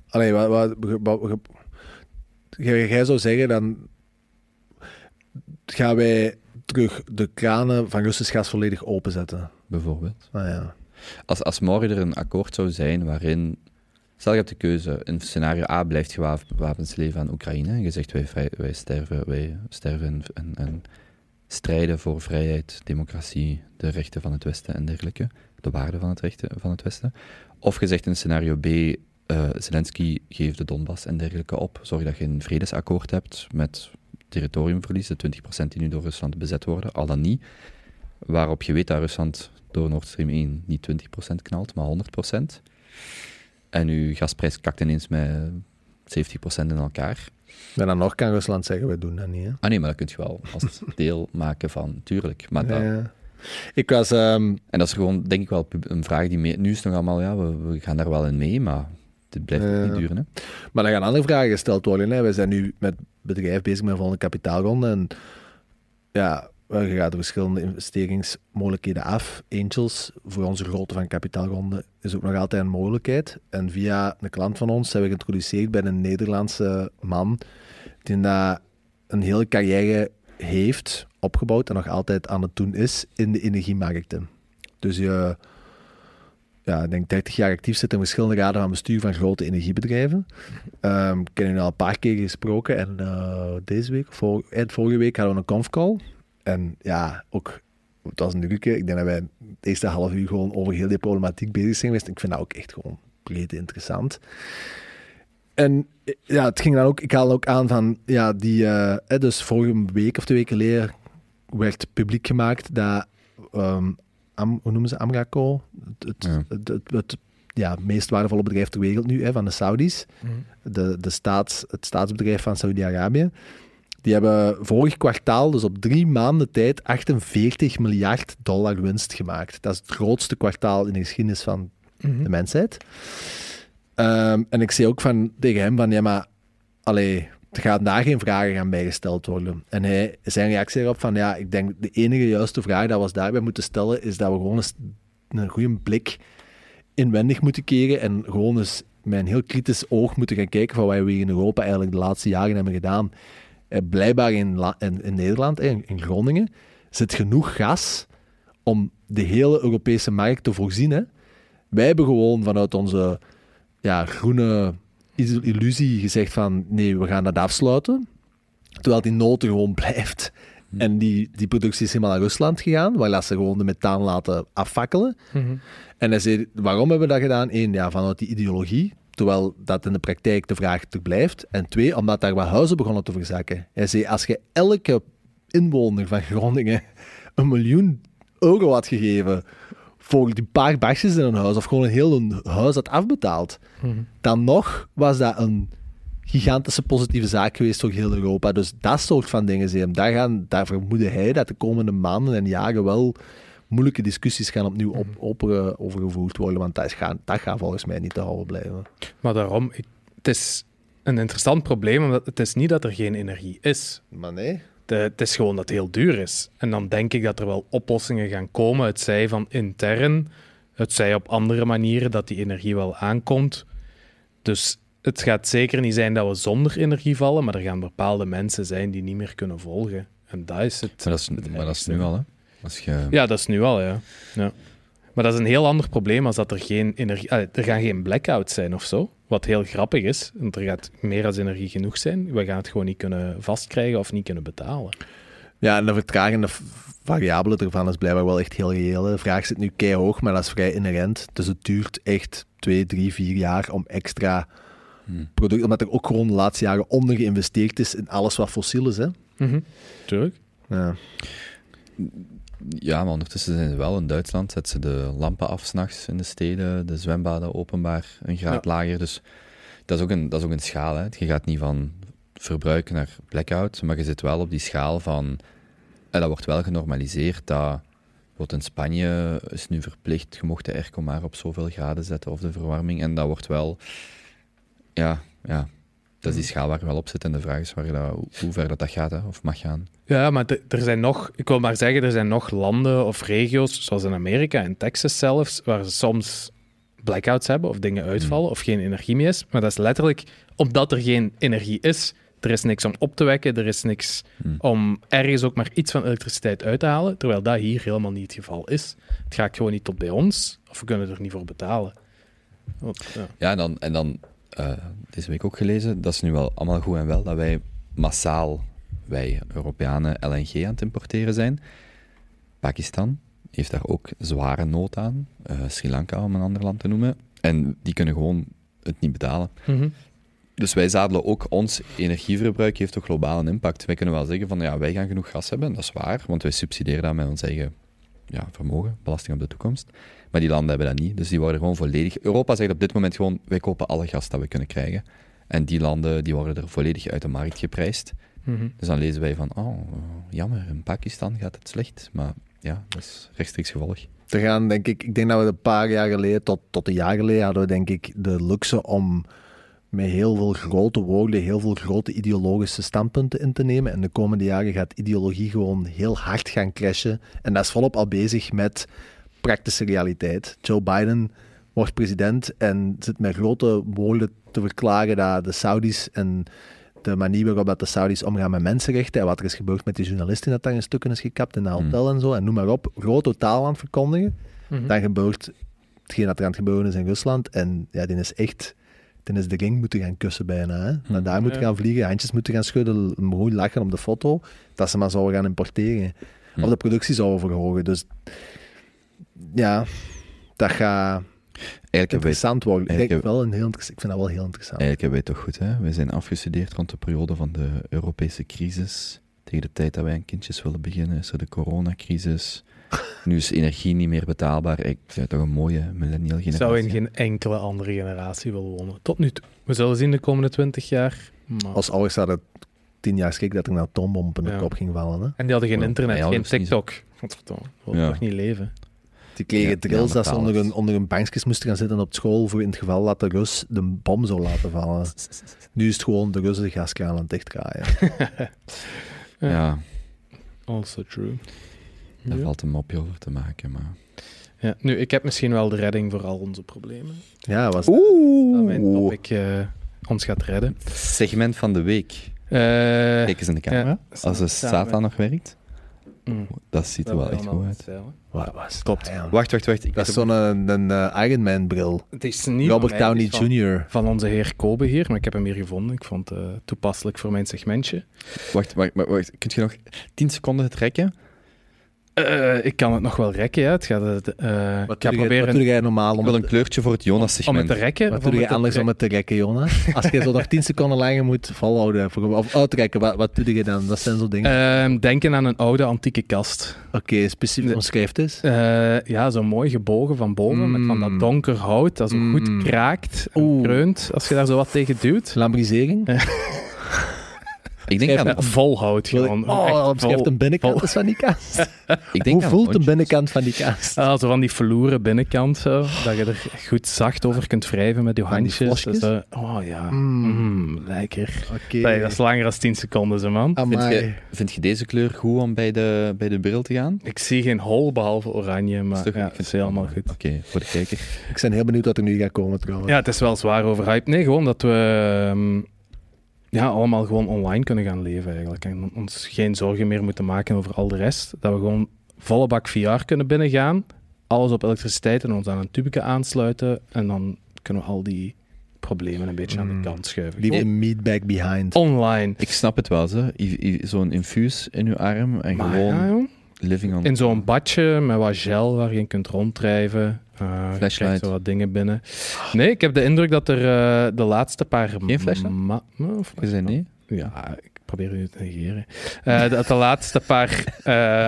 Allee, wat, wat, wat- wat- jij, zou zeggen, dan gaan wij terug de kranen van Russisch gas volledig openzetten.
Bijvoorbeeld.
Ah ja.
Als, als morgen er een akkoord zou zijn waarin. Stel je hebt de keuze. In scenario A blijft je wap- wapens leveren aan Oekraïne. En je zegt wij, wij sterven, wij sterven en, en, en strijden voor vrijheid, democratie, de rechten van het Westen en dergelijke. De waarden van het, rechten, van het Westen. Of je zegt in scenario B. eh Zelensky geeft de Donbass en dergelijke op. Zorg dat je een vredesakkoord hebt met territoriumverlies, de 20% die nu door Rusland bezet worden, al dan niet. Waarop je weet dat Rusland door Nord Stream 1 niet 20% knalt, maar 100%. En uw gasprijs kakt ineens met 70% in elkaar.
En dan nog kan Rusland zeggen, wij doen dat niet. Hè?
Ah nee, maar dat kun je wel als deel maken van, tuurlijk. Maar dat,
Ja. Ik was... ehm,
En dat is gewoon, denk ik wel, een vraag die mee, nu is het nog allemaal, ja, we, we gaan daar wel in mee, maar dit blijft niet duren. Hè?
Maar er gaan andere vragen gesteld worden. Hè. Wij zijn nu met bedrijf bezig met een volgende kapitaalronde. En ja, gaat de verschillende investeringsmogelijkheden af. Angels, voor onze grootte van kapitaalronde, is ook nog altijd een mogelijkheid. En via een klant van ons zijn we geïntroduceerd bij een Nederlandse man die daar een hele carrière heeft opgebouwd en nog altijd aan het doen is in de energiemarkten. Dus je, ja, ik denk 30 jaar actief zit in verschillende raden van bestuur van grote energiebedrijven. Ehm, ik heb nu al een paar keer gesproken en eh, deze week, eind vorige week, hadden we een confcall. En ja, ook, het was een leuke. Ik denk dat wij het eerste half uur gewoon over heel die problematiek bezig zijn geweest. Ik vind dat ook echt gewoon breed interessant. En eh, ja, het ging dan ook, ik haalde ook aan van, ja, die, eh, dus vorige week of twee weken geleden werd publiek gemaakt dat, ehm, Am, hoe noemen ze Amraco? Het, het,
Ja.
het, het- het, ja, meest waardevolle bedrijf ter wereld nu, hè, van de Saudis de, de staats, het staatsbedrijf van Saudi-Arabië. Die hebben vorig kwartaal, dus op drie maanden tijd, 48 miljard dollar winst gemaakt. Dat is het grootste kwartaal in de geschiedenis van
Mhm.
de mensheid. Ehm, en ik zei ook van, tegen hem van, ja maar, allee, er gaan daar geen vragen aan bijgesteld worden. En hij, zijn reactie erop van, ja, ik denk de enige juiste vraag dat we ons daarbij moeten stellen, is dat we gewoon eens een goede blik inwendig moeten keren en gewoon eens met een heel kritisch oog moeten gaan kijken van wat we hier in Europa eigenlijk de laatste jaren hebben gedaan. Eh, blijkbaar in, in, in Nederland, in Groningen, zit genoeg gas om de hele Europese markt te voorzien. Hè. Wij hebben gewoon vanuit onze ja, groene illusie gezegd van nee, we gaan dat afsluiten. Terwijl die nood er gewoon blijft. En die, die productie is helemaal naar Rusland gegaan, waar ze gewoon de methaan laten afvakkelen.
Mhm.
En hij zei, waarom hebben we dat gedaan? Eén, ja, vanuit die ideologie, terwijl dat in de praktijk de vraag er blijft. En twee, omdat daar wat huizen begonnen te verzakken. Hij zei, als je elke inwoner van Groningen een miljoen euro had gegeven voor die paar basjes in een huis, of gewoon een heel een huis had afbetaald,
Mhm.
dan nog was dat een gigantische positieve zaak geweest voor heel Europa. Dus dat soort van dingen, zei hem. Daar, gaan, daar vermoedde hij dat de komende maanden en jaren wel moeilijke discussies gaan opnieuw op, op, eh, overgevoerd worden, want dat, is gaan, dat gaat volgens mij niet te houden blijven.
Maar daarom, ik, het is een interessant probleem, omdat het is niet dat er geen energie is.
Maar nee.
De, het is gewoon dat het heel duur is. En dan denk ik dat er wel oplossingen gaan komen. Het zij van intern, het zij op andere manieren dat die energie wel aankomt. Dus het gaat zeker niet zijn dat we zonder energie vallen, maar er gaan bepaalde mensen zijn die niet meer kunnen volgen. En dat is het.
Maar dat is,
het
maar dat is
ergste.
nu al, hè? Als je...
Ja, dat is nu al, ja. ja. Maar dat is een heel ander probleem als dat er geen energie... er gaan geen blackouts zijn of zo. Wat heel grappig is, want er gaat meer als energie genoeg zijn. We gaan het gewoon niet kunnen vastkrijgen of niet kunnen betalen.
Ja, en de vertragende variabele ervan is blijkbaar wel echt heel reëel. De vraag zit nu keihog, maar dat is vrij inherent. Dus het duurt echt twee, drie, vier jaar om extra
Hmm.
producten... Omdat er ook gewoon de laatste jaren onder geïnvesteerd is in alles wat fossiel is. Hè?
Tuurlijk.
Ja.
Ja, maar ondertussen zijn ze wel in Duitsland. Zetten ze de lampen af s'nachts in de steden, de zwembaden openbaar een graad lager. Dus dat is ook een, dat is ook een schaal. Hè. Je gaat niet van verbruik naar blackout, maar je zit wel op die schaal van. En dat wordt wel genormaliseerd. Dat, bijvoorbeeld in Spanje is nu verplicht, je mocht de airco maar op zoveel graden zetten of de verwarming. En dat wordt wel. Ja, ja. Dat is die schaal waar je wel op zit. En de vraag is waar je dat, hoe- ver dat, dat gaat, hè, of mag gaan.
Ja, maar er zijn nog... Ik wil maar zeggen, er zijn nog landen of regio's, zoals in Amerika en Texas zelfs, waar ze soms blackouts hebben of dingen uitvallen of geen energie meer is. Maar dat is letterlijk omdat er geen energie is. Er is niks om op te wekken, er is niks
Hmm.
om ergens ook maar iets van elektriciteit uit te halen, terwijl dat hier helemaal niet het geval is. Het gaat gewoon niet tot bij ons, of we kunnen er niet voor betalen. Want, ja.
Ja, en dan, en dan eh, deze week ook gelezen, dat is nu wel allemaal goed en wel dat wij massaal, wij Europeanen, LNG aan het importeren zijn. Pakistan heeft daar ook zware nood aan, eh, Sri Lanka om een ander land te noemen. En die kunnen gewoon het niet betalen.
Mhm.
Dus wij zadelen ook ons energieverbruik heeft toch globaal een impact. Wij kunnen wel zeggen van ja, wij gaan genoeg gas hebben, dat is waar, want wij subsidiëren dat met ons eigen ja, vermogen, belasting op de toekomst. Maar die landen hebben dat niet, dus die worden gewoon volledig... Europa zegt op dit moment gewoon, wij kopen alle gas dat we kunnen krijgen. En die landen die worden er volledig uit de markt geprijsd.
Mhm.
Dus dan lezen wij van, oh, jammer, in Pakistan gaat het slecht. Maar ja, dat is rechtstreeks gevolg.
Er gaan, denk ik, ik denk dat we een paar jaar geleden, tot, tot een jaar geleden, hadden we denk ik de luxe om met heel veel grote woorden, heel veel grote ideologische standpunten in te nemen. En de komende jaren gaat ideologie gewoon heel hard gaan crashen. En dat is volop al bezig met praktische realiteit. Joe Biden wordt president en zit met grote woorden te verklaren dat de Saudis en de manier waarop dat de Saudis omgaan met mensenrechten en wat er is gebeurd met die journalisten dat daar een stukken is gekapt in een hotel en zo, en noem maar op, grote taal aan het verkondigen.
Mhm.
Dan gebeurt hetgeen dat er aan het gebeuren is in Rusland. En ja, die is echt... Die is de ring moeten gaan kussen bijna. Hè? Naar daar moeten
Ja.
gaan vliegen, handjes moeten gaan schudden, mooi lachen op de foto, dat ze maar zouden gaan importeren.
Hm.
Of de productie zouden verhogen. Dus ja, dat gaat
Eigenlijk hebben wij,
interessant worden. Ik, denk wel een heel, ik vind dat wel heel interessant.
eigenlijk hebben wij het toch goed, hè? Wij zijn afgestudeerd rond de periode van de Europese crisis. Tegen de tijd dat wij aan kindjes willen beginnen, is er de coronacrisis. Nu is energie niet meer betaalbaar. Ik het toch een mooie millennial
Ik
generatie.
zou in geen enkele andere generatie willen wonen. Tot nu toe. We zullen zien de komende twintig jaar. Maar-
Als ouders hadden tien jaar schrik dat er een atoombom op hun
Ja.
kop ging vallen. Hè?
En die hadden geen internet, geen. TikTok. Godverdomme, dat wil
Ja.
toch niet leven?
Die kregen
Ja,
drills dat ze onder hun, onder hun bankjes moesten gaan zitten op school voor in het geval dat de Rus de bom zou laten vallen. Nu is het gewoon de Russen de gaskraan aan het dichtdraaien.
Ja,
Also true.
daar
Ja.
valt een mopje over te maken. Maar...
Ja, nu, ik heb misschien wel de redding voor al onze problemen.
Ja, was
Dat mijn topic eh, ons gaat redden.
Segment van de week.
Eh,
Kijk eens in de camera.
ja.
Als de Satan nog werkt,
Mm.
dat ziet er wel
we
echt goed uit.
Wat was
Klopt.
ja?
Wacht, wacht, wacht. Ik
Dat is
heb-
zo'n een, een, eh, Iron Man bril.
Het is niet
Robert
mij,
Downey
van-
Jr.
Van onze heer Kobe hier, maar ik heb hem hier gevonden. Ik vond het eh, toepasselijk voor mijn segmentje.
Wacht, wacht, wacht, wacht. Kun je nog 10 seconden het
Eh, ik kan het nog wel rekken, ja. Het gaat, het, eh, ik
Wat
ga
doe, jij, wat
proberen
doe jij normaal
Ik
om
wil
het,
een kleurtje voor het
om het
Jonas-segment.
te rekken.
wat doe jij
te
anders om het te rekken, Jonas? Als je zo nog 10 seconden langer moet volhouden voor- of uitrekken, wat, wat doe je dan? Dat zijn zo dingen.
Ehm, denken aan een oude antieke kast.
Oké, specifiek
de-
omschrijft is.
Eh, ja, zo mooi gebogen van boven, met van
Mm.
dat donker hout, dat zo goed
Mm.
kraakt en kreunt als je daar zo wat tegen duwt.
Lambrisering?
Ik denk aan,
volhoud gewoon.
Oh,
vol-
de binnenkant
vol-
eens van die kaas.
ik denk
Hoe voelt de binnenkant van die kaas?
Ah, zo van die verloren binnenkant, zo, dat je er goed zacht over kunt wrijven met je handjes. Zo, oh ja,
Mm.
Mm, lekker.
Oké.
Nee, dat is langer dan 10 seconden, zo, man.
Vind je, vind je deze kleur goed om bij de, bij de bril te gaan?
Ik zie geen hol behalve oranje, maar
Is toch-
ja,
ik
het
vind
is helemaal goed.
Oké, voor de kijker.
Ik ben heel benieuwd wat er nu gaat komen trouwens.
Ja, het is wel zwaar overhyped. Nee, gewoon dat we ehm, ja, allemaal gewoon online kunnen gaan leven eigenlijk. En ons geen zorgen meer moeten maken over al de rest. Dat we gewoon volle bak VR kunnen binnengaan. Alles op elektriciteit en ons aan een tubeke aansluiten. En dan kunnen we al die problemen een beetje aan de kant schuiven.
Leave the meat back behind.
online.
Ik snap het wel, I- Zo'n infuus in uw arm en
Maar
gewoon
ja,
living on...
in zo'n badje met wat gel waar je in kunt ronddrijven. Eh,
Flashlight.
wat dingen binnen. Nee, ik heb de indruk dat er eh, de laatste paar...
Geen flashlight? Je zei nee?
Ja, ik probeer u te negeren. Eh, dat de laatste paar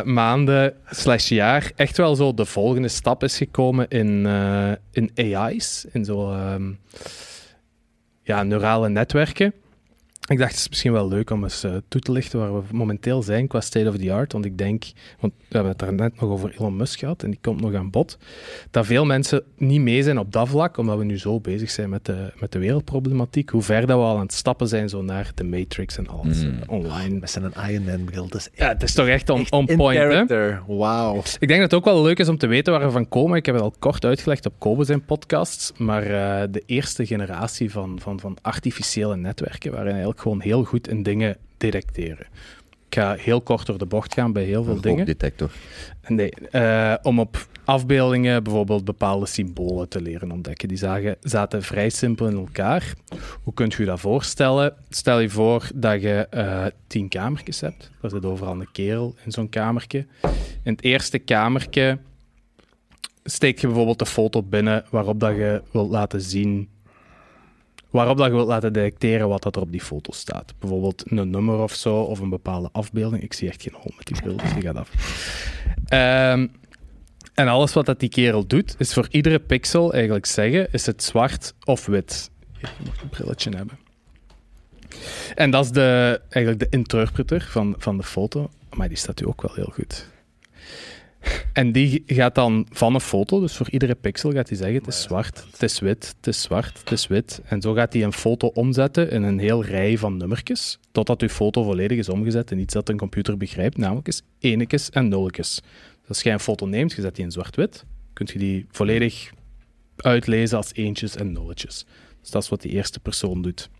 maanden slash jaar echt wel zo de volgende stap is gekomen in, in AI's, in zo ehm, ja, neurale netwerken. Ik dacht, het is misschien wel leuk om eens eh, toe te lichten waar we momenteel zijn qua state of the art. Want ik denk, want we hebben het daar net nog over Elon Musk gehad en die komt nog aan bod, dat veel mensen niet mee zijn op dat vlak, omdat we nu zo bezig zijn met de, met de wereldproblematiek. Hoe ver dat we al aan het stappen zijn zo naar de Matrix en alles
Mm.
eh, online.
Met zijn Iron Man bril.
Ja, het is toch echt on,
echt
on
in
point, hè?
character. Wauw.
Ik denk dat het ook wel leuk is om te weten waar we van komen. Ik heb het al kort uitgelegd op Kobe zijn podcasts. Maar eh, de eerste generatie van, van, van artificiële netwerken waren eigenlijk gewoon heel goed in dingen detecteren. Ik ga heel kort door de bocht gaan bij heel veel
Een
dingen.
rookdetector.
Nee, eh, om op afbeeldingen bijvoorbeeld bepaalde symbolen te leren ontdekken. Die zagen, zaten vrij simpel in elkaar. Hoe kunt je dat voorstellen? Stel je voor dat je eh, tien kamertjes hebt. Daar zit overal een kerel in zo'n kamertje. In het eerste kamertje steek je bijvoorbeeld de foto binnen waarop dat je wilt laten zien... Waarop dat je wilt laten detecteren wat dat er op die foto staat. Bijvoorbeeld een nummer of zo, of een bepaalde afbeelding. Ik zie echt geen hol met die dus die gaat af. Ehm, en alles wat dat die kerel doet, is voor iedere pixel eigenlijk zeggen, is het zwart of wit. Je mag een brilletje hebben. En dat is de, eigenlijk de interpreter van, van de foto. Maar die staat u ook wel heel goed. En die gaat dan van een foto, dus voor iedere pixel gaat hij zeggen: het is zwart, het is wit, het is zwart, het is wit. En zo gaat hij een foto omzetten in een heel rij van nummertjes, totdat uw foto volledig is omgezet in iets dat een computer begrijpt, namelijk is enetjes en nulletjes. Dus als jij een foto neemt, je zet die in zwart-wit, kun je die volledig uitlezen als eentjes en nulletjes. Dus dat is wat die eerste persoon doet.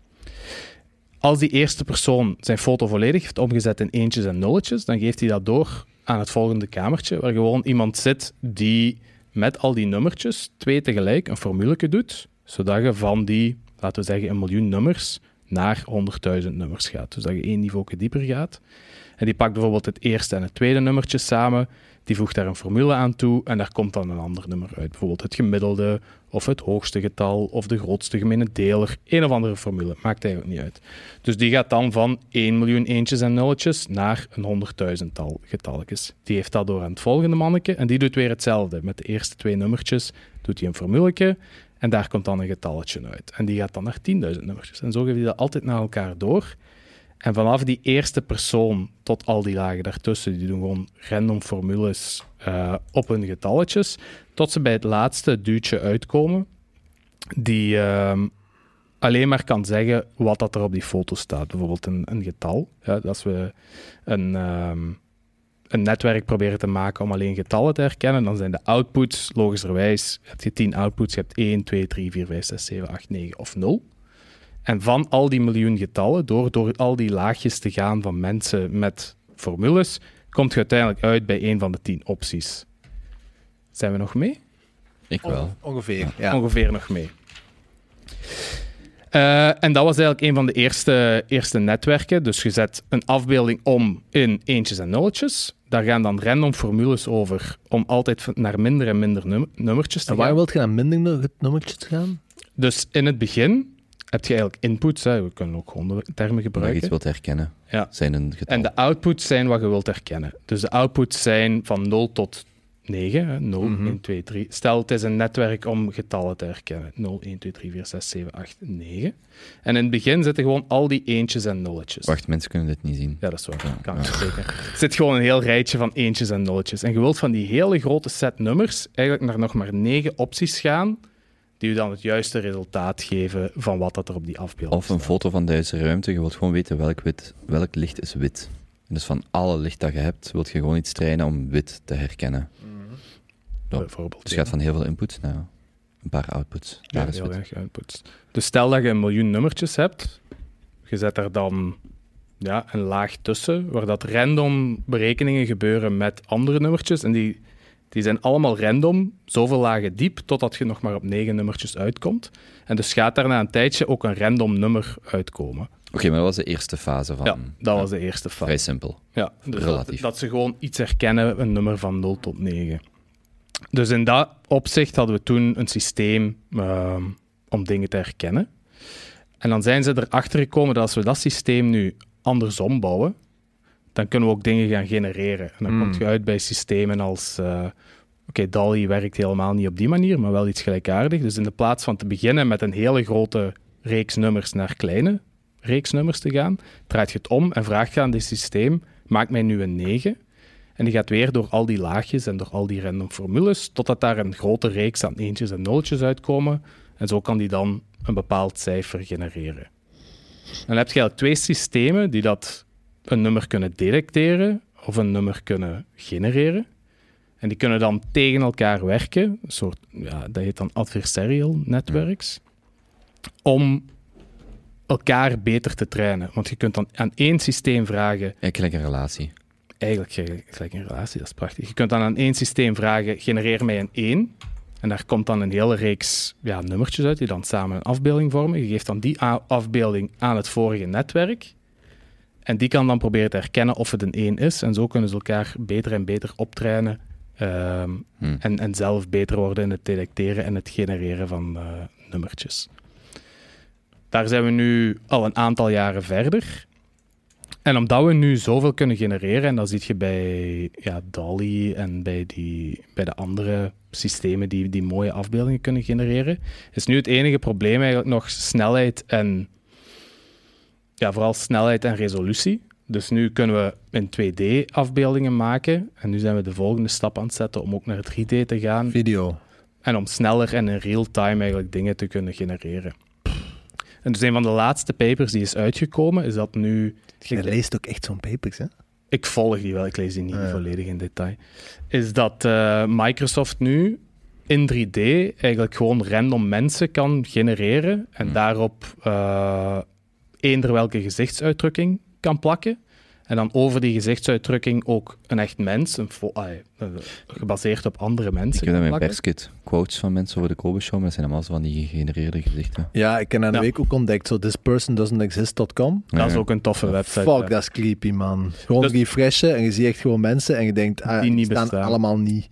Als die eerste persoon zijn foto volledig heeft omgezet in eentjes en nulletjes, dan geeft hij dat door aan het volgende kamertje, waar gewoon iemand zit die met al die nummertjes twee tegelijk een formuleke doet, zodat je van die, laten we zeggen, een miljoen nummers naar 100.000 nummers gaat. Dus dat je één niveau dieper gaat. En die pakt bijvoorbeeld het eerste en het tweede nummertje samen, die voegt daar een formule aan toe en daar komt dan een ander nummer uit. Bijvoorbeeld het gemiddelde, of het hoogste getal, of de grootste gemene deler. Een of andere formule, maakt eigenlijk niet uit. Dus die gaat dan van 1 miljoen eentjes en nulletjes naar een honderdduizendtal getalletjes. Die heeft dat door aan het volgende manneke en die doet weer hetzelfde. Met de eerste twee nummertjes doet hij een formuleke en daar komt dan een getalletje uit. En die gaat dan naar 10.000 nummertjes. En zo geeft hij dat altijd naar elkaar door. En vanaf die eerste persoon tot al die lagen daartussen, die doen gewoon random formules eh, op hun getalletjes, tot ze bij het laatste duwtje uitkomen, die ehm, alleen maar kan zeggen wat dat er op die foto staat. Bijvoorbeeld een, een getal. Ja, als we een, ehm, een netwerk proberen te maken om alleen getallen te herkennen, dan zijn de outputs logischerwijs, heb je 10 outputs, je hebt 1, 2, 3, 4, 5, 6, 7, 8, 9 of 0. En van al die miljoen getallen, door, door al die laagjes te gaan van mensen met formules, komt je uiteindelijk uit bij een van de 10 opties. Zijn we nog mee?
Ik wel.
Ongeveer, ja.
ongeveer nog mee. Eh, en dat was eigenlijk een van de eerste, eerste netwerken. Dus je zet een afbeelding om in eentjes en nulletjes. Daar gaan dan random formules over om altijd naar minder en minder num- nummertjes te
En waar
gaan.
wilt je naar minder nu- nummertjes gaan?
Dus in het begin heb je eigenlijk inputs. Hè. We kunnen ook gewoon de termen
Dat je
gebruiken.
iets wilt herkennen.
Ja.
Zijn een getal.
En de outputs zijn wat je wilt herkennen. Dus de outputs zijn van 0 tot 9, hè, 0,
Mhm.
1, 2, 3. Stel, het is een netwerk om getallen te herkennen. 0, 1, 2, 3, 4, 6, 7, 8, 9. En in het begin zitten gewoon al die eentjes en nulletjes.
Wacht, mensen kunnen dit niet zien.
Ja, dat is waar.
Ja,
Kan ik
ja.
zeker. Er zit gewoon een heel rijtje van eentjes en nulletjes. En je wilt van die hele grote set nummers eigenlijk naar nog maar negen opties gaan, die u dan het juiste resultaat geven van wat dat er op die afbeelding
Of een
staat.
foto van deze ruimte. Je wilt gewoon weten welk, wit, welk licht is wit. En dus van alle licht dat je hebt, wilt je gewoon iets trainen om wit te herkennen. Ja.
Bijvoorbeeld.
Dus je gaat van heel veel inputs naar een paar outputs.
Ja,
Daar
heel weinig outputs. Dus stel dat je een miljoen nummertjes hebt, je zet er dan ja, een laag tussen, waar dat random berekeningen gebeuren met andere nummertjes. En die, die zijn allemaal random, zoveel lagen diep, totdat je nog maar op negen nummertjes uitkomt. En dus gaat daar na een tijdje ook een random nummer uitkomen.
Oké, maar dat was de eerste fase van...
ja, dat
ja,
was de eerste fase.
Vrij simpel.
Ja, dus
Relatief.
dat ze gewoon iets herkennen, een nummer van 0 tot 9. Dus in dat opzicht hadden we toen een systeem ehm, om dingen te herkennen. En dan zijn ze erachter gekomen dat als we dat systeem nu andersom bouwen, dan kunnen we ook dingen gaan genereren. En dan
Hmm.
komt je uit bij systemen als... eh, Oké, DALI werkt helemaal niet op die manier, maar wel iets gelijkaardigs. Dus in de plaats van te beginnen met een hele grote reeks nummers naar kleine reeks nummers te gaan, draait je het om en vraagt je aan dit systeem, maak mij nu een 9. En die gaat weer door al die laagjes en door al die random formules, totdat daar een grote reeks aan eentjes en nulletjes uitkomen. En zo kan die dan een bepaald cijfer genereren. En dan heb je eigenlijk twee systemen die dat een nummer kunnen detecteren of een nummer kunnen genereren. En die kunnen dan tegen elkaar werken, een soort, ja, dat heet dan adversarial networks, om elkaar beter te trainen. Want je kunt dan aan één systeem vragen,
Ja, gelijk een relatie.
eigenlijk gelijk, een relatie, dat is prachtig. Je kunt dan aan één systeem vragen, genereer mij een 1. En daar komt dan een hele reeks ja, nummertjes uit, die dan samen een afbeelding vormen. Je geeft dan die afbeelding aan het vorige netwerk. En die kan dan proberen te herkennen of het een 1 is. En zo kunnen ze elkaar beter en beter optrainen. ehm,
Hm.
en, en zelf beter worden in het detecteren en het genereren van eh, nummertjes. Daar zijn we nu al een aantal jaren verder. En omdat we nu zoveel kunnen genereren, en dat zie je bij ja, DALI en bij, die, bij de andere systemen die, die mooie afbeeldingen kunnen genereren, is nu het enige probleem eigenlijk nog snelheid en ja, vooral snelheid en resolutie. Dus nu kunnen we in 2D afbeeldingen maken. En nu zijn we de volgende stap aan het zetten om ook naar 3D te gaan.
Video.
En om sneller en in real time eigenlijk dingen te kunnen genereren. En dus een van de laatste papers die is uitgekomen, is dat nu...
Je leest ook echt zo'n papers, hè?
Ik volg die wel, ik lees die niet
Ah, ja.
volledig in detail. Is dat eh, Microsoft nu in 3D eigenlijk gewoon random mensen kan genereren en
Hmm.
daarop eh eender welke gezichtsuitdrukking kan plakken. En dan over die gezichtsuitdrukking ook een echt mens, een eh, gebaseerd op andere
Ik
mensen
heb dat mijn perskit. Quotes van mensen over de Kobe Show, maar dat zijn allemaal zo van die gegenereerde gezichten.
Ja, ik heb aan de
Ja.
week ook ontdekt, zo thispersondoesn'texist.com.
Dat is ook een toffe website.
Fuck, dat is creepy, man. Gewoon
Dus-
refreshen en je ziet echt gewoon mensen en je denkt, ah,
Die
die,
niet
staan
bestaan.
allemaal niet.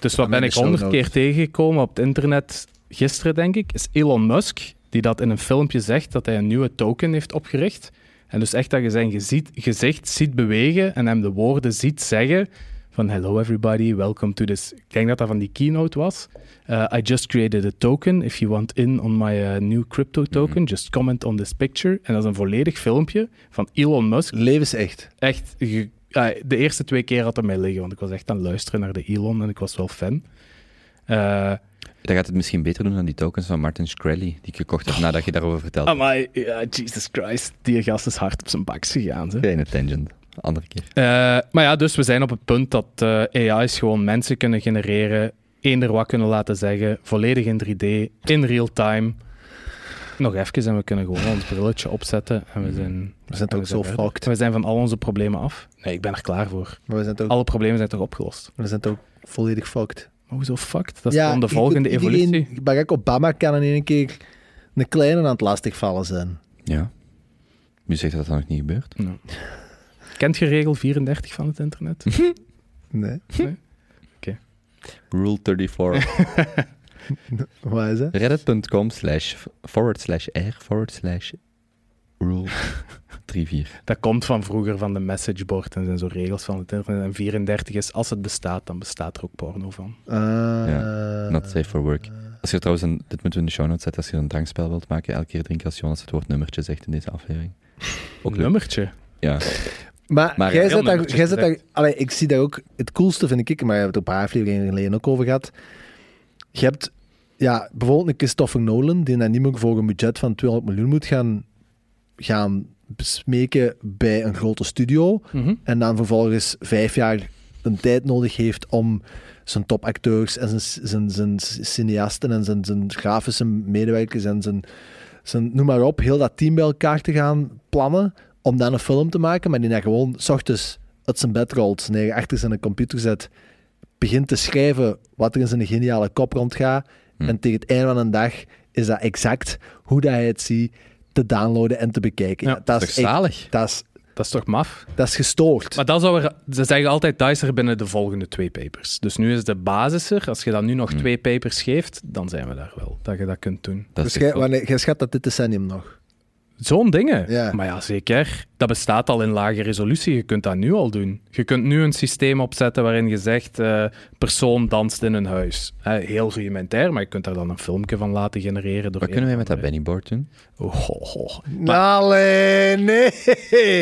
Dus wat ben ik honderd keer tegengekomen op het internet, gisteren denk ik, is Elon Musk, die dat in een filmpje zegt dat hij een nieuwe token heeft opgericht. En dus echt dat je zijn gezicht, gezicht ziet bewegen en hem de woorden ziet zeggen van hello everybody, welcome to this. Ik denk dat dat van die keynote was. Uh, I just created a token. If you want in on my uh, new crypto token, just comment on this picture. En dat is een volledig filmpje van Elon Musk
Levensecht.
echt... ge- ah, de eerste twee keer had hij mij liggen, want ik was echt aan het luisteren naar de Elon en ik was wel fan.
Dan gaat het misschien beter doen dan die tokens van Martin Shkreli, die ik gekocht heb nadat je daarover vertelde.
amai, ja, Jesus Christ, die gast is hard op zijn baks gegaan. Ze.
Kleine tangent. Andere keer.
Eh, maar ja, dus we zijn op het punt dat eh, AI's gewoon mensen kunnen genereren, eender wat kunnen laten zeggen, volledig in 3D, in real time. Nog even en we kunnen gewoon ons brilletje opzetten en we zijn...
We zijn toch zo fucked.
We zijn van al onze problemen af. Nee, ik ben er klaar voor.
Maar we zijn toch,
Alle problemen zijn toch opgelost?
we zijn toch volledig fucked.
Maar hoezo fucked? Dat is de volgende
iedereen-
evolutie.
Barack Obama kan in één keer een kleine aan het lastigvallen zijn.
Ja. Nu zegt dat dat nog niet gebeurt.
Nou. Kent je regel 34 van het internet?
Nee.
Rule 34.
Wat is dat?
Reddit.com slash forward slash r forward slash rule drie, vier.
Dat komt van vroeger van de messageboard en zijn zo regels van het internet. En 34 is, als het bestaat, dan bestaat er ook porno van.
Uh,
Not safe for work. Als je trouwens, een, dit moeten we in de show notes zetten, als je een drankspel wilt maken, elke keer drinken als Jonas het woord nummertje zegt in deze aflevering. Ook
nummertje.
Ja.
Maar,
Maar
jij zet daar, jij zet daar, allee, ik zie daar ook het coolste, vind ik, maar we hebben het een paar afleveringen geleden ook over gehad. Je hebt ja, bijvoorbeeld een Christopher Nolan, die dan niet meer voor een budget van 200 miljoen moet gaan, gaan besmeken bij een grote studio.
Mhm.
En dan vervolgens vijf jaar een tijd nodig heeft om zijn topacteurs en zijn, zijn, zijn cineasten en zijn, zijn grafische medewerkers en zijn, zijn, noem maar op, heel dat team bij elkaar te gaan plannen om dan een film te maken, maar die dan gewoon s ochtends uit zijn bed rolt, eigen achter zijn computer zet, begint te schrijven wat er in zijn geniale kop rondgaat
Hm.
en tegen het einde van een dag is dat exact hoe dat hij het ziet te downloaden en te bekijken.
Ja,
dat, is
zalig.
dat, is,
Dat is toch maf?
dat is gestoord.
Maar dat zou er, ze zeggen altijd, dat is er binnen de volgende twee papers. Dus nu is de basis er. Als je dan nu nog
Hmm.
twee papers geeft, dan zijn we daar wel. Dat je dat kunt doen.
Dat
dus jij, wanneer, jij schat dat dit decennium nog.
Zo'n dingen.
Ja.
Maar ja, zeker. Dat bestaat al in lage resolutie. Je kunt dat nu al doen. Je kunt nu een systeem opzetten waarin je zegt, eh, persoon danst in een huis. Eh, heel rudimentair, maar je kunt daar dan een filmpje van laten genereren. Door
Wat kunnen wij met dat Bennyboard doen?
Oh.
Allee, nee.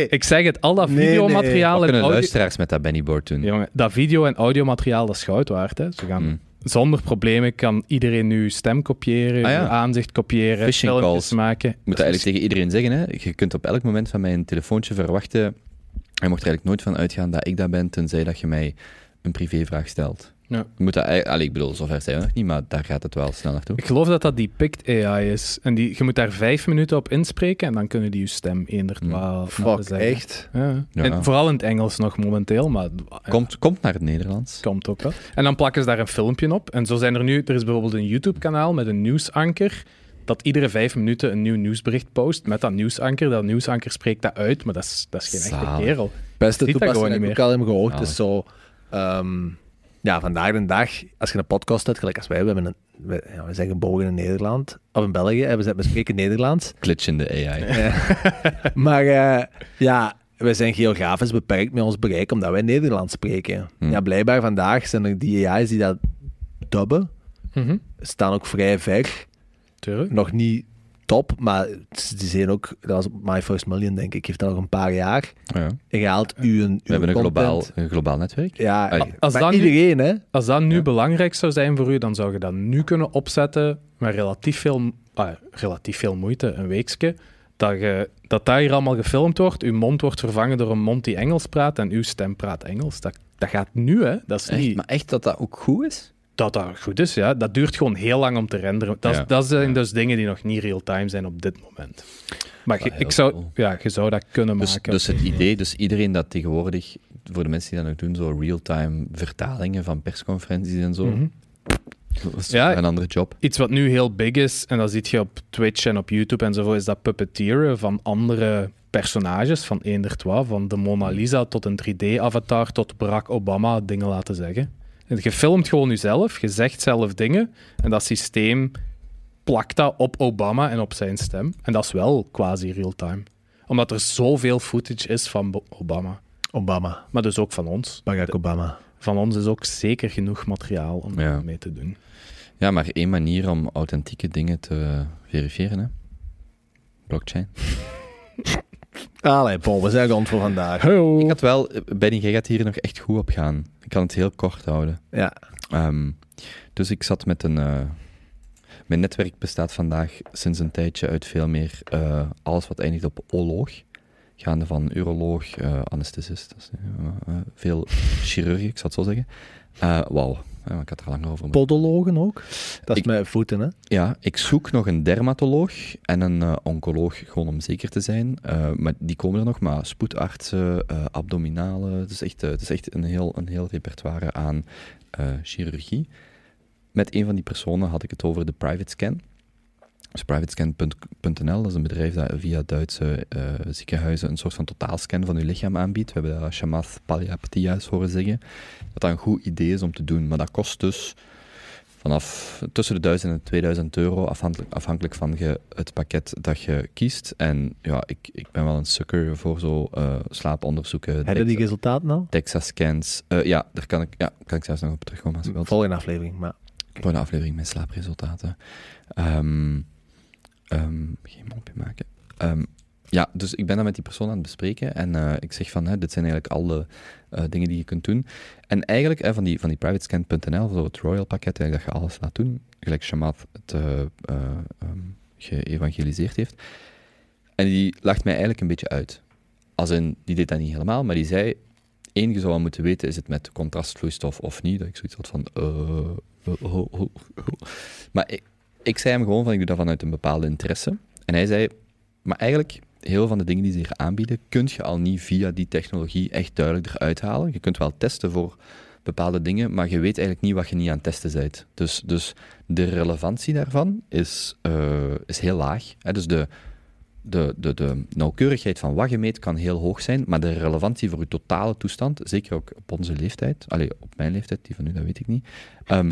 Ik zeg het, al dat
Nee,
videomateriaal
Wat
en
kunnen
audio...
luisteraars met dat Bennyboard doen?
Jongen, dat video- en audiomateriaal, dat is goud waard. Hè? Ze gaan
Hm.
Zonder problemen kan iedereen nu stem kopiëren,
Ah, ja.
uw aanzicht kopiëren,
Phishing
filmpjes
calls.
maken.
Ik moet dat eigenlijk tegen iedereen zeggen. Hè. Je kunt op elk moment van mij een telefoontje verwachten. Je mocht er eigenlijk nooit van uitgaan dat ik dat ben, tenzij dat je mij een privévraag stelt.
Ja.
Je moet dat, allee, ik bedoel, zover zijn we nog niet, maar daar gaat het wel snel naartoe.
Ik geloof dat dat die Pict AI is. En die, je moet daar vijf minuten op inspreken en dan kunnen die je stem eender
Hm.
twaalf
Fuck,
zeggen.
echt?
Ja.
Ja.
En vooral in het Engels nog momenteel, maar ja,
Komt, komt naar het Nederlands.
komt ook wel. En dan plakken ze daar een filmpje op. En zo zijn er nu, er is bijvoorbeeld een YouTube-kanaal met een nieuwsanker dat iedere vijf minuten een nieuw nieuwsbericht post met dat nieuwsanker. Dat nieuwsanker spreekt dat uit, maar dat is, dat is geen echte kerel.
Beste toepassing dat ik ook al heb gehoord is zo... ehm, ja, vandaag de dag, als je een podcast hebt, gelijk als wij, we, hebben een, we, ja, we zijn geboren in Nederland, of in België, en we, spreken Nederlands.
Glitch in de AI.
Maar eh, ja, we zijn geografisch beperkt met ons bereik, omdat wij Nederlands spreken.
Hm.
Ja, blijkbaar vandaag zijn er die AI's die dat dubben,
Mhm.
staan ook vrij ver.
Tuurlijk.
Nog niet top, maar die zijn ook, dat was op My First Million, denk ik, heeft dat nog een paar jaar.
Ja.
En je haalt uw, uw
We hebben een
content-
globaal, een globaal netwerk.
Ja.
Als
maar
dat nu-
iedereen, hè?
Als dat nu
Ja.
belangrijk zou zijn voor u, dan zou je dat nu kunnen opzetten met relatief veel, ah, relatief veel moeite, een weekje. Dat, je, dat daar hier allemaal gefilmd wordt, uw mond wordt vervangen door een mond die Engels praat en uw stem praat Engels. Dat, dat gaat nu, hè. Dat is
Echt?
niet
Maar echt dat dat ook goed is?
Dat dat goed is, ja. Dat duurt gewoon heel lang om te renderen. Dat,
Ja.
dat zijn
Ja.
dus dingen die nog niet real-time zijn op dit moment. Maar
Ah,
je- ik zou,
cool.
ja, je zou dat kunnen
Dus,
maken.
dus het idee, dus iedereen dat tegenwoordig, voor de mensen die dat nog doen, zo real-time vertalingen van persconferenties en zo,
Mhm.
dat is
Ja.
een andere job.
Iets wat nu heel big is, en dat zie je op Twitch en op YouTube en zo, is dat puppeteeren van andere personages, van eender wat, van de Mona Lisa tot een 3D-avatar tot Barack Obama dingen laten zeggen. Je filmt gewoon jezelf, je zegt zelf dingen, en dat systeem plakt dat op Obama en op zijn stem. En dat is wel quasi real-time. Omdat er zoveel footage is van Bo- Obama.
Obama.
Maar dus ook van ons.
Barack Obama.
Van ons is ook zeker genoeg materiaal om
Ja.
mee te doen.
Ja, maar één manier om authentieke dingen te verifiëren, hè? Blockchain.
Allee, Paul, we zijn rond voor vandaag.
Ik had wel, Benny, jij gaat hier nog echt goed op gaan. Ik kan het heel kort houden.
Ja.
Ehm, dus ik zat met een. eh, mijn netwerk bestaat vandaag sinds een tijdje uit veel meer eh, alles wat eindigt op oloog. Gaande van uroloog, eh, anesthesist, eh, eh, veel chirurgie, ik zal het zo zeggen. Eh Wauw, ik had er langer over.
Podologen ook. Dat is
Ik-
met voeten, hè?
Ja, ik zoek nog een dermatoloog en een eh, oncoloog, gewoon om zeker te zijn. Eh, maar die komen er nog, maar spoedartsen, eh abdominalen. Het is echt, het is echt een, heel, een heel repertoire aan chirurgie. Met een van die personen had ik het over de private scan. Dus privatescan.nl, dat is een bedrijf dat via Duitse eh, ziekenhuizen een soort van totaalscan van uw lichaam aanbiedt. We hebben dat Shamath Palihapitiya horen zeggen. Dat dat een goed idee is om te doen, maar dat kost dus vanaf tussen de 1000 en 2000 euro, afhankelijk, afhankelijk van je, het pakket dat je kiest. En ja, ik, ik ben wel een sukker voor zo eh, slaaponderzoeken.
Heb je die resultaten al?
DEXA-scans. Eh, ja, daar kan ik, ja, kan ik zelfs nog op terugkomen als je.
Volgende aflevering, maar...
Voor de aflevering met slaapresultaten. Ehm, ehm, geen mopje maken. Ehm, ja, dus ik ben dat met die persoon aan het bespreken. En eh, ik zeg van, hè, dit zijn eigenlijk alle eh, dingen die je kunt doen. En eigenlijk hè, van die, van die privatescan.nl, zo het Royal pakket, dat je alles laat doen, gelijk Shamat het eh, eh, ehm, geëvangeliseerd heeft. En die lacht mij eigenlijk een beetje uit. Als in, die deed dat niet helemaal, maar die zei, één, je zou wel moeten weten, is het met contrastvloeistof of niet? Dat ik zoiets had van, oh, oh, oh. Maar ik, ik zei hem gewoon van, ik doe dat vanuit een bepaalde interesse. En hij zei, maar eigenlijk, heel van de dingen die ze hier aanbieden, kun je al niet via die technologie echt duidelijk eruit halen. Je kunt wel testen voor bepaalde dingen, maar je weet eigenlijk niet wat je niet aan het testen bent. Dus, dus de relevantie daarvan is, eh, is heel laag. Hè? Dus de, de, de, de nauwkeurigheid van wat je meet kan heel hoog zijn, maar de relevantie voor je totale toestand, zeker ook op onze leeftijd, allee, op mijn leeftijd, die van u, dat weet ik niet, ehm,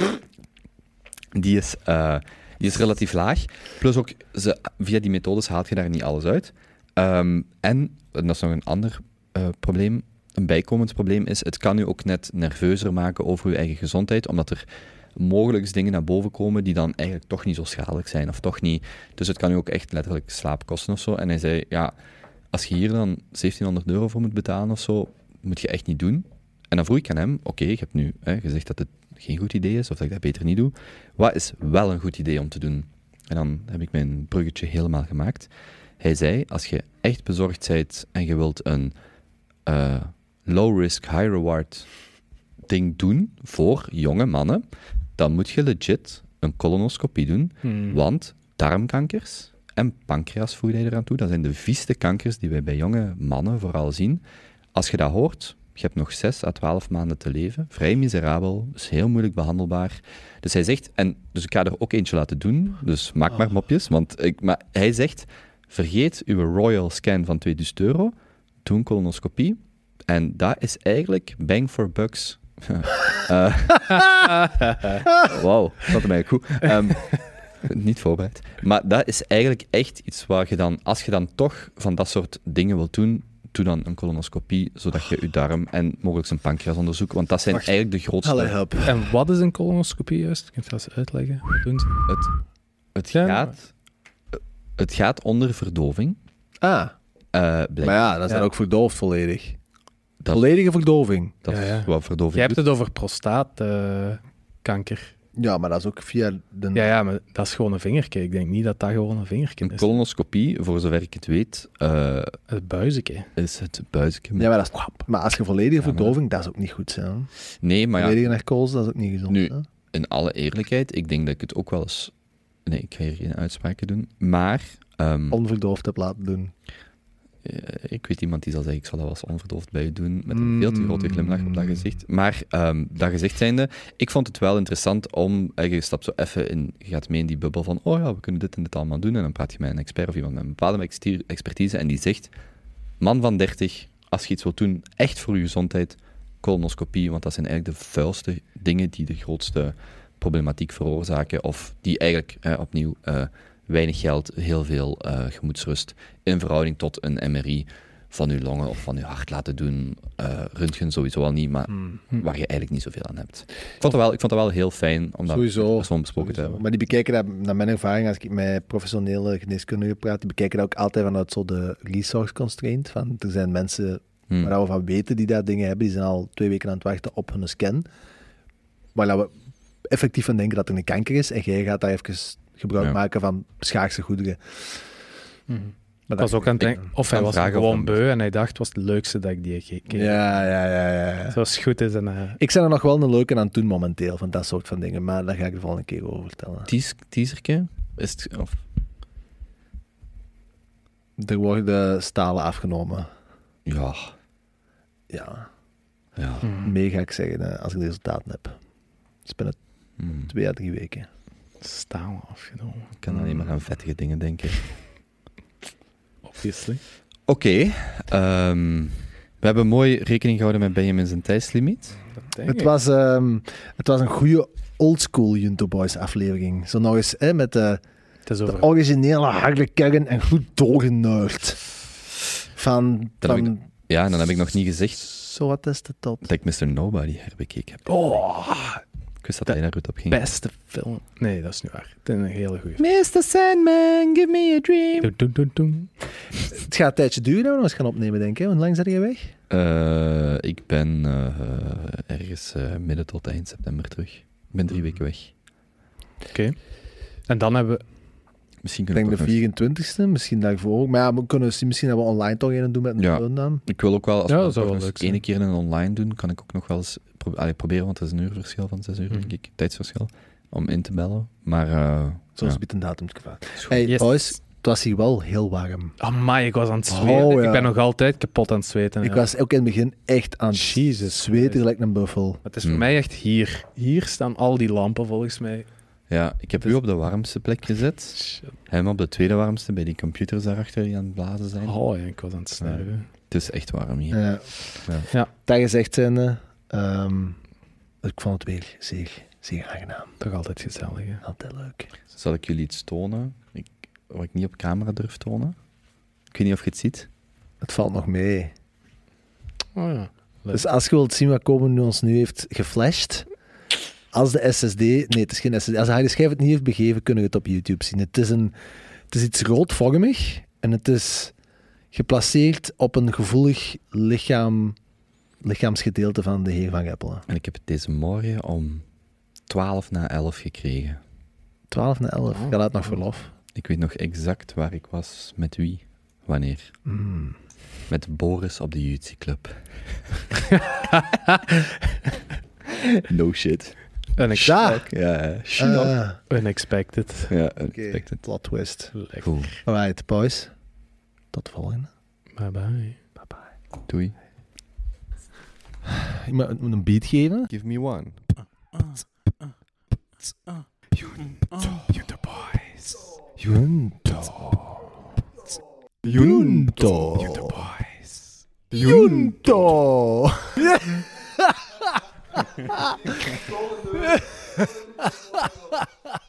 die, is, eh, die is relatief laag. Plus ook, ze, via die methodes haalt je daar niet alles uit. Ehm, en, dat is nog een ander eh, probleem, een bijkomend probleem is, het kan u ook net nerveuzer maken over uw eigen gezondheid, omdat er mogelijk dingen naar boven komen die dan eigenlijk toch niet zo schadelijk zijn, of toch niet... Dus het kan u ook echt letterlijk slaap kosten of zo. En hij zei, ja, als je hier dan 1700 euro voor moet betalen of zo, moet je echt niet doen. En dan vroeg ik aan hem, oké, je hebt nu hè, gezegd dat het geen goed idee is, of dat ik dat beter niet doe. Wat is wel een goed idee om te doen? En dan heb ik mijn bruggetje helemaal gemaakt. Hij zei, als je echt bezorgd bent en je wilt een eh, low-risk, high-reward ding doen voor jonge mannen, dan moet je legit een colonoscopie doen,
Hmm.
want darmkankers en pancreas voeg je eraan toe. Dat zijn de vieste kankers die wij bij jonge mannen vooral zien. Als je dat hoort, je hebt nog 6 à 12 maanden te leven. Vrij miserabel, dus heel moeilijk behandelbaar. Dus hij zegt, en dus ik ga er ook eentje laten doen, dus maak maar mopjes. Want ik, maar hij zegt, vergeet uw royal scan van 2000 euro, doe een colonoscopie. En dat is eigenlijk bang for bucks. Eh, Wauw, dat is mij goed. Ehm, niet voorbereid. Maar dat is eigenlijk echt iets waar je dan, als je dan toch van dat soort dingen wilt doen, doe dan een colonoscopie, zodat je je darm en mogelijk zijn pancreas onderzoekt. Want dat zijn
Wacht.
eigenlijk de grootste...
Help.
En wat is een colonoscopie juist? Kun je dat eens uitleggen? Wat doen ze?
Het, het,
Ja.
gaat, het gaat onder verdoving.
Ah,
eh
maar ja, dat is
Ja.
dan ook verdoofd volledig.
Dat-
Volledige verdoving.
dat
Ja,
is wat verdoving
Je hebt
doet.
het over prostaatkanker.
Ja, maar dat is ook via de...
ja, ja, maar dat is gewoon een vingertje. Ik denk niet dat dat gewoon een vingertje
Een
is.
colonoscopie, voor zover ik het weet, eh,
Het buizetje.
is het buisje.
Ja, maar, dat is, maar als je volledige
Ja, maar-
verdoving, dat is ook niet goed. Hè?
Nee, maar ja,
Volledige narcose, dat is ook niet gezond.
Nu,
hè?
in alle eerlijkheid, ik denk dat ik het ook wel eens... Nee, ik ga hier geen uitspraken doen. Maar ehm,
Onverdoofd heb laten doen.
Eh, ik weet iemand die zal zeggen, ik zal dat wel eens onverdoofd bij je doen, met een veel te grote glimlach op dat
Mm.
gezicht. Maar ehm, dat gezegd zijnde, ik vond het wel interessant om... eh, Je stapt zo even in, je gaat mee in die bubbel van, oh ja, we kunnen dit en dit allemaal doen. En dan praat je met een expert of iemand met een bepaalde expertise en die zegt, man van 30, als je iets wilt doen, echt voor je gezondheid, colonoscopie, want dat zijn eigenlijk de vuilste dingen die de grootste problematiek veroorzaken, of die eigenlijk, eh, opnieuw, eh, weinig geld, heel veel eh, gemoedsrust, in verhouding tot een MRI van je longen of van je hart laten doen. eh röntgen sowieso al niet, maar
Hmm.
waar je eigenlijk niet zoveel aan hebt. Ik vond het wel, ik vond het wel heel fijn om dat
Sowieso.
persoon besproken te hebben.
Maar die bekijken dat, naar mijn ervaring, als ik met professionele geneeskundigen praat, die bekijken dat ook altijd vanuit zo de resource constraint. Van, er zijn mensen
Hmm.
waar we van weten die dat dingen hebben, die zijn al twee weken aan het wachten op hun scan. Maar dat we effectief van denken dat er een kanker is en jij gaat daar even gebruik
Ja.
maken van schaarse goederen.
Mhm.
Maar
Ik was ook aan het denken, of hij was gewoon beu en hij dacht, het was het leukste dat ik die gekeken
Ja, ja, ja, ja.
Zoals het goed is. En, eh,
Ik ben er nog wel een leuke aan het doen momenteel, van dat soort van dingen. Maar daar ga ik de volgende keer over vertellen.
Teas- Teaserke? Is het, of,
Er worden stalen afgenomen.
ja,
Ja,
ja.
hmm.
meer ga ik zeggen eh, als ik de resultaten heb. Het is binnen
Hmm.
twee à drie weken.
Staal afgenomen.
Ik kan alleen maar aan vettige dingen denken.
Obviously.
Oké, ehm, we hebben mooi rekening gehouden met Benjamin zijn tijdslimiet.
Dat denk
Het
ik.
was, ehm, het was een goede oldschool Junto Boys aflevering. Zo nog eens hè, met de, de originele harde kern en goed doorgeneurd. Van, van
Ja, en dan heb ik nog niet gezegd
zo wat is het tot.
dat ik Mr. Nobody herbekeken heb.
Oh,
Ik wist dat hij daar goed op ging.
beste film. Nee, dat is niet waar. Het is een hele goede.
Mr. Sandman, give me a dream.
Het gaat een tijdje duren dat we nog eens gaan opnemen, denk ik. Hoe lang zijn je weg?
Eh, ik ben eh, ergens eh, midden tot eind september terug. Ik ben drie weken weg.
Oké. En dan hebben we...
Misschien
Ik
kunnen
denk de
toch nog-
24e, misschien daarvoor ook. Maar ja, we kunnen misschien dat we online toch een doen met een
Ja.
film dan.
Ik wil ook wel, als
Ja,
we
dat wel
eens ene keer een online doen, kan ik ook nog wel eens pro allee, proberen, want het is een uurverschil van zes uur,
Mhm.
denk ik, tijdsverschil, om in te bellen. Maar eh
Zoals
ja.
biedt een datum gevaar. Hey,
Yes.
boys, het was hier wel heel warm.
Amai, ik was aan het
Oh,
zweten.
ja.
Ik ben nog altijd kapot aan het zweten.
Ik
ja.
was ook in het begin echt aan het
Jesus
zweten gelijk een buffel.
Het is voor
Hmm.
mij echt hier. Hier staan al die lampen volgens mij.
ja, ik heb u op de warmste plek gezet.
Shit.
Hem op de tweede warmste, bij die computers daarachter die aan het blazen zijn.
Oh ja, ik was aan het snuiven.
Het is echt warm hier.
Ja.
Ja.
Ja.
Dat gezegd zijnde, ehm, ik vond het weer zeer, zeer aangenaam.
Toch altijd gezellig, hè?
Altijd leuk.
Zal ik jullie iets tonen? Ik, wat ik niet op camera durf tonen? Ik weet niet of je het ziet.
Het valt nog mee.
Oh ja. Leuk.
Dus als je wilt zien wat Komen nu ons nu heeft geflasht, als de SSD, nee het is geen SSD, als hij de schijf het niet heeft begeven, kunnen we het op YouTube zien. Het is, een, het is iets roodvormig en het is geplaceerd op een gevoelig lichaam, lichaamsgedeelte van de heer Van Geppelen.
En ik heb het deze morgen om 12 na 11 gekregen.
12 na 11,
Oh.
je laat nog verlof.
Ik weet nog exact waar ik was, met wie, wanneer.
Mm.
Met Boris op de Jutsi Club. no shit.
Unex-
Ja,
Ah,
unexpected.
ja,
Oké,
unexpected.
plot twist.
Lekker.
Cool.
Alright, boys. Tot de volgende.
Bye bye.
Bye bye.
Doei.
Ik moet een beat geven.
Give me one.
Junto Boys.
Junto.
Junto.